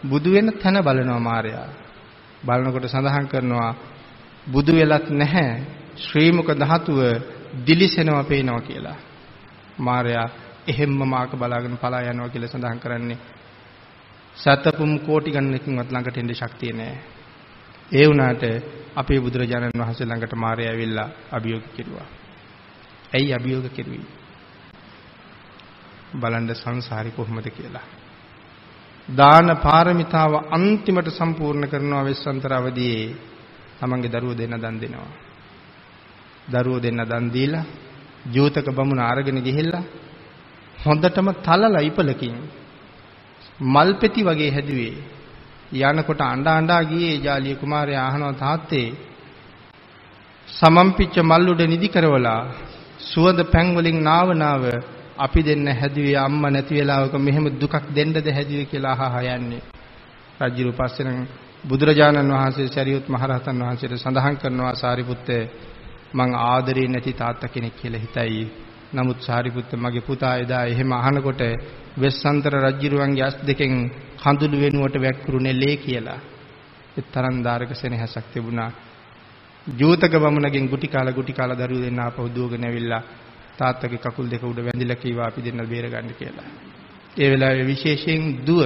බුදු වෙන තැන බලනවා මාර්යා. බලනකොට සඳහන් කරනවා බුදු වෙලත් නැහැ ශ්‍රීමුක ධාතුව දිලිසෙනවා පේනවා කියලා. මාර්යා එහෙම්ම මාක බලාගෙන පලා යනවා කියලා සඳහන් කරන්නේ සතපුම් කෝටි ගණනකින්වත් ළඟට එන්න ශක්තිය නැහැ. ඒ වුණාට අපේ බුදුරජාණන් වහන්සේ ළඟට මාර්යා ඇවිල්ලා අභියෝග කෙරුවා. ඇයි අභියෝග කෙරුවේ? බලන්න සංසාරي කොහොමද කියලා. දාන පාරමිතාව අන්තිමට සම්පූර්ණ කරනවා වෙස්සන්තර අවදියේ තමන්ගේ දරුවෝ දෙන්න දන් දෙනවා. දරුවෝ දෙන්න දන් දීලා ජූතක බමුණ අරගෙන ගිහිල්ලා හොඳටම තලලා ඉපලකින් මල් පෙති වගේ හැදුවේ. යනකොට අඬ අඬා ගියේ ජාලිය කුමාරයා අහනවා තාත්තේ සමම්පිච්ච මල් උඩ නිදි කරවලා සුවඳ පැන් වලින් නාව නාව අපි දෙන්න හැදුවේ අම්මා නැති වෙලාවක මෙහෙම දුකක් දෙන්නද හැදුවේ කියලා අහහ යන්නේ. රජු පස්සේ නම් බුදුරජාණන් වහන්සේ සරියුත් මහරහතන් වහන්සේට සඳහන් කරනවා සාරිපුත්තේ මං ආදරේ නැති තාත්තා කෙනෙක් කියලා හිතයි. නමුත් සාරිපුත්ත මගේ පුතා එදා එහෙම අහනකොට වෙස්සන්තර රජුරුවන්ගේ අස් දෙකෙන් කඳුළු වෙනුවට වැක්කුරුනේ ලේ කියලා. ඒ තරම් දාරක සෙනෙහසක් තිබුණා. ජූතක බමුණගෙන් ගුටි කාලා ගුටි කාලා දරුවෝ දෙන්න ආපහු දුවගෙන ඇවිල්ලා තාත්තගේ කකුල් දෙක උඩ වැඳිලා කීවා අපි දෙන්න බේරගන්න කියලා. ඒ වෙලාවේ විශේෂයෙන් දුව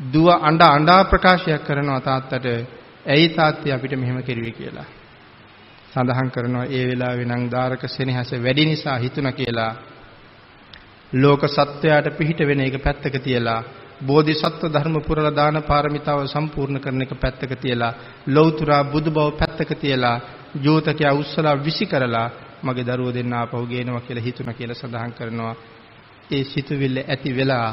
දුව අඬ අඬා ප්‍රකාශයක් කරනවා තාත්තට ඇයි තාත්තේ අපිට මෙහෙම කෙරුවේ කියලා. සඳහන් කරනවා ඒ වෙලාවේ නම් දාරක සෙනෙහස වැඩි නිසා හිතුණා කියලා. ලෝක සත්වයාට පිහිට වෙන එක පැත්තක තියලා බෝධිසත්ව ධර්ම පුරලා දාන පාරමිතාව සම්පූර්ණ කරන එක පැත්තක තියලා ලෞතර බුදු බව පැත්තක තියලා ජෝතකයා උස්සලා විසි කරලා මගේ දරුවෝ දෙන්න ආපහු ගේනවා කියලා හිතුණා කියලා සඳහන් කරනවා. ඒ සිතුවිල්ල ඇති වෙලා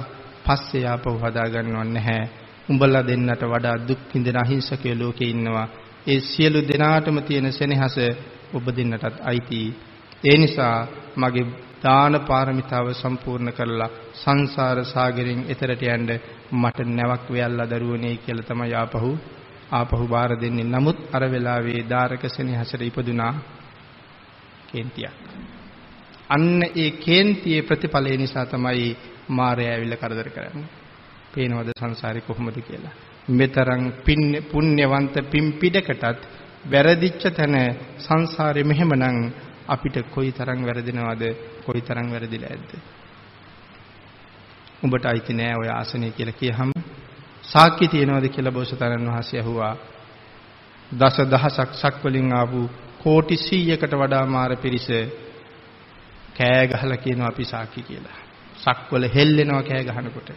පස්සේ ආපහු හදා ගන්නව නැහැ. උඹලා දෙන්නට වඩා දුක් විඳින අහිංසකයෝ ලෝකේ ඉන්නවා. ඒ සියලු දෙනාටම තියෙන සෙනෙහස ඔබ දෙන්නටත් අයිති. ඒ නිසා මගේ දාන පාරමිතාව සම්පූර්ණ කරලා සංසාර සාගරයෙන් එතරට යන්න මට නැවක් වෙයල්ලා දරුවනේ කියලා තමයි ආපහු ආපහු බාර දෙන්නේ. නමුත් අර වෙලාවේ දාරක සෙනෙහසට ඉපදුනා කේන්තියක්. අන්න ඒ කේන්තියේ ප්‍රතිඵලය නිසා තමයි මායя ඇවිල්ලා කරදර කරන්නේ. පේනවද සංසාරේ කොහොමද කියලා. මෙතරම් පුණ්‍යවන්ත පින් පිටකටත් වැරදිච්ච තැන සංසාරේ මෙහෙමනම් අපිට කොයිතරම් වැරදිනවද කොයිතරම් වැරදිලා ඇද්ද උඹට අයිති නෑ ඔය ආසනය කියලා කියහම සාක්ෂි තියනවද කියලා බෝසතාණන් වහන්සේ අහුවා දස දහසක් සක් වලින් ආපු කෝටි 100කට වඩා මාර පිරිස කෑ ගහලා කියනවා අපි සාක්ෂි කියලා සක්වල හෙල්ලෙනවා කෑ ගහනකොට.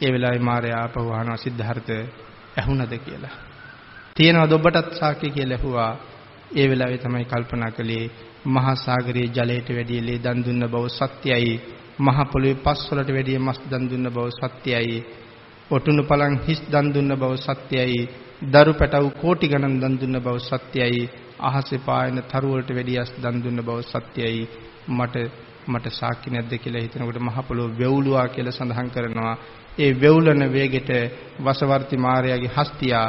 ඒ වෙලාවේ මාරයා ආපහු අහනවා සිද්ධාර්ථ ඇහුණද කියලා. තියෙනවද ඔබටත් සාක්ෂි කියලා ඇහුවා. ඒ වෙලාවේ තමයි කල්පනා කළේ මහා සාගරයේ ජලයට වැඩිය ලේ දන් දුන්න බව සත්‍යයි. මහ පොළොවේ පස් වලට වැඩිය මස් දන් දුන්න බව සත්‍යයි. ඔටුනු පලං හිස් දන් දුන්න බව සත්‍යයි. දරු පැටවු කෝටි ගණන් දන් දුන්න බව සත්‍යයි. අහසේ පායන තරු වලට වැඩිය දන් දුන්න බව සත්‍යයි. මට මට සාක්ෂි නැද්ද කියලා හිතනකොට මහ පොළොව වෙවුලුවා කියලා සඳහන් කරනවා. ඒ වෙවුලන වේගෙට වසවර්ති මාරයාගේ හස්තියා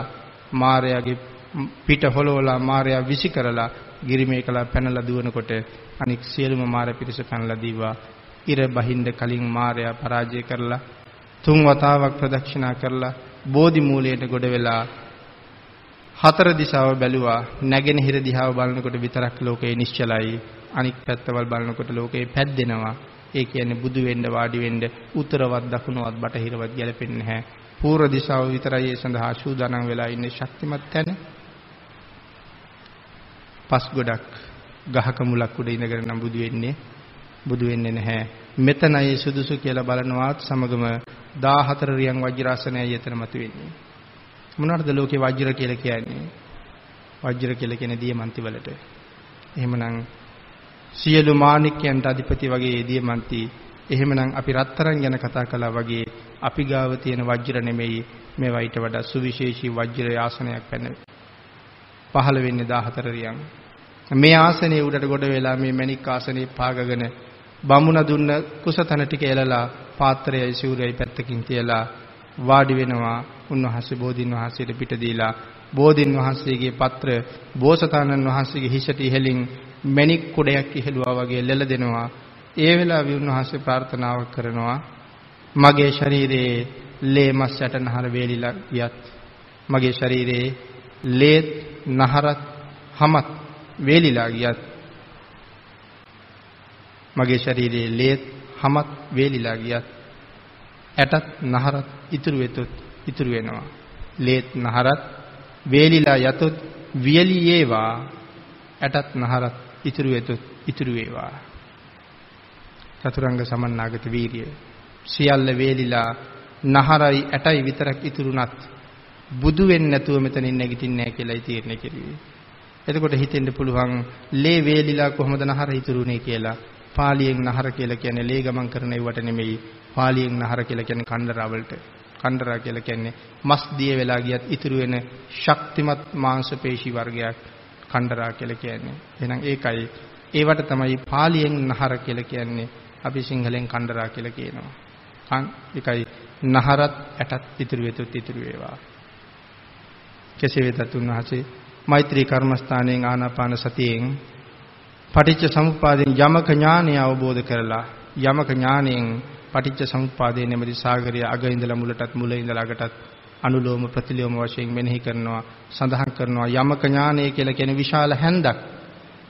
මාරයාගේ පිට හොලවලා මාරයා විසි කරලා ගිරිමේකලා පැනලා දුවනකොට අනික් සියලුම මාර පිරිස පැනලා දීවා. ඉර බහින්ද කලින් මාරයා පරාජය කරලා තුන් වතාවක් ප්‍රදක්ෂිනා කරලා බෝධි මූලයට ගොඩ වෙලා හතර දිශාව බැලුවා නැගෙනහිර දිහාව බලනකොට විතරක් ලෝකේ නිශ්චලයි අනික් පැත්තවල් බලනකොට ලෝකේ පැද්දෙනවා. ඒ කියන්නේ බුදු වෙන්න වාඩි වෙන්න උත්තරවත් දකුණවත් බටහිරවත් ගැලපෙන්නේ නැහැ. පූර්ව දිශාව විතරයි ඒ සඳහා සූදානම් වෙලා ඉන්නේ ශක්තිමත් තැන. පස් ගොඩක් ගහක මුලක් උඩ ඉඳගෙන නම් බුදු වෙන්නේ බුදු වෙන්නේ නැහැ. මෙතනයි සුදුසු කියලා බලනවාත් සමගම 14 රියන් වජ්‍රාසනයයි එතන මතුවෙන්නේ. මොනවටද ලෝකේ වජ්‍ර කියලා කියන්නේ? වජ්‍ර කියලා කියන්නේ දියමන්ති වලට. එහෙමනම් සියලු මාණික්යන්ට අධිපති වගේ දියමන්ති එහෙමනම් අපි රත්තරන් ගැන කතා කළා වගේ අපි ගාව තියෙන වජ්‍ර නෙමෙයි මේවා ඊට වඩා සුවිශේෂී වජ්‍ර ආසනයක් පැන පහළ වෙන්නේ 14 රියන් මේ ආසනයේ උඩට ගොඩ වෙලා මේ මණික් ආසනයේ පාගගෙන බමුණ දුන්න කුසතන ටික එලලා පාත්‍රයයි සිවුරයි පැත්තකින් තියලා වාඩි වෙනවා උන්වහන්සේ බෝධින් වහන්සේට පිට දීලා බෝධින් වහන්සේගේ පත්‍ර බෝසතාණන් වහන්සේගේ හිසට ඉහලින් මණික් කුඩයක් ඉහළුවා වගේ ලෙල දෙනවා. ඒ වෙලාවේ උන්වහන්සේ ප්‍රාර්ථනාවක් කරනවා මගේ ශරීරයේ ලේ මස් යට නහර වේලිලා ගියත් මගේ ශරීරයේ ලේත් නහරත් හමත් වේලිලා ගියත් මගේ ශරීරයේ ලේත් හමත් වේලිලා ගියත් ඇටත් නහරත් ඉතුරු වෙතොත් ඉතුරු වෙනවා ලේත් නහරත් වේලිලා යතොත් වියලි ඒවා ඇටත් නහරත් ඉතුරු වෙතොත් ඉතුරු වේවා. චතුරංග සමන්නාගත වීරිය. සියල්ල වේලිලා නහරයි ඇටයි විතරක් ඉතුරුනත් බුදු වෙන්නේ නැතුව මෙතනින් නැගිටින්නේ නැහැ කියලායි තීරණය කෙරුවේ. එතකොට හිතෙන්න පුළුවන් ලේ වේලිලා කොහොමද නහර ඉතුරුනේ කියලා. පාලියෙන් නහර කියලා කියන්නේ ලේ ගමන් කරන ඒවට නෙමෙයි. පාලියෙන් නහර කියලා කියන්නේ කණ්ඩරාවලට. කණ්ඩරා කියලා කියන්නේ මස් දිය වෙලා ගියත් ඉතුරු වෙන ශක්තිමත් මාංශ පේශි වර්ගයක් කණ්ඩරා කියලා කියන්නේ. එහෙනම් ඒකයි ඒවට තමයි පාලියෙන් නහර කියලා කියන්නේ. අපි සිංහලෙන් කණ්ඩරා කියලා කියනවා. කන් එකයි නහරත් ඇටත් ඉතුරු වෙතුත් ඉතුරු වේවා. කෙසේ වෙතත් උන්වහන්සේ මෛත්‍රී කර්මස්ථානයෙන් ආනාපාන සතියෙන් පටිච්ච සමුප්පාදයෙන් යමක ඥානය අවබෝධ කරලා යමක ඥානයෙන් පටිච්ච සමුප්පාදයේ නැමැති සාගරය අග ඉඳලා මුලටත් මුල ඉඳලා අගටත් අනුලෝම ප්‍රතිලෝම වශයෙන් මෙනෙහි කරනවා සඳහන් කරනවා යමක ඥානය කියලා කියන්නේ විශාල හැන්දක්.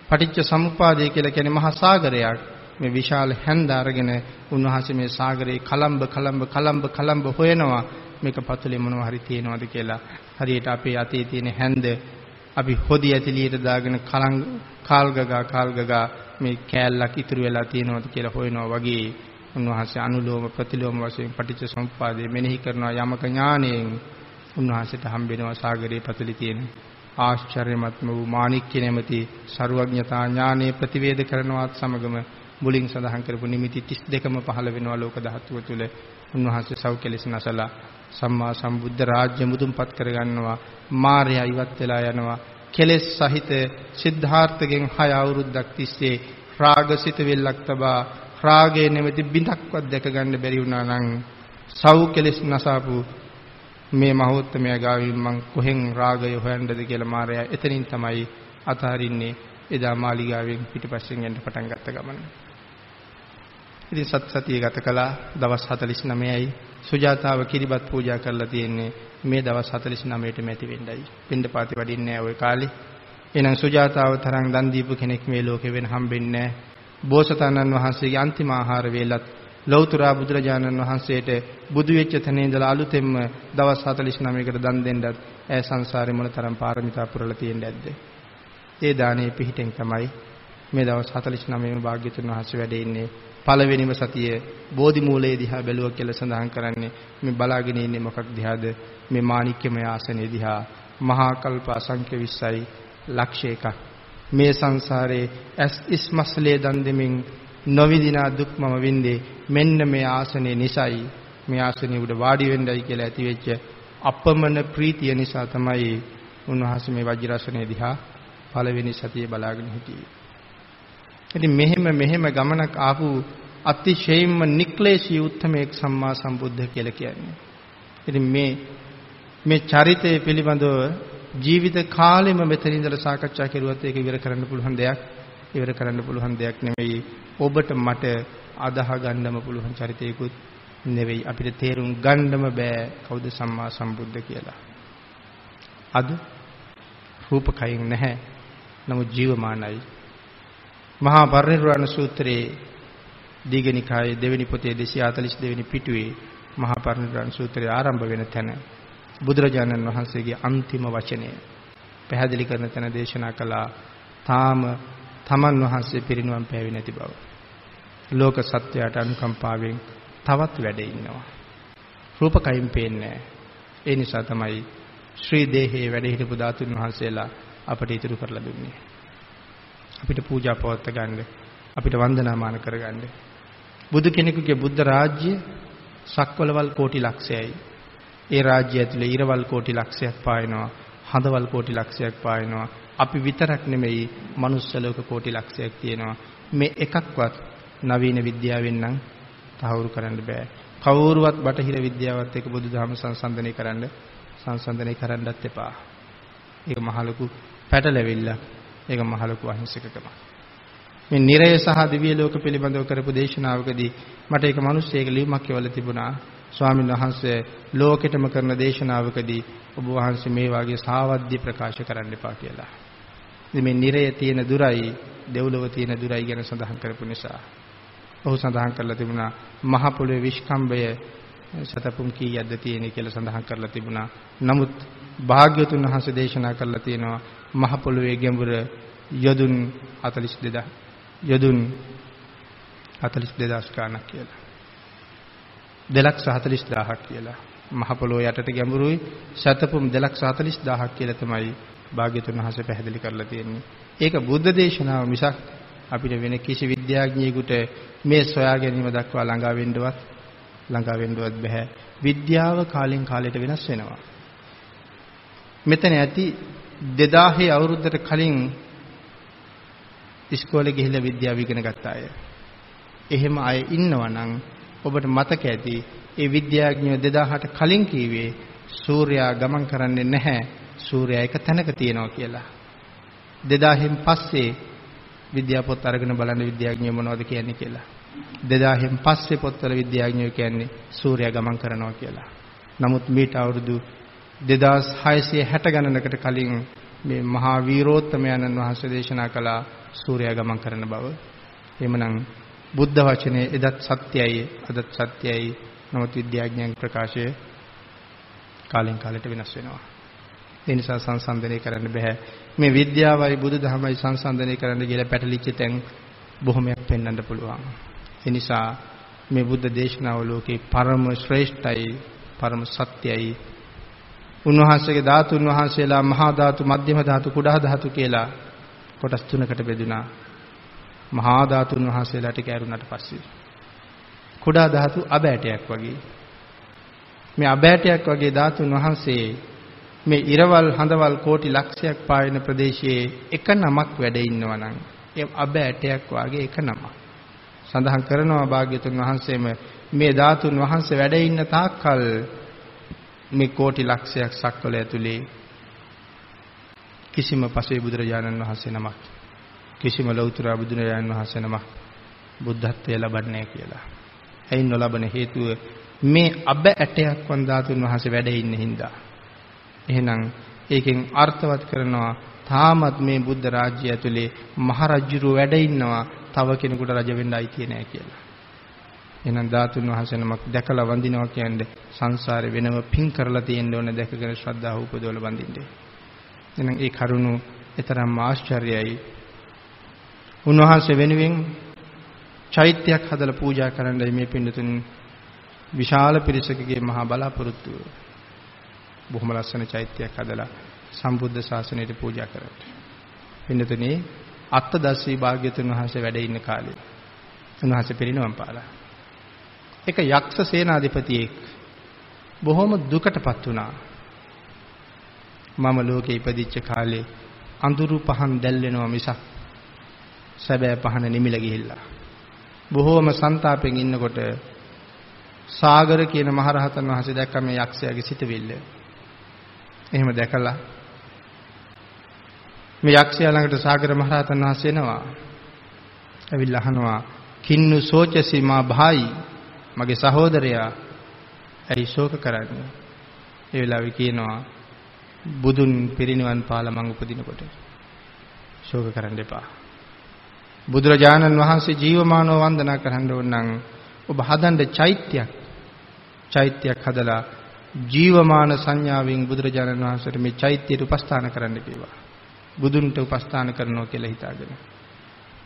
පටිච්ච සමුප්පාදය කියලා කියන්නේ මහා සාගරයක්. මේ විශාල හැන්ද අරගෙන උන්වහන්සේ මේ සාගරේ කලම්බ කලම්බ කලම්බ කලම්බ හොයනවා. මේක පතුලේ මොනවා හරි තියෙනවද කියලා හරියට අපේ අතේ තියෙන හැන්ද අපි හොදි ඇතිලියට දාගෙන කලං කාල්ගගා කාල්ගගා මේ කෑල්ලක් ඉතුරු වෙලා තියෙනවද කියලා හොයනවා වගේ. උන්වහන්සේ අනුලෝම ප්‍රතිලෝම වශයෙන් පටිච්ච සමුප්පාදයේ මෙනෙහි කරනවා යමක ඥාණයෙන්. උන්වහන්සේට හම්බෙනවා සාගරයේ පතුලි තියෙන ආශ්චර්යමත්ම වූ මාණික්‍ය නැමැති ਸਰුවඥතා ඥානයේ ප්‍රතිවේද කරනවත් සමගම මුලින් සඳහන් කරපු නිමිති 32ම පහළ වෙනවා ලෝක ධාතුව තුළ. උන්වහන්සේ සව් කෙලෙස් නැසලා සම්මා සම්බුද්ධ රාජ්‍ය මුදුන්පත් කරගන්නවා. මාර්යා ඉවත් වෙලා යනවා. කෙලෙස් සහිත සිද්ධාර්ථගෙන් 6 අවුරුද්දක් තිස්සේ රාගසිත වෙල්ලක් තබා රාගයේ නැමැති බිඳක්වත් දැක ගන්න බැරි වුණා නම් සව් කෙලෙස් නසාපු මේ මහෞත්මය ගාවින් මං කොහෙන් රාගය හොයන්නද කියලා මාර්යා එතනින් තමයි අතහරින්නේ. එදා මාලිගාවෙන් පිටිපස්සෙන් යන්න පටන් ගත්ත ගමන. ඉතින් සත් සතිය ගත කළා දවස් 49යි සුජාතාව කිරිබත් පූජා කරලා තියෙන්නේ මේ දවස් 49ට මැති වෙන්නයි. පින්ඩපාති වඩින්නේ නැහැ ওই කාලේ. එහෙනම් සුජාතාව තරම් දන් දීපු කෙනෙක් මේ ලෝකේ වෙන හම්බෙන්නේ නැහැ. බෝසතාණන් වහන්සේගේ අන්තිම ආහාර වේලත් ලෞතර බුදුරජාණන් වහන්සේට බුදු වෙච්ච තැන ඉඳලා අලුතෙන්ම දවස් 49කට දන් දෙන්නත් ඈ සංසාරේ මොනතරම් පාරමිතා පුරලා තියෙන්නේ නැද්ද? ඒ දානේ පිහිටෙන් තමයි මේ දවස් 49ම භාග්‍යතුන් වහන්සේ වැඩ ඉන්නේ පළවෙනිම සතිය බෝධි මූලයේ දිහා බැලුවා කියලා සඳහන් කරන්නේ මේ බලාගෙන ඉන්නේ මොකක් දිහාද? මේ මාණික්‍යමය ආසනයේ දිහා මහා කල්ප අසංඛ්‍ය 20යි ලක්ෂ එකක්. මේ සංසාරේ ඇස් ඉස්මස්ලේ දන් දෙමින් නොවිදිනා දුක් මම වින්දේ මෙන්න මේ ආසනයේ නිසයි. මේ ආසනයේ උඩ වාඩි වෙන්නයි කියලා ඇතිවෙච්ච අපමණ ප්‍රීතිය නිසා තමයි උන්වහන්සේ මේ වජිරාසනයේ දිහා පළවෙනි සතියේ බලාගෙන හිටියේ. ඉතින් මෙහෙම මෙහෙම ගමනක් ආපු අතිශයින්ම නික්ලේශී උත්මේක් සම්මා සම්බුද්ධ කියලා කියන්නේ. ඉතින් මේ මේ චරිතය පිළිබඳව ජීවිත කාලෙම මෙතන ඉඳලා සාකච්ඡා කරුවත් ඒක ඉවර කරන්න පුළුවන් දෙයක් ඉවර කරන්න පුළුවන් දෙයක් නෙවෙයි. ඔබට මට අදාහ ගන්නම පුළුවන් චරිතයකුත් නෙවෙයි. අපිට තේරුම් ගන්නම බෑ කවුද සම්මා සම්බුද්ධ කියලා. අද රූපකයෙන් නැහැ. නමුත් ජීවමානයි. මහා පරිනිර්වාණ සූත්‍රයේ දීඝනිකායේ දෙවෙනි පොතේ 242 වෙනි පිටුවේ මහා පරිනිර්වාණ සූත්‍රය ආරම්භ වෙන තැන බුදුරජාණන් වහන්සේගේ අන්තිම වචනය පැහැදිලි කරන තැන දේශනා කළා තාම තමන් වහන්සේ පිරිනුවම් පෑවේ නැති බව. ලෝක සත්‍යයට අනුකම්පාවෙන් තවත් වැඩ ඉන්නවා. රූපකයින් පේන්නේ ඒ නිසා තමයි ශ්‍රී දේහයේ වැඩ හිටපු ධාතුන් වහන්සේලා අපට ඉතුරු කරලා දුන්නේ. අපිට පූජා පවත්ව ගන්න අපිට වන්දනාමාන කරගන්න. බුදු කෙනෙකුගේ බුද්ධ රාජ්‍ය සක්වලවල් කෝටි ලක්ෂයයි. ඒ රාජ්‍ය ඇතුලේ ඉරවල් කෝටි ලක්ෂයක් පායනවා හඳවල් කෝටි ලක්ෂයක් පායනවා. අපි විතරක් නෙමෙයි මනුස්ස ලෝක කෝටි ලක්ෂයක් තියෙනවා. මේ එකක්වත් නවීන විද්‍යාවෙන් නම් තහවුරු කරන්න බෑ. කවුරුවත් බටහිර විද්‍යාවත් එක්ක බුදුදහම සංසන්දනය කරන්න සංසන්දනය කරන්නත් එපා. ඒක මහ ලොකු පැටලෙවිල්ලක්. ඒක මහ ලොකු අහිංසකකමක්. මේ නිරය සහ දිව්‍ය ලෝක පිළිබඳව කරපු දේශනාවකදී මට ඒක මිනිස්සෙක් ලියුමක් කියවලා තිබුණා. ස්වාමීන් වහන්සේ ලෝකෙටම කරන දේශනාවකදී ඔබ වහන්සේ මේ වාගේ සාවද්‍ය ප්‍රකාශ කරන්න එපා කියලා. ඉතින් මේ නිරය තියෙන දුරයි දෙව්ලොව තියෙන දුරයි ගැන සඳහන් කරපු නිසා ඔහු සඳහන් කරලා තිබුණා මහ පොළොවේ විශ්කම්භය සතපුම් කීයක්ද තියෙන්නේ කියලා සඳහන් කරලා තිබුණා. නමුත් භාග්‍යතුන් වහන්සේ දේශනා කරලා තියෙනවා මහ පොළොවේ ගැඹුර යදුන් 42000 යදුන් 42000 ගණක් කියලා. 240000ක් කියලා. මහ පොළොව යටට ගැඹුරුයි සතපුම් 240000ක් කියලා තමයි භාග්‍යතුන් වහන්සේ පැහැදිලි කරලා තියෙන්නේ. ඒක බුද්ධ දේශනාව මිසක් අපිට වෙන කිසි විද්‍යාඥයෙකුට මේ සොයා ගැනීම දක්වා ළඟා වෙන්නවත් ළඟා වෙන්නවත් බෑ. විද්‍යාව කාලෙන් කාලයට වෙනස් වෙනවා. මෙතන ඇති 2000 අවුරුද්දට කලින් ඉස්කෝලේ ගිහිල්ලා විද්‍යාව ඉගෙන ගත්ත අය. එහෙම අය ඉන්නවා නම් ඔබට මතක ඇති ඒ විද්‍යාඥයෝ 2000ට කලින් කීවේ සූර්යයා ගමන් කරන්නේ නැහැ. සූර්යයා එක තැනක තියෙනවා කියලා. 2000න් පස්සේ විද්‍යා පොත් අරගෙන බලන්න විද්‍යාඥයෝ මොනවද කියන්නේ කියලා. 2000න් පස්සේ පොත්වල විද්‍යාඥයෝ කියන්නේ සූර්යයා ගමන් කරනවා කියලා. නමුත් මීට අවුරුදු 2660 ගණනකට කලින් මේ මහා වීරෝත්තමයන්න් වහන්සේ දේශනා කළා සූර්යයා ගමන් කරන බව. එhmenan බුද්ධ වචනේ එදත් සත්‍යයි අදත් සත්‍යයි. නමුත් විද්‍යාඥයන් ප්‍රකාශය කාලෙන් කාලයට වෙනස් වෙනවා. ඒ නිසා සංසන්දනය කරන්න බෑ. මේ විද්‍යාවයි බුදුදහමයි සංසන්දනය කරන්න කියලා පැටලිච්ච තැන් බොහොමයක් පෙන්වන්න පුළුවන්. ඒ නිසා මේ බුද්ධ දේශනාව ලෝකේ පරම ශ්‍රේෂ්ඨයි, පරම සත්‍යයි. උන්වහන්සේගේ ධාතුන් වහන්සේලා මහා ධාතු, මධ්‍යම ධාතු, කුඩා ධාතු කියලා කොටස් තුනකට බෙදුනා. මහා ධාතුන් වහන්සේලා ටික ඇරුණාට පස්සේ කුඩා ධාතු අබෑටයක් වගේ. මේ අබෑටයක් වගේ ධාතුන් වහන්සේ මේ ඉරවල් හඳවල් කෝටි ලක්ෂයක් පායන ප්‍රදේශයේ එක නමක් වැඩ ඉන්නවා නම් ඒ අබෑටයක් වාගේ එක නමක්. සඳහන් කරනවා භාග්‍යතුන් වහන්සේම මේ ධාතුන් වහන්සේ වැඩ ඉන්න තාක්කල් මේ කෝටි ලක්ෂයක් සක්වල ඇතුලේ කිසිම පසේ බුදුරජාණන් වහන්සේ නමක් කිසිම ලෞතර බුදුරජාණන් වහන්සේ නමක් බුද්ධත්වය ලබන්නේ කියලා. එයින් නොලබන හේතුව මේ අබ ඇටයක් වන් ධාතුන් වහන්සේ වැඩ ඉන්න හින්දා. එහෙනම් ඒකෙන් අර්ථවත් කරනවා තාමත් මේ බුද්ධ රාජ්‍ය ඇතුලේ මහරජුරු වැඩ ඉන්නවා තව කෙනෙකුට රජ වෙන්න අයිතිය නැහැ කියලා. එහෙනම් ධාතුන් වහන්සේ නමක් දැකලා වඳිනවා කියන්නේ සංසාරේ වෙනම පින් කරලා තියෙන්න ඕන දැකගෙන ශ්‍රද්ධාව උපදවල වඳින්නේ. එහෙනම් ඒ කරුණු ඊතරම් ආශ්චර්යයි. උන්වහන්සේ වෙනුවෙන් චෛත්‍යයක් හදලා පූජා කරන්නයි මේ පින්නතුන් විශාල පිරිසකගේ මහා බලාපොරොත්තුව. බොහොම ලස්සන චෛත්‍යයක් හදලා සම්බුද්ධ ශාසනයට පූජා කරත්. පින්නතුනේ අත්තදස්සී භාග්‍යතුන් වහන්සේ වැඩ ඉන්න කාලේ උන්වහන්සේ පිරිනවම් පාලා. එක යක්ෂ සේනාධිපතියෙක් බොහොම දුකටපත් වුණා. මම ලෝකේ ඉපදිච්ච කාලේ අඳුරු පහන් දැල්වෙනවා මිසක් සැබෑ පහන නිමිල ගිහිල්ලා. බොහෝම ਸੰతాපෙන් ඉන්නකොට සාගර කියන මහරහතන් වහන්සේ දැක්ක මේ යක්ෂයාගේ සිටවිල්ල. එහෙම දැකලා මේ යක්ෂයා ළඟට සාගර මහරහතන් වහන්සේ එනවා. ඇවිල්ලා අහනවා කින්නු සෝචසි මා භායි මගේ සහෝදරයා ඇයි ශෝක කරන්නේ? ඒ වෙලාවේ කියනවා බුදුන් පිරිනිවන් පාලා මං උපදිනකොට ශෝක කරන්න එපා. බුදුරජාණන් වහන්සේ ජීවමානව වන්දනා කරන්න ඕන නම් ඔබ හදන්න චෛත්‍යයක් චෛත්‍යයක් හදලා ජීවමාන සංඥාවෙන් බුදුරජාණන් වහන්සේට මේ චෛත්‍යයට උපස්ථාන කරන්න කිව්වා. බුදුන්ට උපස්ථාන කරනවා කියලා හිතාගෙන.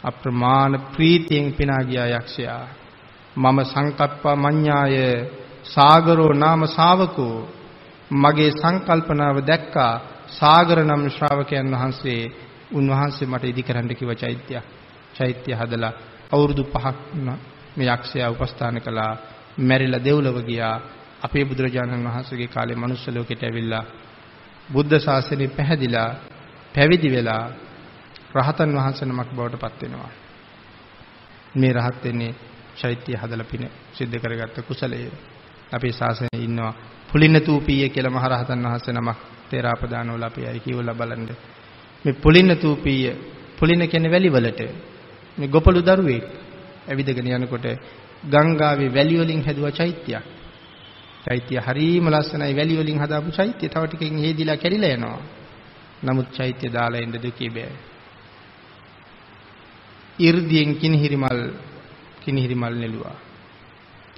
අප්‍රමාණ ප්‍රීතියෙන් පිනා ගියා යක්ෂයා. මම සංකප්ප මඤ්ඤාය සාගරෝ නාම ශාවකෝ මගේ සංකල්පනාව දැක්කා සාගර නම් ශ්‍රාවකයන් වහන්සේ උන්වහන්සේ මට ඉදි කරන්න කිව්ව චෛත්‍යයක්. චෛත්‍ය හදලා අවුරුදු 5ක් මේ යක්ෂයා උපස්ථාන කළා. මැරිලා දෙව්ලොව ගියා. අපේ බුදුරජාණන් වහන්සේගේ කාලේ මනුස්ස ලෝකෙට ඇවිල්ලා බුද්ධ ශාසනය පැහැදිලා පැවිදි වෙලා රහතන් වහන්සේ නමක් බවට පත් වෙනවා. මේ රහත් වෙන්නේ චෛත්‍ය හදලා පින සිද්ධ කරගත්ත කුසලයේ. අපේ ශාසනයේ ඉන්නවා පුලින්න තූපීය කියලා මහරහතන් වහන්සේ නමක් තේරාපදානවල අපි අය කියවලා බලන්න. මේ පුලින්න තූපීය පුලින්න කියන්නේ වැලි වලට මේ ගොපළු දරුවෙක් ඇවිදගෙන යනකොට ගංගාවේ වැලි වලින් හැදුවා චෛත්‍යයක්. චෛත්‍ය හරීම ලස්සනයි වැලි වලින් හදාපු චෛත්‍ය. තව ටිකකින් හේදිලා කැඩිලා යනවා. නමුත් චෛත්‍ය දාලා එන්න දුකේ බෑ. 이르දියෙන් කිනිහිරි මල් කිනිහිරි මල් නෙළුවා.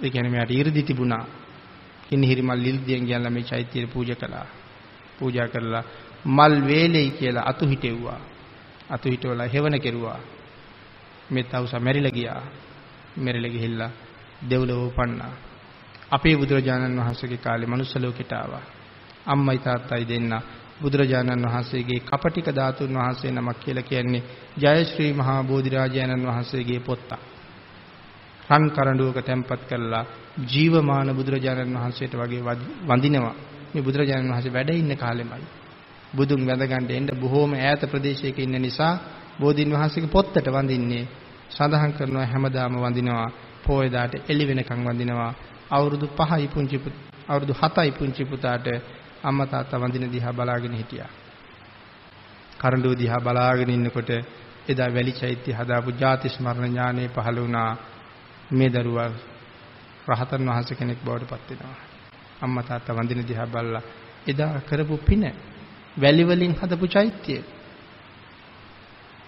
ඒ කියන්නේ මෙයාට 이르දි තිබුණා. කිනිහිරි මල් ඉර්දියෙන් ගියලා මේ චෛත්‍යය පූජා කළා. පූජා කරලා මල් වේලෙයි කියලා අතු හිටෙව්වා. අතු හිටවලා හෙවණ කෙරුවා. මේ තවුස මැරිලා ගියා. මැරිලා ගිහිල්ලා දෙව්ලොව උපන්නා. අපේ බුදුරජාණන් වහන්සේගේ කාලේ මනුස්ස ලෝකෙට ආවා. අම්මයි තාත්තයි දෙන්න බුදුරජාණන් වහන්සේගේ කපටික ධාතුන් වහන්සේ නමක් කියලා කියන්නේ ජයශ්‍රී මහා බෝධිරාජාණන් වහන්සේගේ පොත්ත. රන් කරඬුවක තැන්පත් කරලා ජීවමාන බුදුරජාණන් වහන්සේට වගේ වඳිනවා. මේ බුදුරජාණන් වහන්සේ වැඩ ඉන්න කාලෙමයි. බුදුන් වැඳ ගන්න එන්න බොහෝම ඈත ප්‍රදේශයක ඉන්න නිසා බෝධින් වහන්සේගේ පොත්තට වඳින්නේ සඳහන් කරනවා හැමදාම වඳිනවා පොය දාට එළි වෙනකන් වඳිනවා අවුරුදු 5යි පුංචි අවුරුදු 7යි පුංචි පුතාට අම්මා තාත්තා වඳින දිහා බලාගෙන හිටියා. කරඬුව දිහා බලාගෙන ඉන්නකොට එදා වැලි චෛත්‍ය හදාපු ජාති ස්මරණ ඥානෙ පහළ වුණා. මේ දරුවා රහතන් වහන්සේ කෙනෙක් බවට පත් වෙනවා. අම්මා තාත්තා වඳින දිහා බලලා එදා කරපු පින වැලි වලින් හදපු චෛත්‍යය.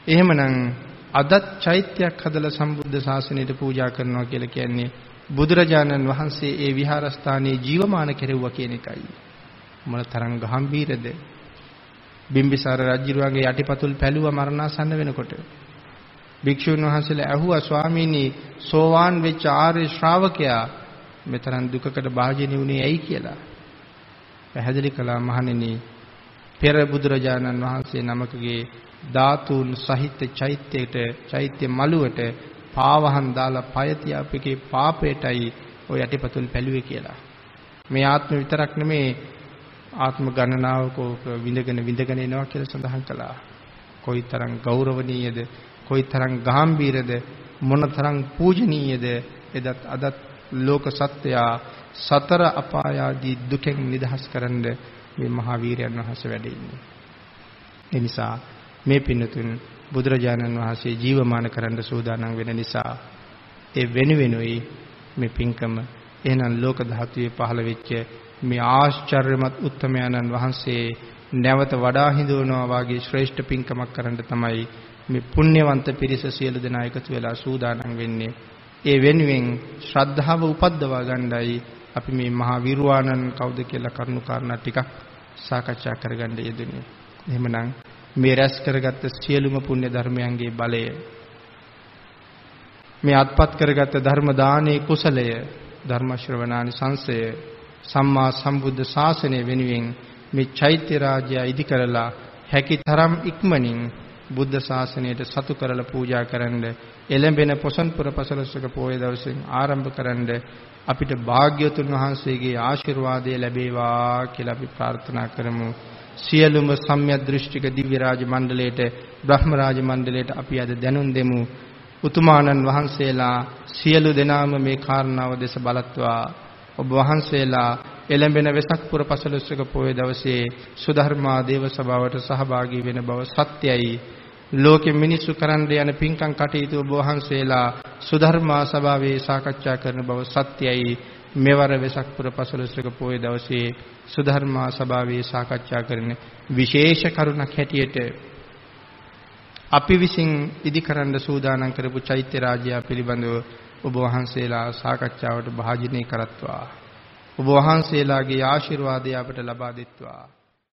එහෙමනම් අදත් චෛත්‍යයක් හදලා සම්බුද්ධ ශාසනයට පූජා කරනවා කියලා කියන්නේ බුදුරජාණන් වහන්සේ ඒ විහාරස්ථානයේ ජීවමාන කෙරෙව්වා කියන එකයි. මොන තරම් ගම්බීරද? බිම්බිසාර රජුගේ යටිපතුල් පැලුවා මරණාසන්න වෙනකොට. භික්ෂුන් වහන්සේලා ඇහුවා ස්වාමීනි සෝවාන් වෙච්ච ආර්ය ශ්‍රාවකයා මෙතරම් දුකකට භාජනය වුණේ ඇයි කියලා. පැහැදිලි කළා මහණෙනි පෙර බුදුරජාණන් වහන්සේ නමකගේ ධාතුන් සහිත චෛත්‍යයට චෛත්‍ය මළුවට පාවහන් දාලා පය තියාපේකේ පාපේටයි ඔය යටිපතුල් පැලුවේ කියලා. මේ ආත්ම විතරක් නෙමේ ආත්ම ගණනාවක විඳගෙන විඳගෙන එනවා කියලා සඳහන් කළා. කොයිතරම් ගෞරවනීයද, කොයිතරම් ගැඹීරද, මොනතරම් පූජනීයද එදත් අදත් ලෝක සත්‍යයා සතර අපායාදී දුකෙන් නිදහස් කරන්න මේ මහා වීරයන් වහන්සේ වැඩ ඉන්නේ. ඒ නිසා මේ පින්නතුන් බුදුරජාණන් වහන්සේ ජීවමාන කරන්න සූදානම් වෙන නිසා ඒ වෙනුවෙනුයි මේ පින්කම එහෙනම් ලෝක ධාතුවේ පහළ වෙච්ච මේ ආශ්චර්යමත් උත්තමයන්න් වහන්සේ නැවත වඩා හිඳවනවා වාගේ ශ්‍රේෂ්ඨ පින්කමක් කරන්න තමයි මේ පුණ්‍යවන්ත පිරිස සියලු දෙනා එකතු වෙලා සූදානම් වෙන්නේ. ඒ වෙනුවෙන් ශ්‍රද්ධාව උපද්දවා ගන්නයි අපි මේ මහා විරුවාණන් කවුද කියලා කරුණු කාරණා ටිකක් සාකච්ඡා කරගන්න යෙදුනේ. එහෙමනම් මේ රැස් කරගත්ත සියලුම පුණ්‍ය ධර්මයන්ගේ බලය මේ අත්පත් කරගත්ත ධර්ම දානයේ කුසලය ධර්ම ශ්‍රවණානි සංසය සම්මා සම්බුද්ධ ශාසනය වෙනුවෙන් මේ චෛත්‍ය රාජ්‍යය ඉදි කරලා හැකි තරම් ඉක්මනින් බුද්ධ ශාසනයට සතු කරලා පූජා කරන්න එළඹෙන පොසන්පුර පසළොස්වක පෝය දවසෙන් ආරම්භ කරන්න අපිට භාග්‍යතුන් වහන්සේගේ ආශිර්වාදය ලැබේවා කියලා අපි ප්‍රාර්ථනා කරමු. සියලුම සම්‍යක් දෘෂ්ටික දිව්‍ය රාජ මණ්ඩලයට බ්‍රහ්ම රාජ මණ්ඩලයට අපි අද දැනුම් දෙමු. උතුමාණන් වහන්සේලා සියලු දෙනාම මේ කාරණාව දෙස බලත්වා. ඔබ වහන්සේලා එළඹෙන වෙසක් පුර පසළොස්වක පොය දවසේ සුධර්මා දේව සභාවට සහභාගී වෙන බව සත්‍යයි. ලෝකෙ මිනිස්සු කරන්න යන පින්කම් කටයුතු ඔබ වහන්සේලා සුධර්මා සභාවේ සාකච්ඡා කරන බව සත්‍යයි. මෙවර වෙසක් පුර පසළොස්වක පොය දවසේ සුධර්මා සභාවේ සාකච්ඡා කරන විශේෂ කරුණක් හැටියට අපි විසින් ඉදිකරන්න සූදානම් කරපු චෛත්‍ය රාජ්‍යය පිළිබඳව ඔබ වහන්සේලා සාකච්ඡාවට භාජනය කරත්වා. ඔබ වහන්සේලාගේ ආශිර්වාදය අපට ලබා දෙත්වා.